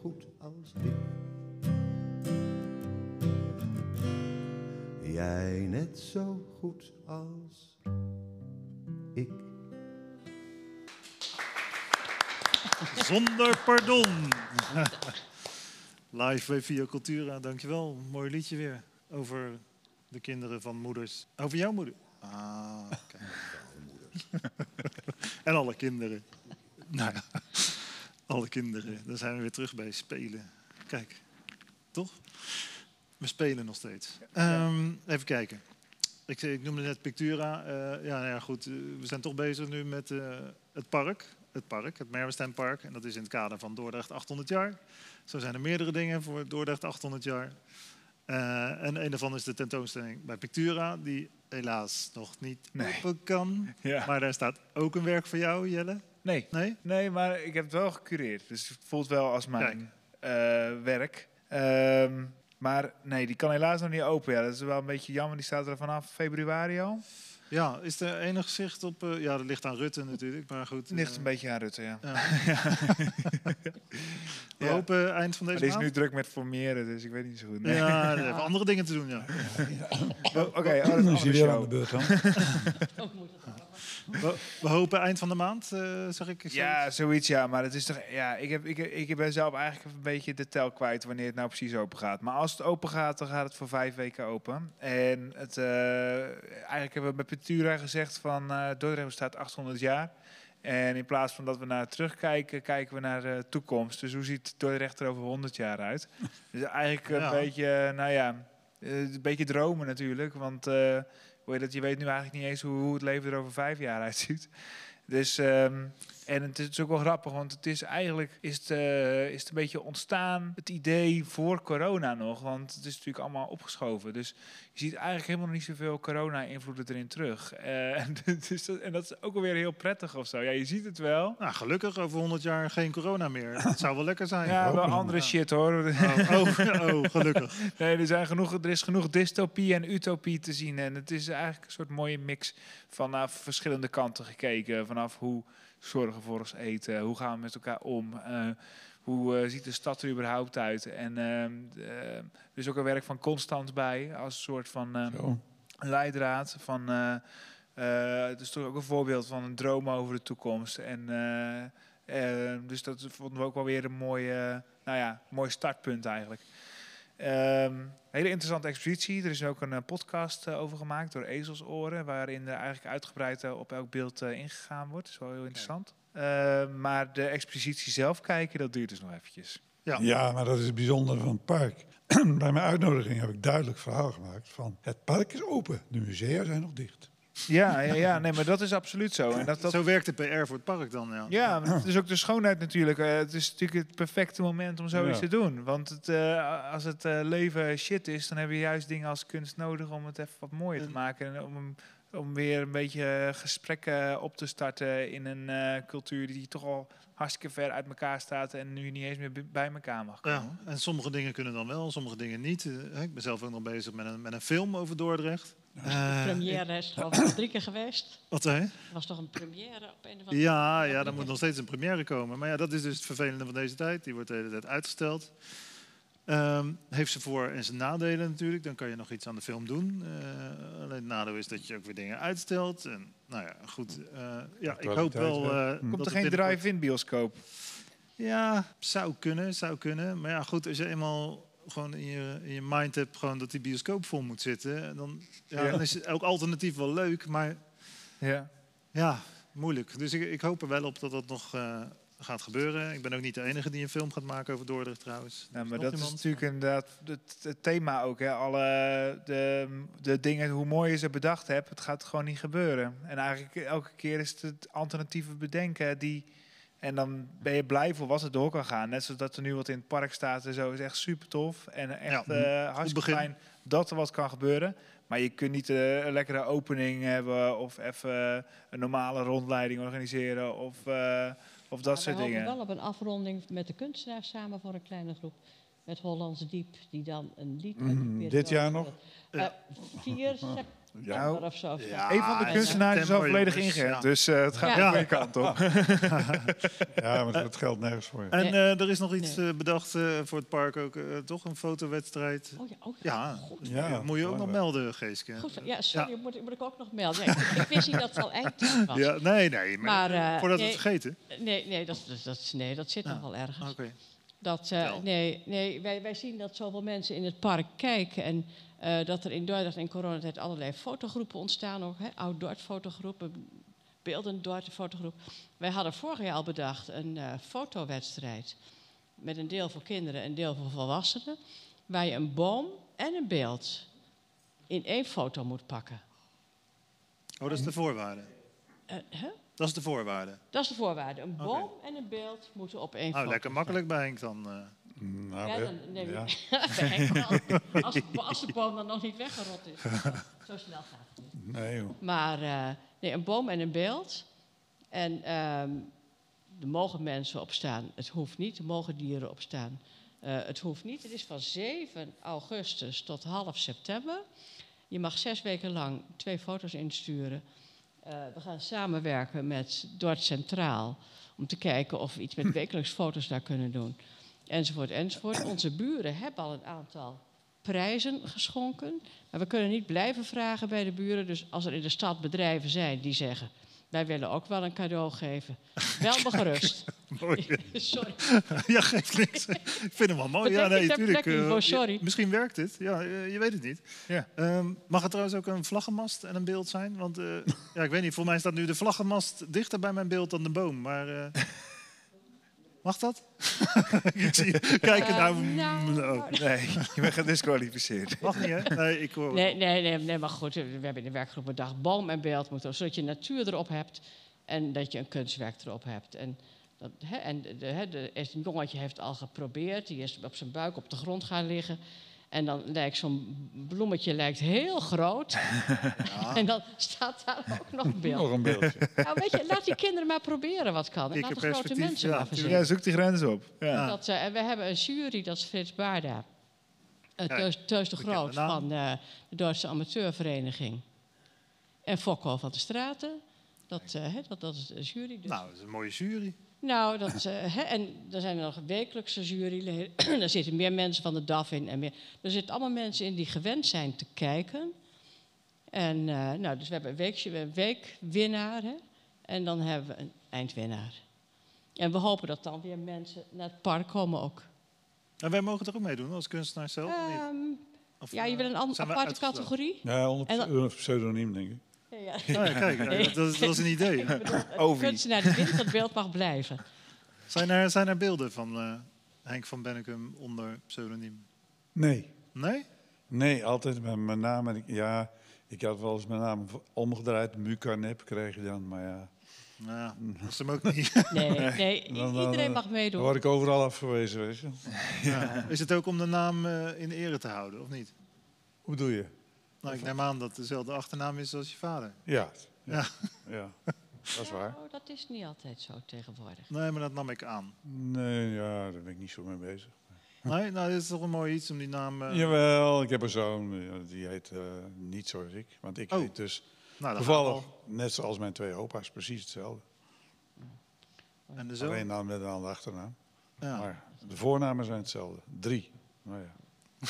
[SPEAKER 6] Goed als ik. Jij net zo goed als ik.
[SPEAKER 2] Zonder pardon. Live bij Via Cultura, dankjewel. Mooi liedje weer over de kinderen van moeders. Over jouw moeder. Ah, kijk. en alle kinderen. Nou ja, alle kinderen. Daar zijn we weer terug bij spelen. Kijk, toch? We spelen nog steeds. Ehm, even kijken. Ik, ik noemde net Pictura. Eh, ja, nou ja, goed. eh, we zijn toch bezig nu met eh, het park. Het park, het Merwesteinpark. En dat is in het kader van Dordrecht 800 jaar. Zo zijn er meerdere dingen voor Dordrecht 800 jaar. En een daarvan is de tentoonstelling bij Pictura, die helaas nog niet
[SPEAKER 5] Nee.
[SPEAKER 2] open kan.
[SPEAKER 5] Ja.
[SPEAKER 2] Maar daar staat ook een werk voor jou, Jelle.
[SPEAKER 5] Nee.
[SPEAKER 2] Nee?
[SPEAKER 5] Nee, maar ik heb het wel gecureerd. Dus het voelt wel als mijn eh, werk. Ehm, maar nee, die kan helaas nog niet open. Ja, dat is wel een beetje jammer. Die staat er vanaf februari al.
[SPEAKER 2] Ja, is er enig zicht op... eh, ja, dat ligt aan Rutte natuurlijk, maar goed.
[SPEAKER 5] Het ligt
[SPEAKER 2] eh,
[SPEAKER 5] een beetje aan Rutte, ja.
[SPEAKER 2] ja. We
[SPEAKER 5] Ja.
[SPEAKER 2] hopen eind van deze
[SPEAKER 5] die is
[SPEAKER 2] maand.
[SPEAKER 5] nu druk met formeren, dus ik weet niet zo goed. Nee.
[SPEAKER 2] Ja, er hebben andere dingen te doen, ja.
[SPEAKER 5] Oké, oh, dat is
[SPEAKER 3] weer aan de beurt dan.
[SPEAKER 2] We, we hopen eind van de maand, eh, zeg ik. zoiets.
[SPEAKER 5] Ja, zoiets ja. Maar het is toch, ja, ik, heb, ik, ik ben zelf eigenlijk een beetje de tel kwijt wanneer het nou precies open gaat. Maar als het open gaat, dan gaat het voor vijf weken open. En het, eh, eigenlijk hebben we met Petura gezegd van eh Dordrecht bestaat 800 jaar. En in plaats van dat we naar terugkijken, kijken we naar de toekomst. Dus hoe ziet Dordrecht er over 100 jaar uit? Dus eigenlijk een beetje, nou ja, een beetje dromen natuurlijk. Want heet dat, je weet nu eigenlijk niet eens hoe, hoe het leven er over vijf jaar uitziet. Dus, ehm, en het is ook wel grappig, want het is eigenlijk is het, eh, is het een beetje ontstaan, het idee voor corona nog. Want het is natuurlijk allemaal opgeschoven. Dus je ziet eigenlijk helemaal niet zoveel corona-invloeden erin terug. Eh, en, dus dat, en dat is ook alweer heel prettig of zo. Ja, je ziet het wel.
[SPEAKER 2] Nou, gelukkig over 100 jaar geen corona meer. Dat zou wel lekker zijn.
[SPEAKER 5] Ja, wel andere
[SPEAKER 2] Ja.
[SPEAKER 5] shit hoor.
[SPEAKER 2] Oh, oh, oh, gelukkig.
[SPEAKER 5] Nee, er, zijn genoeg, er is genoeg dystopie en utopie te zien. En het is eigenlijk een soort mooie mix vanaf verschillende kanten gekeken. Vanaf hoe zorgen voor ons eten, hoe gaan we met elkaar om, eh, hoe eh, ziet de stad er überhaupt uit. En ehm, eh, er is ook een werk van Constant bij, als een soort van ehm, leidraad van, Eh, het is toch ook een voorbeeld van een droom over de toekomst. En, dus dat vonden we ook wel weer een mooi, eh, nou ja, mooi startpunt eigenlijk. Ehm, hele interessante expositie. Er is ook een eh, podcast eh, over gemaakt door Ezelsoren, waarin er eigenlijk uitgebreid eh, op elk beeld eh, ingegaan wordt. Dat is wel heel interessant. Eh, maar de expositie zelf kijken, dat duurt dus nog eventjes.
[SPEAKER 2] Ja.
[SPEAKER 3] Ja, maar dat is het bijzondere van het park. Bij mijn uitnodiging heb ik duidelijk verhaal gemaakt van het park is open, de musea zijn nog dicht.
[SPEAKER 5] Ja, ja, ja nee, maar dat is absoluut zo. En dat, dat,
[SPEAKER 2] Zo werkt de PR voor het park dan, ja.
[SPEAKER 5] Ja, het is ook de schoonheid natuurlijk. Eh, het is natuurlijk het perfecte moment om zoiets
[SPEAKER 3] Ja.
[SPEAKER 5] te doen. Want het, eh, als het eh, leven shit is, dan heb je juist dingen als kunst nodig om het even wat mooier te
[SPEAKER 2] En-
[SPEAKER 5] maken. En om, om weer een beetje gesprekken op te starten in een eh, cultuur die toch al hartstikke ver uit elkaar staat en nu niet eens meer bij elkaar mag komen.
[SPEAKER 2] Ja, en sommige dingen kunnen dan wel, sommige dingen niet. Ik ben zelf ook nog bezig met een, met een film over Dordrecht. Eh,
[SPEAKER 4] première is al drie keer geweest.
[SPEAKER 2] Wat hè?
[SPEAKER 4] Er was toch een première op een of andere
[SPEAKER 2] Ja, ja, dan moet nog steeds een première komen. Maar ja, dat is dus het vervelende van deze tijd. Die wordt de hele tijd uitgesteld. Ehm, heeft ze voor- en zijn nadelen natuurlijk. Dan kan je nog iets aan de film doen. Eh, alleen het nadeel is dat je ook weer dingen uitstelt. En nou ja, goed. eh, ja, ik hoop wel... Eh, dat
[SPEAKER 5] Komt er geen drive-in bioscoop?
[SPEAKER 2] Ja, zou kunnen, zou kunnen. Maar ja, goed, als je eenmaal gewoon in je, in je mind hebt gewoon dat die bioscoop vol moet zitten... Dan, ja,
[SPEAKER 5] Ja.
[SPEAKER 2] dan is elk alternatief wel leuk, maar
[SPEAKER 5] Ja.
[SPEAKER 2] ja, moeilijk. Dus ik, ik hoop er wel op dat dat nog eh, gaat gebeuren. Ik ben ook niet de enige die een film gaat maken over Dordrecht trouwens.
[SPEAKER 5] Nou,
[SPEAKER 2] Er
[SPEAKER 5] maar dat is natuurlijk inderdaad het, het thema ook. Hè. Alle de, de dingen, hoe mooi je ze bedacht hebt, het gaat gewoon niet gebeuren. En eigenlijk elke keer is het het alternatieve bedenken die... En dan ben je blij voor wat er door kan gaan. Net zoals dat er nu wat in het park staat en zo. is echt super tof. En echt
[SPEAKER 2] Ja,
[SPEAKER 5] eh,
[SPEAKER 2] goed
[SPEAKER 5] hartstikke fijn dat er wat kan gebeuren. Maar je kunt niet eh, een lekkere opening hebben of even een normale rondleiding organiseren of, eh, of dat
[SPEAKER 4] Maar
[SPEAKER 5] soort
[SPEAKER 4] we hopen
[SPEAKER 5] dingen.
[SPEAKER 4] wel op een afronding met de kunstenaars samen voor een kleine groep. Met Hollands Diep, die dan een lied
[SPEAKER 3] Mhm, dit jaar nog?
[SPEAKER 4] Eh, 4
[SPEAKER 5] Nou,
[SPEAKER 4] of zo.
[SPEAKER 2] Ja,
[SPEAKER 5] een van de kunstenaars is al volledig ingeënt,
[SPEAKER 2] ja.
[SPEAKER 5] dus eh, het gaat
[SPEAKER 4] Ja.
[SPEAKER 5] de goede kant op.
[SPEAKER 3] Ja, maar dat geldt nergens voor.
[SPEAKER 2] En
[SPEAKER 4] Nee.
[SPEAKER 2] eh, er is nog iets eh, bedacht eh, voor het park ook. eh, toch een fotowedstrijd.
[SPEAKER 4] Oh ja, oh ja.
[SPEAKER 2] Ja,
[SPEAKER 3] Ja,
[SPEAKER 2] ja, moet je ook nog melden, Geeske.
[SPEAKER 4] Goed, ja, sorry, Moet, moet ik ook nog melden. Ja, ik, wist niet dat het al eindtijd was.
[SPEAKER 2] Ja, nee, nee. Maar,
[SPEAKER 4] Maar,
[SPEAKER 2] voordat we het vergeten.
[SPEAKER 4] Nee, nee, dat, dat, dat- nee, dat zit
[SPEAKER 2] Ja.
[SPEAKER 4] nog wel ergens.
[SPEAKER 2] Oké.
[SPEAKER 4] Dat, eh, nee, nee wij, wij zien dat zoveel mensen in het park kijken. En eh, dat er in Dordrecht in coronatijd allerlei fotogroepen ontstaan. Ook, hè, outdoor fotogroepen, beeldend Dort fotogroep. Wij hadden vorig jaar al bedacht een eh, fotowedstrijd. Met een deel voor kinderen en een deel voor volwassenen. Waar je een boom en een beeld in één foto moet pakken.
[SPEAKER 2] Oh, dat is de voorwaarde.
[SPEAKER 4] Eh?
[SPEAKER 2] Dat is de voorwaarde.
[SPEAKER 4] Dat is de voorwaarde. Een boom en een beeld moeten op één
[SPEAKER 2] Nou,
[SPEAKER 4] foto
[SPEAKER 2] lekker
[SPEAKER 4] staan.
[SPEAKER 2] makkelijk bij Henk dan. Eh.
[SPEAKER 3] Nou,
[SPEAKER 4] Ja, dan neem
[SPEAKER 3] ja.
[SPEAKER 4] als, als de boom dan nog niet weggerot is. Zo snel gaat het niet.
[SPEAKER 3] Nee, joh.
[SPEAKER 4] Maar eh, nee, een boom en een beeld. En ehm, er mogen mensen op staan. Het hoeft niet. Er mogen dieren op staan. Eh, het hoeft niet. Het is van 7 augustus tot half september. Je mag zes weken lang twee foto's insturen. Eh, we gaan samenwerken met Dort Centraal om te kijken of we iets met wekelijks foto's daar kunnen doen. Enzovoort, enzovoort. Onze buren hebben al een aantal prijzen geschonken. Maar we kunnen niet blijven vragen bij de buren. Dus als er in de stad bedrijven zijn die zeggen... wij willen ook wel een cadeau geven. Wel me gerust.
[SPEAKER 2] Mooi.
[SPEAKER 4] Sorry.
[SPEAKER 2] ja, geeft niks. ik vind hem wel mooi. Ja, nee,
[SPEAKER 4] je ter
[SPEAKER 2] tuurlijk.
[SPEAKER 4] plekke,
[SPEAKER 2] eh,
[SPEAKER 4] Sorry.
[SPEAKER 2] misschien werkt het. Ja, eh, je weet het niet.
[SPEAKER 5] Ja.
[SPEAKER 2] Ehm, mag het trouwens ook een vlaggenmast en een beeld zijn? Want eh, ja, ik weet niet, voor mij staat nu de vlaggenmast dichter bij mijn beeld dan de boom. Maar eh, mag dat? ik zie je kijken
[SPEAKER 4] Eh,
[SPEAKER 2] naar...
[SPEAKER 4] nou,
[SPEAKER 2] nou,
[SPEAKER 5] Nee, je bent gedisqualificeerd.
[SPEAKER 2] mag niet, hè? Nee, ik hoor...
[SPEAKER 4] Nee, nee, nee, nee, maar goed. We hebben in de werkgroep bedacht... boom en beeld moeten... zodat je natuur erop hebt... en dat je een kunstwerk erop hebt. En, dat, hè, en de, hè, de, een jongetje heeft al geprobeerd. Die is op zijn buik op de grond gaan liggen. En dan lijkt zo'n bloemetje lijkt heel groot. en dan staat daar ook nog een beeld.
[SPEAKER 3] Nog een beeldje.
[SPEAKER 4] Nou, weet je, laat die kinderen maar proberen wat kan. En
[SPEAKER 2] Ik
[SPEAKER 4] laat
[SPEAKER 2] heb
[SPEAKER 4] de grote mensen
[SPEAKER 2] ja,
[SPEAKER 4] maar verzinnen.
[SPEAKER 5] Ja, zoek die grens op. Ja.
[SPEAKER 4] Dat, eh, en we hebben een jury, dat is Frits Baarda. Uh,
[SPEAKER 2] Kijk,
[SPEAKER 4] Teus, Teus de Groot van eh, de Duitse Amateurvereniging. En Fokko van de Straten. Dat, hè, dat, dat is de jury. Dus.
[SPEAKER 2] Nou, dat is een mooie jury.
[SPEAKER 4] Nou, dat, eh, hè, en er zijn er nog wekelijkse juryleden. er zitten meer mensen van de DAF in. En meer. Er zitten allemaal mensen in die gewend zijn te kijken. En eh, nou, dus we hebben een, weekje, een weekwinnaar hè? en dan hebben we een eindwinnaar. En we hopen dat dan weer mensen naar het park komen ook.
[SPEAKER 2] En wij mogen er ook meedoen als kunstenaar zelf? of niet?
[SPEAKER 4] Ehm,
[SPEAKER 2] Of,
[SPEAKER 4] ja, je wil een
[SPEAKER 2] eh,
[SPEAKER 4] an-
[SPEAKER 2] zijn we
[SPEAKER 4] aparte categorie?
[SPEAKER 3] Ja, onder
[SPEAKER 4] En dan-
[SPEAKER 3] onder pseudoniem, denk ik.
[SPEAKER 4] Ja, ja.
[SPEAKER 2] Oh ja, kijk,
[SPEAKER 4] Nee.
[SPEAKER 2] dat, is, dat is een idee.
[SPEAKER 4] Bedoel, de kunstenaar die wint, dat beeld mag blijven.
[SPEAKER 2] Zijn er, zijn er beelden van eh, Henk van Bennekum onder pseudoniem?
[SPEAKER 3] Nee.
[SPEAKER 2] Nee?
[SPEAKER 3] Nee, altijd met mijn naam. En ik, ja, ik had wel eens mijn naam omgedraaid. Mukanep kreeg je dan, maar ja.
[SPEAKER 2] Nou, dat is hem ook niet.
[SPEAKER 4] Nee, nee
[SPEAKER 3] Dan- dan-
[SPEAKER 4] iedereen mag
[SPEAKER 3] Dan
[SPEAKER 4] meedoen.
[SPEAKER 3] word ik overal afgewezen, weet je.
[SPEAKER 2] Ja. Is het ook om de naam eh, in ere te houden, of niet?
[SPEAKER 3] Hoe doe je?
[SPEAKER 2] Nou, ik neem aan dat het dezelfde achternaam is als je vader.
[SPEAKER 3] Ja.
[SPEAKER 2] Ja.
[SPEAKER 3] Ja, ja. dat is waar.
[SPEAKER 4] Oh, dat is niet altijd zo tegenwoordig.
[SPEAKER 2] Nee, maar dat nam ik aan.
[SPEAKER 3] Nee, ja, daar ben ik niet zo mee bezig.
[SPEAKER 2] Nee, nou, dit is toch een mooi iets om die naam... eh,
[SPEAKER 3] Jawel, ik heb een zoon, ja, die heet eh, niet zoals ik. Want ik
[SPEAKER 2] Oh,
[SPEAKER 3] heet dus
[SPEAKER 2] nou,
[SPEAKER 3] toevallig, net zoals mijn twee opa's, precies hetzelfde.
[SPEAKER 2] En de zoon?
[SPEAKER 3] Alleen dan met een andere achternaam.
[SPEAKER 2] Ja.
[SPEAKER 3] Maar de voornamen zijn hetzelfde. Drie. Nou ja.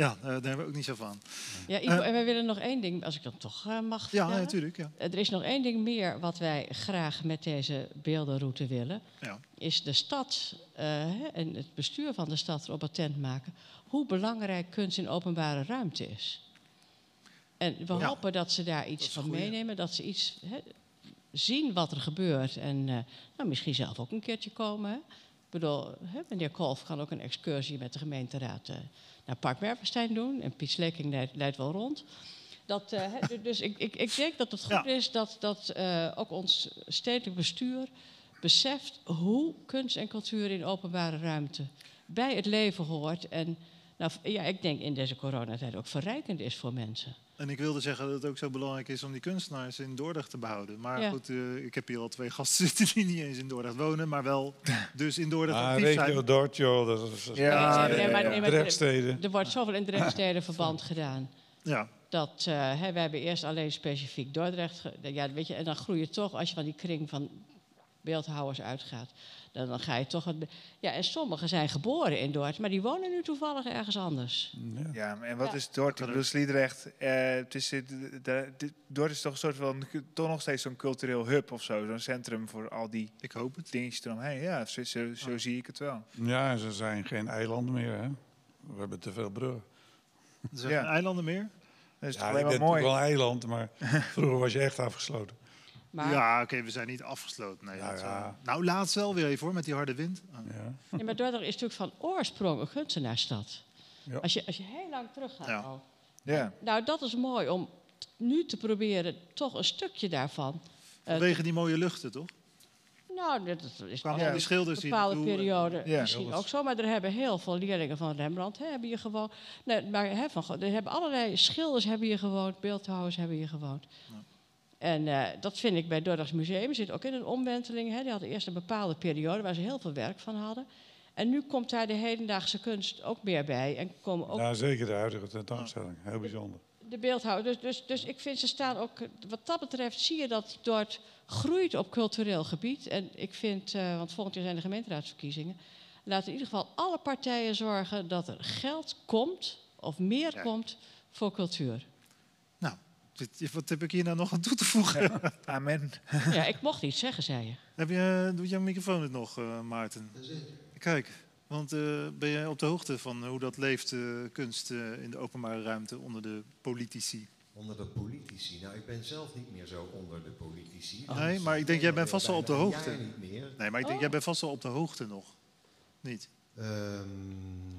[SPEAKER 2] ja, eh, daar hebben we ook niet zo van.
[SPEAKER 4] Ja, Ivo, en wij willen nog één ding, als ik dat toch eh, mag
[SPEAKER 2] Ja, natuurlijk. Ja.
[SPEAKER 4] Er is nog één ding meer wat wij graag met deze beeldenroute willen.
[SPEAKER 2] Ja.
[SPEAKER 4] Is de stad eh, en het bestuur van de stad erop attent maken hoe belangrijk kunst in openbare ruimte is. En we
[SPEAKER 2] Ja,
[SPEAKER 4] hopen dat ze daar iets van
[SPEAKER 2] goeie.
[SPEAKER 4] meenemen, dat ze iets hè, zien wat er gebeurt. En eh, nou, misschien zelf ook een keertje komen. Hè. Ik bedoel, hè, meneer Kolf kan ook een excursie met de gemeenteraad eh, naar Park Mervenstein doen. En Piet Sleking leidt, leidt wel rond. Dat, eh, hè, du- dus ik, ik, ik denk dat het goed
[SPEAKER 2] Ja.
[SPEAKER 4] is dat, dat eh, ook ons stedelijk bestuur beseft hoe kunst en cultuur in openbare ruimte bij het leven hoort. En nou, ja, ik denk in deze coronatijd ook verrijkend is voor mensen.
[SPEAKER 2] En ik wilde zeggen dat het ook zo belangrijk is om die kunstenaars in Dordrecht te behouden. Maar
[SPEAKER 4] Ja.
[SPEAKER 2] goed, eh, ik heb hier al twee gasten zitten die niet eens in Dordrecht wonen, maar wel dus in Dordrecht
[SPEAKER 3] Ah,
[SPEAKER 2] actief
[SPEAKER 3] regio
[SPEAKER 2] zijn.
[SPEAKER 3] Dort, joh. Dat is, dat is
[SPEAKER 5] Ja,
[SPEAKER 4] nee,
[SPEAKER 5] ja,
[SPEAKER 4] maar- maar-
[SPEAKER 3] Drechtsteden.
[SPEAKER 4] Er wordt zoveel in Drechtstedenverband gedaan.
[SPEAKER 2] Ja,
[SPEAKER 4] Dat eh, hè, wij hebben eerst alleen specifiek Dordrecht. Ja, weet je, en dan groei je toch, als je van die kring van beeldhouwers uitgaat. Dan, dan ga je toch. Het, ja, en sommigen zijn geboren in Dordrecht, maar die wonen nu toevallig ergens anders.
[SPEAKER 3] Ja.
[SPEAKER 5] En wat
[SPEAKER 4] Ja.
[SPEAKER 5] is Dort? Ik bedoel, Sliedrecht, eh, het is, de- Dort is toch een soort van, toch nog steeds zo'n cultureel hub of zo. Zo'n centrum voor al die
[SPEAKER 2] ik hoop het.
[SPEAKER 5] dingetjes eromheen. Ja, zo, zo, zo zie ik het wel.
[SPEAKER 3] ja, ze zijn geen eilanden meer, hè. We hebben te veel bruggen.
[SPEAKER 2] Er zijn
[SPEAKER 5] Ja.
[SPEAKER 2] geen eilanden meer.
[SPEAKER 5] Dat is
[SPEAKER 3] Ja,
[SPEAKER 5] alleen maar mooi.
[SPEAKER 3] wel een eiland, maar vroeger was je echt afgesloten.
[SPEAKER 4] Maar,
[SPEAKER 2] Ja, oké, we zijn niet afgesloten. Nee,
[SPEAKER 3] Ja, ja.
[SPEAKER 2] wel- Nou, laatst wel weer even hoor, met die harde wind. Oh.
[SPEAKER 3] Ja.
[SPEAKER 4] nee, maar Dordrecht is natuurlijk van oorsprong een kunstenaarsstad.
[SPEAKER 3] Ja.
[SPEAKER 4] Als, je, als je heel lang teruggaat
[SPEAKER 2] Ja.
[SPEAKER 4] al.
[SPEAKER 5] Ja.
[SPEAKER 4] Nou, dat is mooi om t- nu te proberen toch een stukje daarvan. eh,
[SPEAKER 2] Vanwege die mooie luchten, toch?
[SPEAKER 4] nou, dat is- is
[SPEAKER 2] Kwamen
[SPEAKER 5] Ja.
[SPEAKER 2] al die schilders
[SPEAKER 4] een
[SPEAKER 2] hier
[SPEAKER 4] bepaalde
[SPEAKER 2] en-
[SPEAKER 4] periode
[SPEAKER 5] Ja.
[SPEAKER 4] misschien
[SPEAKER 3] Ja,
[SPEAKER 4] ook zo. Maar er hebben heel veel leerlingen van Rembrandt hè, hebben hier gewoon. Nee, maar hè, van, er hebben allerlei schilders hebben hier gewoond, beeldhouwers hebben hier gewoond. En eh, dat vind ik bij Dordrechts Museum. Zit ook in een omwenteling. Hè. Die hadden eerst een bepaalde periode waar ze heel veel werk van hadden. En nu komt daar de hedendaagse kunst ook meer bij. En komen ook
[SPEAKER 3] ja, zeker de huidige tentoonstelling. Heel bijzonder.
[SPEAKER 4] de beeldhouwers. Dus, dus, dus ik vind ze staan ook, wat dat betreft, zie je dat Dort groeit op cultureel gebied. En ik vind, eh, want volgend jaar zijn de gemeenteraadsverkiezingen. Laten in ieder geval alle partijen zorgen dat er geld komt, of meer
[SPEAKER 2] Ja.
[SPEAKER 4] komt, voor cultuur.
[SPEAKER 2] Dit- wat heb ik hier nou nog aan toe te voegen?
[SPEAKER 5] Amen.
[SPEAKER 4] Ja, ik mocht iets zeggen, zei je.
[SPEAKER 2] Heb je, doet jouw microfoon het nog, eh, Maarten? Kijk, want eh, ben jij op de hoogte van hoe dat leeft, eh, kunst eh, in de openbare ruimte onder de politici?
[SPEAKER 6] Onder de politici. Nou, ik ben zelf niet meer zo onder de politici.
[SPEAKER 2] Nee, maar ik denk, jij bent vast wel op de hoogte.
[SPEAKER 6] jaar niet meer.
[SPEAKER 2] Nee, maar ik denk,
[SPEAKER 4] Oh.
[SPEAKER 2] jij bent vast wel op de hoogte nog. Niet?
[SPEAKER 6] Ehm,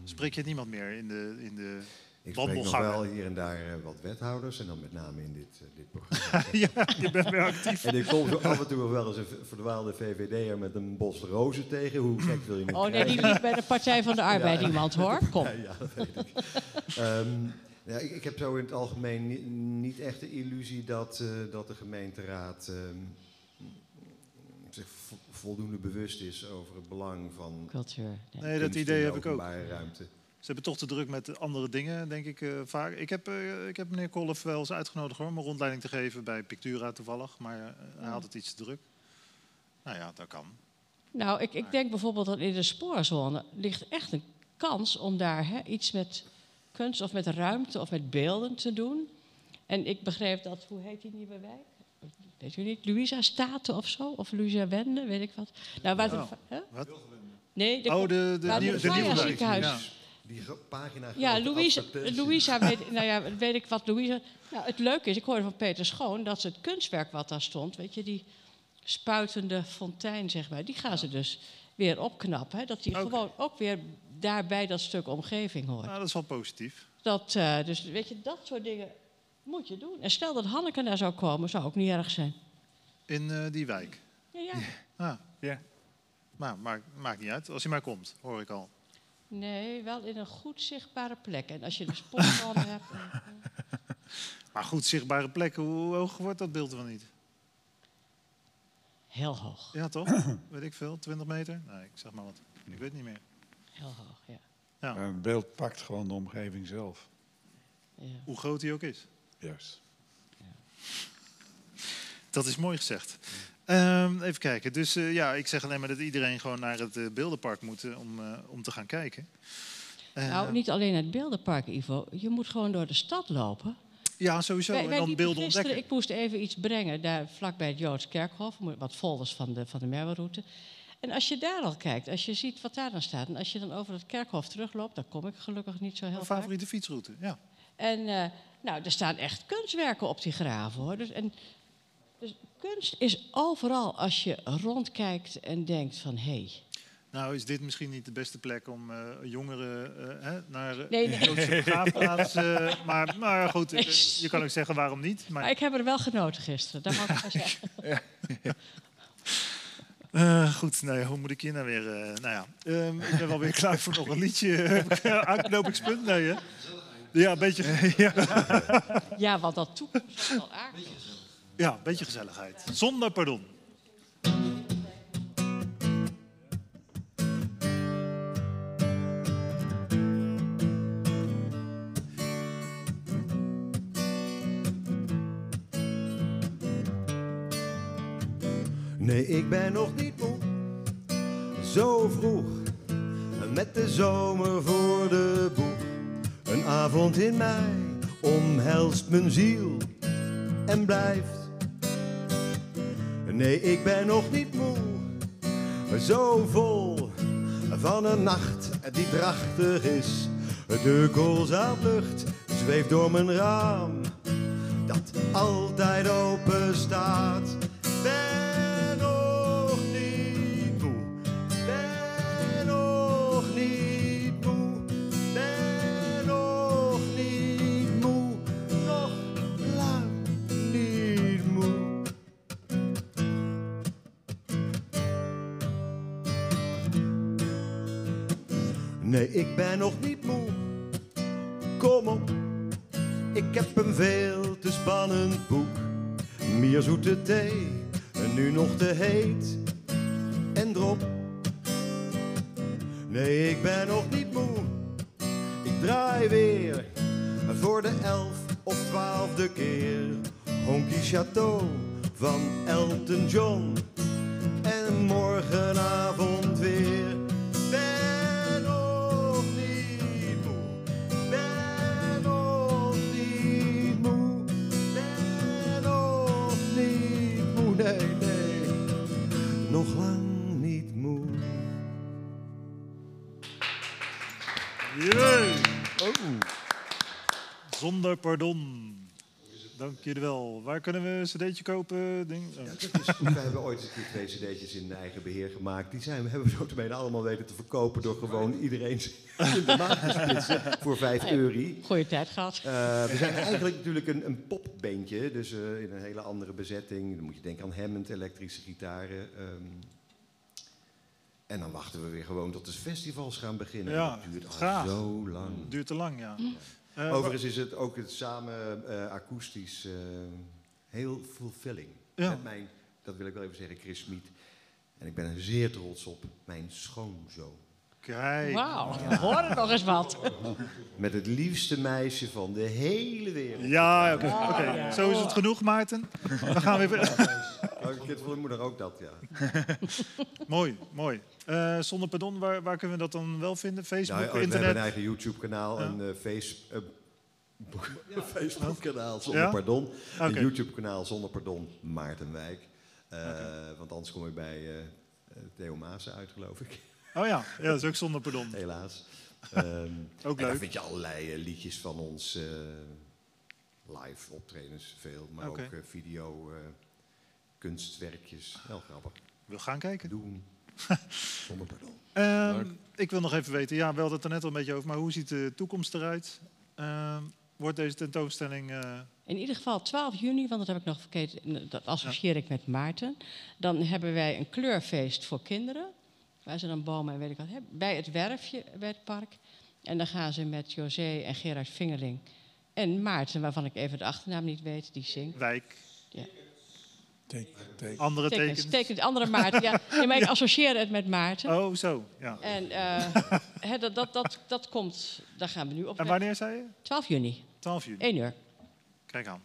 [SPEAKER 2] Spreek je niemand meer in de, in de
[SPEAKER 6] ik spreek nog wel hier en daar eh, wat wethouders. En dan met name in dit, eh, dit programma.
[SPEAKER 2] ja, je bent weer actief.
[SPEAKER 6] en ik kom zo af en toe nog wel eens een verdwaalde VVD'er met een bos rozen tegen. Hoe gek wil je het
[SPEAKER 4] Oh nee,
[SPEAKER 6] krijgen?
[SPEAKER 4] die liep bij de Partij van de Arbeid iemand hoor. Kom.
[SPEAKER 6] Ja, ja, dat weet ik. Ehm, ja, ik, ik heb zo in het algemeen ni- niet echt de illusie dat, eh, dat de gemeenteraad ehm, zich vo- voldoende bewust is over het belang van
[SPEAKER 4] Cultuur. Nee.
[SPEAKER 2] Nee, dat idee
[SPEAKER 6] de
[SPEAKER 2] heb ik ook.
[SPEAKER 6] openbare ruimte.
[SPEAKER 2] Ze hebben toch te druk met andere dingen, denk ik eh, vaak. Ik heb, eh, ik heb meneer Kolf wel eens uitgenodigd hoor, om een rondleiding te geven bij Pictura toevallig. Maar eh, hij had het iets te druk. Nou ja, dat kan.
[SPEAKER 4] Nou, ik, ik denk bijvoorbeeld dat in de spoorzone ligt echt een kans om daar hè, iets met kunst of met ruimte of met beelden te doen. En ik begreep dat, hoe heet die nieuwe wijk? Weet u niet, Louisa Staten of zo? Of Louisa Wende, weet ik wat. Nou, waar
[SPEAKER 2] Oh.
[SPEAKER 4] de, hè?
[SPEAKER 2] Wat?
[SPEAKER 4] Nee, de,
[SPEAKER 2] Oh, de, de,
[SPEAKER 4] de.
[SPEAKER 2] Ja.
[SPEAKER 6] Die pagina
[SPEAKER 4] Ja,
[SPEAKER 6] grote
[SPEAKER 4] Louisa, weet, nou ja, weet ik wat Louisa... Nou, het leuke is, ik hoorde van Peter Schoon dat ze het kunstwerk wat daar stond... weet je, die spuitende fontein, zeg maar... die gaan ze dus weer opknappen. Hè, dat die gewoon ook weer daarbij dat stuk omgeving hoort.
[SPEAKER 2] Nou, dat is wel positief.
[SPEAKER 4] Dat, eh, dus weet je, dat soort dingen moet je doen. En stel dat Hanneke daar zou komen, zou ook niet erg zijn.
[SPEAKER 2] In eh, die wijk.
[SPEAKER 4] Ja, ja.
[SPEAKER 2] Ah.
[SPEAKER 5] Ja.
[SPEAKER 2] Nou, maakt, maakt niet uit. Als hij maar komt, hoor ik al.
[SPEAKER 4] Nee, wel in een goed zichtbare plek. En als je de spotbal hebt... eh,
[SPEAKER 2] Maar goed, zichtbare plekken, hoe hoog wordt dat beeld wel niet?
[SPEAKER 4] heel hoog,
[SPEAKER 2] Ja, toch? weet ik veel, 20 meter? Nee, ik zeg maar wat. Ik weet niet meer.
[SPEAKER 4] heel hoog, ja.
[SPEAKER 2] Ja,
[SPEAKER 3] Een beeld pakt gewoon de omgeving zelf.
[SPEAKER 4] ja.
[SPEAKER 2] hoe groot hij ook is.
[SPEAKER 3] Juist.
[SPEAKER 2] Dat is mooi gezegd. Ehm, even kijken. Dus eh, ja, ik zeg alleen maar dat iedereen gewoon naar het eh, beeldenpark moet eh, om, om te gaan kijken. Eh,
[SPEAKER 4] Nou, niet alleen het beeldenpark, Ivo. Je moet gewoon door de stad lopen.
[SPEAKER 2] Ja, sowieso.
[SPEAKER 4] Wij-
[SPEAKER 2] en dan beelden
[SPEAKER 4] gisteren,
[SPEAKER 2] ontdekken.
[SPEAKER 4] Ik moest even iets brengen, daar vlakbij het Joods Kerkhof. Wat folders van de, van de Merwe-route. En als je daar al kijkt, als je ziet wat daar dan staat... en als je dan over het kerkhof terugloopt... dan kom ik gelukkig niet zo heel
[SPEAKER 2] Mijn
[SPEAKER 4] vaak.
[SPEAKER 2] favoriete fietsroute, ja.
[SPEAKER 4] En nou, er staan echt kunstwerken op die graven, hoor. Dus, en, dus kunst is overal als je rondkijkt en denkt van... hé, hey,
[SPEAKER 2] Nou, is dit misschien niet de beste plek om eh, jongeren eh, hè, naar eh,
[SPEAKER 4] Nee, nee.
[SPEAKER 2] Begraafplaats... eh, maar, maar goed, je kan ook zeggen waarom niet. Maar,
[SPEAKER 4] Maar ik heb er wel genoten gisteren, dat mag ik wel zeggen.
[SPEAKER 2] Eh, goed, nee, hoe moet ik hier nou weer... eh, nou ja, ehm, ik ben wel weer klaar voor nog een liedje. Aanknopingspunt? Nee, hè? Ja, een beetje, ja.
[SPEAKER 4] Ja, want dat toekomst is wel aardig.
[SPEAKER 2] Ja, een beetje gezelligheid. Zonder pardon.
[SPEAKER 6] Nee, ik ben nog niet moe. Zo vroeg, met de zomer voor de boeg. Een avond in mei omhelst mijn ziel en blijft. Nee, ik ben nog niet moe. Zo vol van een nacht die drachtig is. De koolzaadlucht zweeft door mijn raam dat altijd open staat. Nee, ik ben nog niet moe. Kom op, ik heb een veel te spannend boek. Meer zoete thee, en nu nog te heet. En drop. Nee, ik ben nog niet moe. Ik draai weer voor de elf of twaalfde keer. Honky Chateau van Elton John. En morgenavond weer. Nog lang niet moe.
[SPEAKER 2] Jee. Zonder pardon. Dank jullie wel. Waar kunnen we een cd'tje kopen? Ding? Oh.
[SPEAKER 6] Ja, dat is, we hebben ooit een keer twee cd'tjes in eigen beheer gemaakt. Die zijn, we hebben we notabene allemaal weten te verkopen door gewoon iedereen in de te splitsen voor 5 euro.
[SPEAKER 4] Goeie tijd gehad.
[SPEAKER 6] Eh, we zijn eigenlijk natuurlijk een, een popbandje, dus eh, in een hele andere bezetting. Dan moet je denken aan Hammond, elektrische gitaren. ehm. en dan wachten we weer gewoon tot de festivals gaan beginnen.
[SPEAKER 2] Ja,
[SPEAKER 6] dat duurt al
[SPEAKER 2] graag.
[SPEAKER 6] zo lang.
[SPEAKER 2] Duurt te lang, ja. Eh,
[SPEAKER 6] Overigens is het ook het samen eh, akoestisch eh, heel fulfilling.
[SPEAKER 2] Ja.
[SPEAKER 6] Met mijn, dat wil ik wel even zeggen, Chris Smit. En ik ben er zeer trots op, mijn schoonzoon.
[SPEAKER 2] Kijk.
[SPEAKER 4] Wauw, we horen nog eens wat.
[SPEAKER 6] Met het liefste meisje van de hele wereld.
[SPEAKER 2] Ja, oké.
[SPEAKER 4] ja.
[SPEAKER 2] Zo is het genoeg, Maarten. We gaan weer...
[SPEAKER 6] Oh Een kind van de moeder ook dat, ja.
[SPEAKER 2] Mooi, mooi. Eh, zonder pardon, waar, waar kunnen we dat dan wel vinden? Facebook,
[SPEAKER 6] Nou, we
[SPEAKER 2] internet?
[SPEAKER 6] hebben een eigen YouTube-kanaal,
[SPEAKER 2] Ja.
[SPEAKER 6] een eh, face, eh, Facebook-kanaal zonder
[SPEAKER 2] Ja?
[SPEAKER 6] pardon. Een YouTube-kanaal zonder pardon, Maartenwijk. Eh, Want anders kom ik bij Theo Maassen uit, geloof ik.
[SPEAKER 2] Oh ja, ja, dat is ook zonder pardon.
[SPEAKER 6] Helaas. Ehm,
[SPEAKER 2] Ook
[SPEAKER 6] en daar
[SPEAKER 2] leuk.
[SPEAKER 6] vind je allerlei liedjes van ons. eh, live optredens veel, maar ook video, eh, kunstwerkjes. Wel grappig.
[SPEAKER 2] We gaan kijken.
[SPEAKER 6] Doen. Zonder pardon.
[SPEAKER 2] Ehm, ik wil nog even weten, ja, we hadden het er net al een beetje over, maar hoe ziet de toekomst eruit? Ehm, wordt deze tentoonstelling... eh,
[SPEAKER 4] In ieder geval 12 juni, want dat heb ik nog vergeten, dat associeer ik met Maarten. Dan hebben wij een kleurfeest voor kinderen. Waar ze dan bomen en weet ik wat hebben. Bij het werfje bij het park. En dan gaan ze met José en Gerard Vingerling. En Maarten, waarvan ik even de achternaam niet weet, die zingt.
[SPEAKER 2] wijk,
[SPEAKER 3] Teken, teken.
[SPEAKER 2] andere
[SPEAKER 4] Tekens,
[SPEAKER 2] tekens.
[SPEAKER 4] tekens, andere Maarten. Ja, nee, maar ik associeer het met Maarten.
[SPEAKER 2] Oh, zo. Ja.
[SPEAKER 4] En eh, hè, dat, dat, dat, dat komt, daar gaan we nu op.
[SPEAKER 2] En wanneer zei je?
[SPEAKER 4] 12 juni,
[SPEAKER 2] 12 juni.
[SPEAKER 4] 1 uur.
[SPEAKER 2] Kijk aan.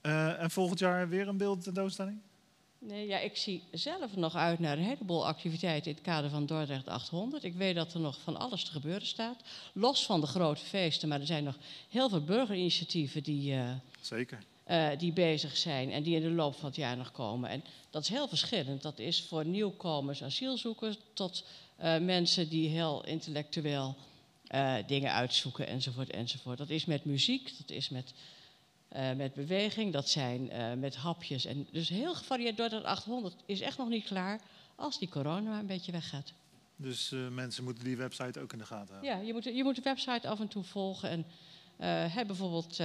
[SPEAKER 2] Eh, en volgend jaar weer een beeldtentoonstelling?
[SPEAKER 4] Nee, ja, ik zie zelf nog uit naar een heleboel activiteiten in het kader van Dordrecht 800. Ik weet dat er nog van alles te gebeuren staat. Los van de grote feesten, maar er zijn nog heel veel burgerinitiatieven die, eh,
[SPEAKER 2] Zeker.
[SPEAKER 4] Eh, die bezig zijn en die in de loop van het jaar nog komen. En dat is heel verschillend. Dat is voor nieuwkomers, asielzoekers, tot eh, mensen die heel intellectueel eh, dingen uitzoeken enzovoort enzovoort. Dat is met muziek, dat is met, met beweging, dat zijn met hapjes. En dus heel gevarieerd. Dordrecht 800 is echt nog niet klaar als die corona een beetje weggaat.
[SPEAKER 2] Dus mensen moeten die website ook in de gaten houden.
[SPEAKER 4] Ja, je moet, je moet de website af en toe volgen. En heb bijvoorbeeld,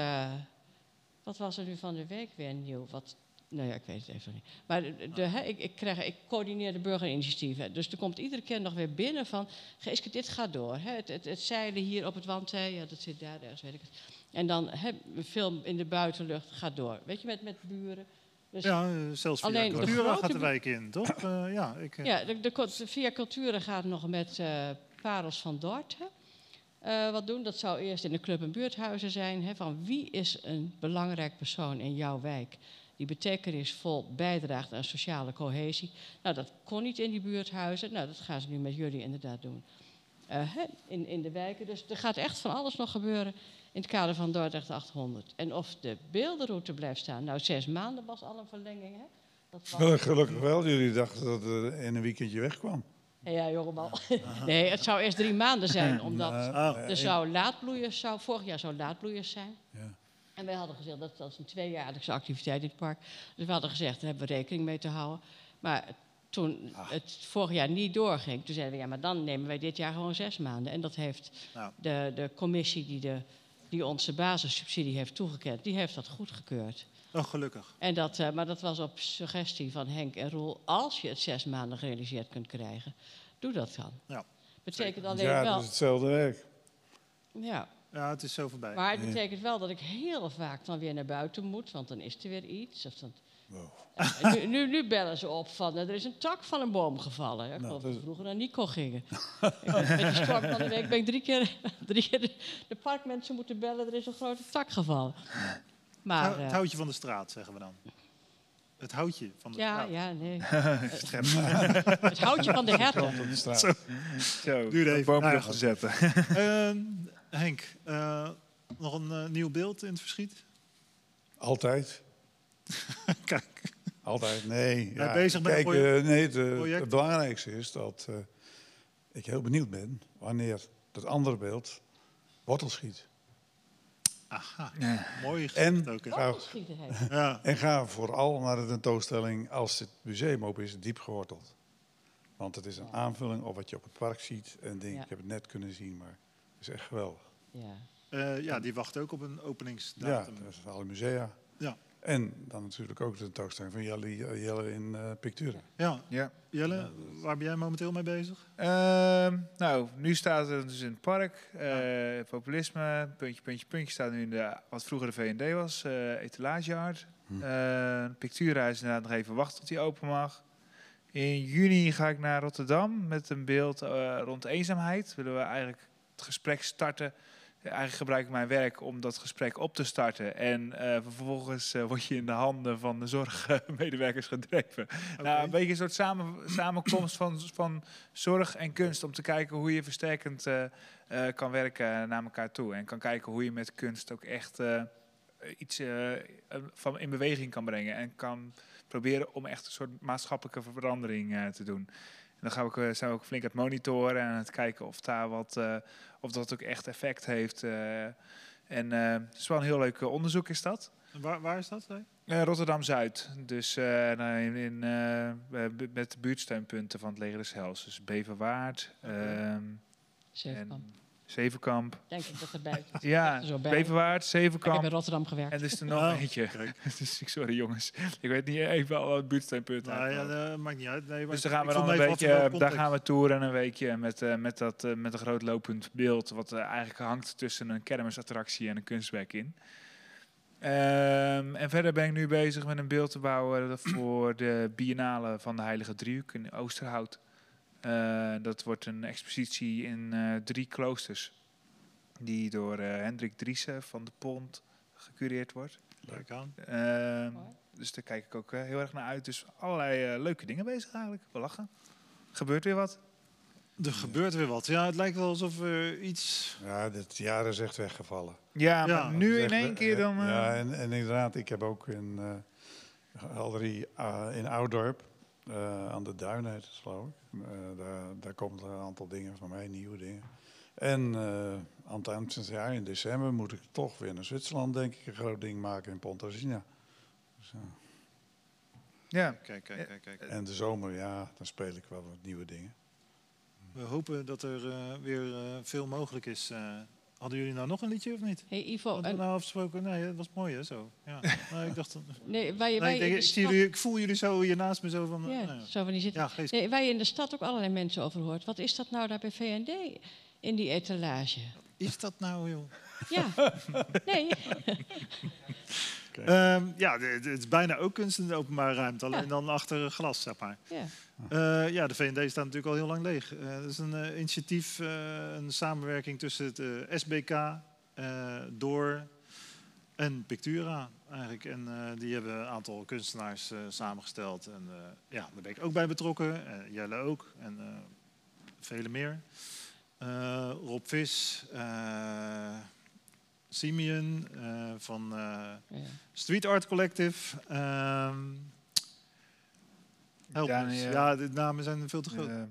[SPEAKER 4] wat was er nu van de week weer nieuw? Wat, nou ja, ik weet het even niet. Maar de, ik, ik, krijg, ik coördineer de burgerinitiatieven. Dus er komt iedere keer nog weer binnen van, Geeske, dit gaat door. Hè? Het, het, het zeilen hier op het wandtij, ja, dat zit daar ergens, weet ik het. En dan hè, film in de buitenlucht gaat door. Weet je, met, met buren. Dus
[SPEAKER 2] Ja, zelfs via
[SPEAKER 4] Alleen de grote
[SPEAKER 2] gaat de wijk in, toch? Eh, ja, ik, eh,
[SPEAKER 4] Ja, de, via Cultura gaat nog met eh Parels van Dort eh, wat doen. Dat zou eerst in de club en buurthuizen zijn. Hè, van wie is een belangrijk persoon in jouw wijk die betekenisvol bijdraagt aan sociale cohesie? Nou, dat kon niet in die buurthuizen. Nou, dat gaan ze nu met jullie inderdaad doen. Eh, in, in de wijken. Dus er gaat echt van alles nog gebeuren in het kader van Dordrecht 800. En of de beeldenroute blijft staan. Nou, zes maanden was al een verlenging. Hè? Dat was-
[SPEAKER 3] gelukkig wel, jullie dachten dat het in een weekendje wegkwam.
[SPEAKER 4] Ja, jongeman. Nee, het zou eerst drie maanden zijn, omdat
[SPEAKER 2] Ah.
[SPEAKER 4] er zou laadbloeiers, zou, vorig jaar zou laadbloeiers zijn.
[SPEAKER 3] Ja.
[SPEAKER 4] En wij hadden gezegd, dat, dat is een tweejaarlijkse activiteit in het park. Dus we hadden gezegd, daar hebben we rekening mee te houden. Maar toen het vorig jaar niet doorging, toen zeiden we, ja, maar dan nemen wij dit jaar gewoon zes maanden. En dat heeft
[SPEAKER 2] Nou.
[SPEAKER 4] de, de commissie die, de, die onze basissubsidie heeft toegekend, die heeft dat goedgekeurd.
[SPEAKER 2] Oh, gelukkig.
[SPEAKER 4] En dat, eh, maar dat was op suggestie van Henk en Roel. Als je het zes maanden gerealiseerd kunt krijgen, doe dat dan.
[SPEAKER 2] Ja,
[SPEAKER 4] Betekent alleen
[SPEAKER 3] Ja,
[SPEAKER 4] wel.
[SPEAKER 3] dat is hetzelfde werk.
[SPEAKER 4] Ja,
[SPEAKER 2] Ja, het is zo voorbij.
[SPEAKER 4] maar het betekent wel dat ik heel vaak dan weer naar buiten moet, want dan is er weer iets. Of dan,
[SPEAKER 3] Wow.
[SPEAKER 4] Ja, nu, nu, nu bellen ze op van er is een tak van een boom gevallen. Ja, ik
[SPEAKER 3] Nou,
[SPEAKER 4] geloof
[SPEAKER 3] dat
[SPEAKER 4] we vroeger naar Nico gingen. ik ben met die storm van de week ben ik drie keer, drie keer de, de parkmensen moeten bellen, er is een grote tak gevallen. Maar
[SPEAKER 2] Hou- het
[SPEAKER 4] eh,
[SPEAKER 2] houtje van de straat, zeggen we dan. Het houtje van de
[SPEAKER 4] ja,
[SPEAKER 2] straat.
[SPEAKER 4] ja, nee. het houtje van de herten.
[SPEAKER 3] Op de straat.
[SPEAKER 2] Zo.
[SPEAKER 5] Zo,
[SPEAKER 2] Duurde even.
[SPEAKER 5] boom
[SPEAKER 2] Nou ja,
[SPEAKER 5] erop zetten.
[SPEAKER 2] Ehm, Henk, eh, nog een eh, nieuw beeld in het verschiet?
[SPEAKER 3] Altijd.
[SPEAKER 2] Kijk,
[SPEAKER 3] Altijd, nee.
[SPEAKER 2] Ben je bezig met een
[SPEAKER 3] Kijk, eh, nee, het, eh, het belangrijkste is dat eh, ik heel benieuwd ben wanneer dat andere beeld wortel schiet.
[SPEAKER 2] Aha,
[SPEAKER 5] Ja.
[SPEAKER 2] mooi
[SPEAKER 3] En
[SPEAKER 2] ook.
[SPEAKER 3] ga.
[SPEAKER 2] Ja,
[SPEAKER 3] en ga vooral naar de tentoonstelling als het museum open is, diep geworteld. Want het is een aanvulling op wat je op het park ziet. En denk,
[SPEAKER 4] Ja.
[SPEAKER 3] ik heb het net kunnen zien, maar het is echt geweldig.
[SPEAKER 4] Ja.
[SPEAKER 2] Eh, ja, die wacht ook op een
[SPEAKER 3] Ja,
[SPEAKER 2] openingsdatum.
[SPEAKER 3] dat is alle musea.
[SPEAKER 2] Ja.
[SPEAKER 3] En dan natuurlijk ook de tentoonstelling van Jelle, Jelle in eh Pictura.
[SPEAKER 2] Ja,
[SPEAKER 5] Ja.
[SPEAKER 2] Jelle, waar ben jij momenteel mee bezig?
[SPEAKER 5] Ehm, nou, nu staat het dus in het park. eh, populisme, puntje, puntje, puntje staat nu in de, wat vroeger de VND was, eh etalageart.
[SPEAKER 3] Hm.
[SPEAKER 5] Eh, Pictura is inderdaad nog even wachten tot die open mag. In juni ga ik naar Rotterdam met een beeld eh, rond eenzaamheid. Willen we eigenlijk het gesprek starten eigenlijk gebruik ik mijn werk om dat gesprek op te starten. En eh, vervolgens eh, word je in de handen van de zorgmedewerkers gedreven. Nou, een beetje een soort samen, samenkomst van, van zorg en kunst. Om te kijken hoe je versterkend eh, kan werken naar elkaar toe. En kan kijken hoe je met kunst ook echt iets van in beweging kan brengen. En kan proberen om echt een soort maatschappelijke verandering te doen. Dan gaan we, ook- zijn we ook flink aan het monitoren en aan het kijken of, daar wat, eh, of dat ook echt effect heeft. eh. en eh, het is wel een heel leuk eh, onderzoek is dat.
[SPEAKER 2] Waar, waar is dat?
[SPEAKER 5] Eh, Rotterdam-Zuid. Dus eh, nou, in, in, eh, met de buurtsteunpunten van het Leger des Heils. Dus Beverwaard ehm,
[SPEAKER 4] Zevenkamp.
[SPEAKER 5] en Zevenkamp.
[SPEAKER 4] Denk ik dat erbij.
[SPEAKER 5] Ja,
[SPEAKER 4] er zo bij.
[SPEAKER 5] Beverwaard,
[SPEAKER 4] Ik heb in
[SPEAKER 5] Zevenkamp.
[SPEAKER 4] Rotterdam gewerkt.
[SPEAKER 5] En er is er nog
[SPEAKER 2] Oh,
[SPEAKER 5] eentje.
[SPEAKER 2] kijk.
[SPEAKER 5] dus, ik- sorry jongens. Ik weet niet even al wat buurtsteunpunten
[SPEAKER 2] Nou ja, dat maakt niet uit. Nee,
[SPEAKER 5] Dus daar
[SPEAKER 2] ik
[SPEAKER 5] gaan we dan een beetje,
[SPEAKER 2] welke
[SPEAKER 5] daar gaan we toeren een weekje met, eh, met, dat, eh, met een groot lopend beeld. Wat eh, eigenlijk hangt tussen een kermisattractie en een kunstwerk in. Ehm, en verder ben ik nu bezig met een beeld te bouwen voor de Biennale van de Heilige Driehoek in Oosterhout. Eh, dat wordt een expositie in eh, drie kloosters. Die door eh, Hendrik Driessen van de Pont gecureerd wordt.
[SPEAKER 2] Kijk aan.
[SPEAKER 5] Ehm, dus daar kijk ik ook heel erg naar uit. Dus allerlei leuke dingen bezig eigenlijk. We lachen. Gebeurt weer wat.
[SPEAKER 2] Er gebeurt weer wat. Ja, het lijkt wel alsof er iets...
[SPEAKER 3] Ja, dit jaar is echt weggevallen.
[SPEAKER 5] Ja,
[SPEAKER 2] Ja.
[SPEAKER 5] maar nu in één keer dan... eh,
[SPEAKER 3] Ja, en, en inderdaad, ik heb ook in eh galerie ah, in Oudorp, eh, aan de Duin heet het geloof ik. Eh, daar, daar komt een aantal dingen van mij, nieuwe dingen. En eh, aan het eind van het jaar, in december, moet ik toch weer naar Zwitserland, denk ik, een groot ding maken in Pontresina. Dus, eh,
[SPEAKER 5] ja.
[SPEAKER 2] Kijk, kijk, kijk, kijk.
[SPEAKER 3] en de zomer, ja, dan speel ik wel wat nieuwe dingen.
[SPEAKER 2] We hopen dat er eh, weer eh, veel mogelijk is. Eh, hadden jullie nou nog een liedje of niet?
[SPEAKER 4] Hey Ivo,
[SPEAKER 2] Hadden we nou afgesproken? Nee, dat was mooi hè, zo. Ja. Nee, ik dacht...
[SPEAKER 4] nee, je,
[SPEAKER 2] Nee, ik, denk,
[SPEAKER 4] de
[SPEAKER 2] ik, zie
[SPEAKER 4] stad-
[SPEAKER 2] jullie, ik voel jullie zo hier naast me zo van...
[SPEAKER 4] Ja,
[SPEAKER 2] nou ja.
[SPEAKER 4] zo van die zitten.
[SPEAKER 2] ja, geest.
[SPEAKER 4] Nee, waar je in de stad ook allerlei mensen over hoort. Wat is dat nou daar bij VND in die etalage?
[SPEAKER 2] Is dat nou, joh?
[SPEAKER 4] Ja, nee.
[SPEAKER 2] Ehm, ja, het is bijna ook kunst in de openbare ruimte. Alleen
[SPEAKER 4] Ja.
[SPEAKER 2] dan achter glas, zeg maar.
[SPEAKER 4] Ja.
[SPEAKER 2] Eh, ja, de VND staat natuurlijk al heel lang leeg. Eh dat is een eh, initiatief, een samenwerking tussen het SBK, Door en Pictura eigenlijk. En die hebben een aantal kunstenaars samengesteld. En ja, daar ben ik ook bij betrokken. En Jelle ook. En vele meer. Rob Vis, Simeon eh, van eh,
[SPEAKER 4] ja.
[SPEAKER 2] Street Art Collective. ehm help ons.
[SPEAKER 5] Daniel-
[SPEAKER 2] Ja, de namen zijn veel te groot.
[SPEAKER 5] Eh,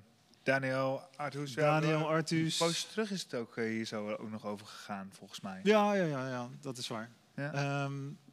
[SPEAKER 5] Daniel Arthus.
[SPEAKER 2] Daniel Artus.
[SPEAKER 5] Een poosje terug is het ook hier zo ook nog over gegaan, volgens mij.
[SPEAKER 2] Ja, ja, ja, ja, dat is waar.
[SPEAKER 5] Ja.
[SPEAKER 2] Ehm,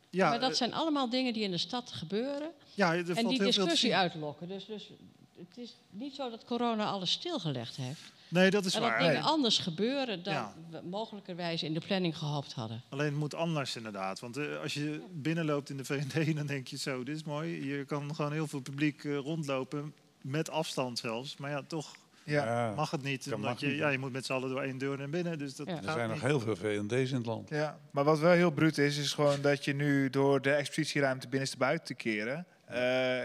[SPEAKER 2] ja,
[SPEAKER 4] maar dat zijn allemaal dingen die in de stad gebeuren.
[SPEAKER 2] ja, er
[SPEAKER 4] en
[SPEAKER 2] valt
[SPEAKER 4] die
[SPEAKER 2] heel veel te
[SPEAKER 4] discussie
[SPEAKER 2] zien.
[SPEAKER 4] uitlokken. Dus, dus het is niet zo dat corona alles stilgelegd heeft.
[SPEAKER 2] Nee, dat is
[SPEAKER 4] En dat
[SPEAKER 2] waar.
[SPEAKER 4] dingen anders gebeuren dan
[SPEAKER 2] Ja.
[SPEAKER 4] we mogelijkerwijs in de planning gehoopt hadden.
[SPEAKER 2] Alleen het moet anders inderdaad. Want eh, als je binnenloopt in de VND, dan denk je zo, dit is mooi. Je kan gewoon heel veel publiek eh, rondlopen, met afstand zelfs. Maar ja, toch
[SPEAKER 5] Ja.
[SPEAKER 2] Mag het niet.
[SPEAKER 3] dat
[SPEAKER 2] Omdat je,
[SPEAKER 3] niet.
[SPEAKER 2] ja, je moet met z'n allen door één deur naar binnen. Dus dat
[SPEAKER 4] Ja.
[SPEAKER 3] er zijn nog heel veel VND's in het land.
[SPEAKER 5] Ja, maar wat wel heel bruut is, is gewoon dat je nu door de expositieruimte binnenste buiten te keren,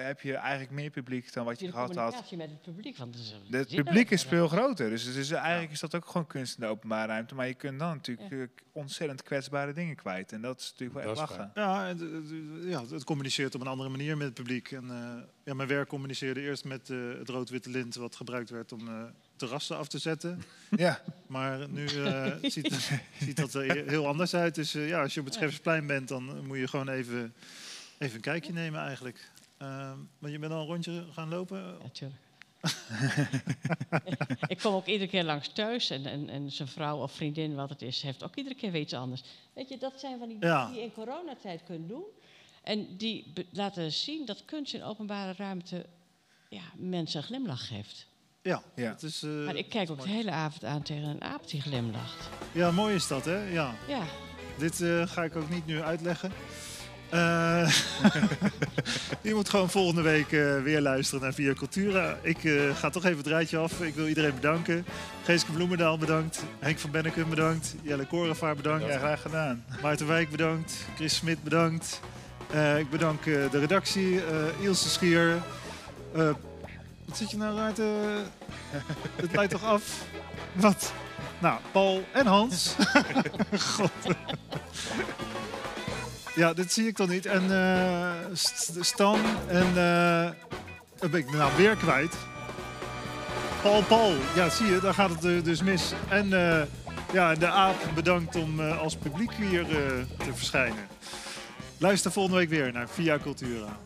[SPEAKER 5] heb je eigenlijk meer publiek dan wat je gehad had.
[SPEAKER 4] communicatie met het publiek. Want het,
[SPEAKER 5] publiek is veel groter, dus, dus eigenlijk is dat ook gewoon kunst in de openbare ruimte. Maar je kunt dan natuurlijk eh, ontzettend kwetsbare dingen kwijt. En dat is natuurlijk wel echt lachen.
[SPEAKER 2] Ja, het, het- ja, het communiceert op een andere manier met het publiek. En, eh, ja, mijn werk communiceerde eerst met eh, het rood-witte lint... wat gebruikt werd om eh, terrassen af te zetten.
[SPEAKER 5] Ja,
[SPEAKER 2] Maar nu eh, ziet, ziet dat er heel anders uit. Dus eh, ja, als je op het Scherpsplein bent... dan eh, moet je gewoon even, even een kijkje nemen eigenlijk. Ehm, want je bent al een rondje gaan lopen.
[SPEAKER 4] Ja, tuurlijk. ik kom ook iedere keer langs thuis en, en, en zijn vrouw of vriendin, wat het is, heeft ook iedere keer weer iets anders. Weet je, dat zijn van die
[SPEAKER 2] Ja.
[SPEAKER 4] dingen die je in coronatijd kunt doen. En die laten zien dat kunst in openbare ruimte ja, mensen een glimlach geeft.
[SPEAKER 2] Ja,
[SPEAKER 5] Ja.
[SPEAKER 2] Dat is, eh,
[SPEAKER 4] Maar ik kijk ook de hele avond aan tegen een aap die glimlacht.
[SPEAKER 2] Ja, mooi is dat, hè? Ja.
[SPEAKER 4] Ja,
[SPEAKER 2] Dit eh, ga ik ook niet nu uitleggen. Eh, je moet gewoon volgende week eh, weer luisteren naar Via Cultura. Ik eh, ga toch even het rijtje af. Ik wil iedereen bedanken. Geeske Bloemendaal bedankt. Henk van Bennekum bedankt. Jelle Korenvaar bedankt.
[SPEAKER 5] ja, graag gedaan.
[SPEAKER 2] Maarten Wijk bedankt. Chris Smit bedankt. Ik bedank de redactie. Ilse Schier. Wat zit je nou raar te... Het leidt toch af? Wat? Nou, Paul en Hans. God. Ja, dit zie ik dan niet. En eh, St- Stan en... eh dan ben ik de naam weer kwijt. Paul Paul. Ja, zie je, daar gaat het eh, dus mis. En eh, ja, de aap bedankt om eh, als publiek hier eh, te verschijnen. Luister volgende week weer naar Via Cultura.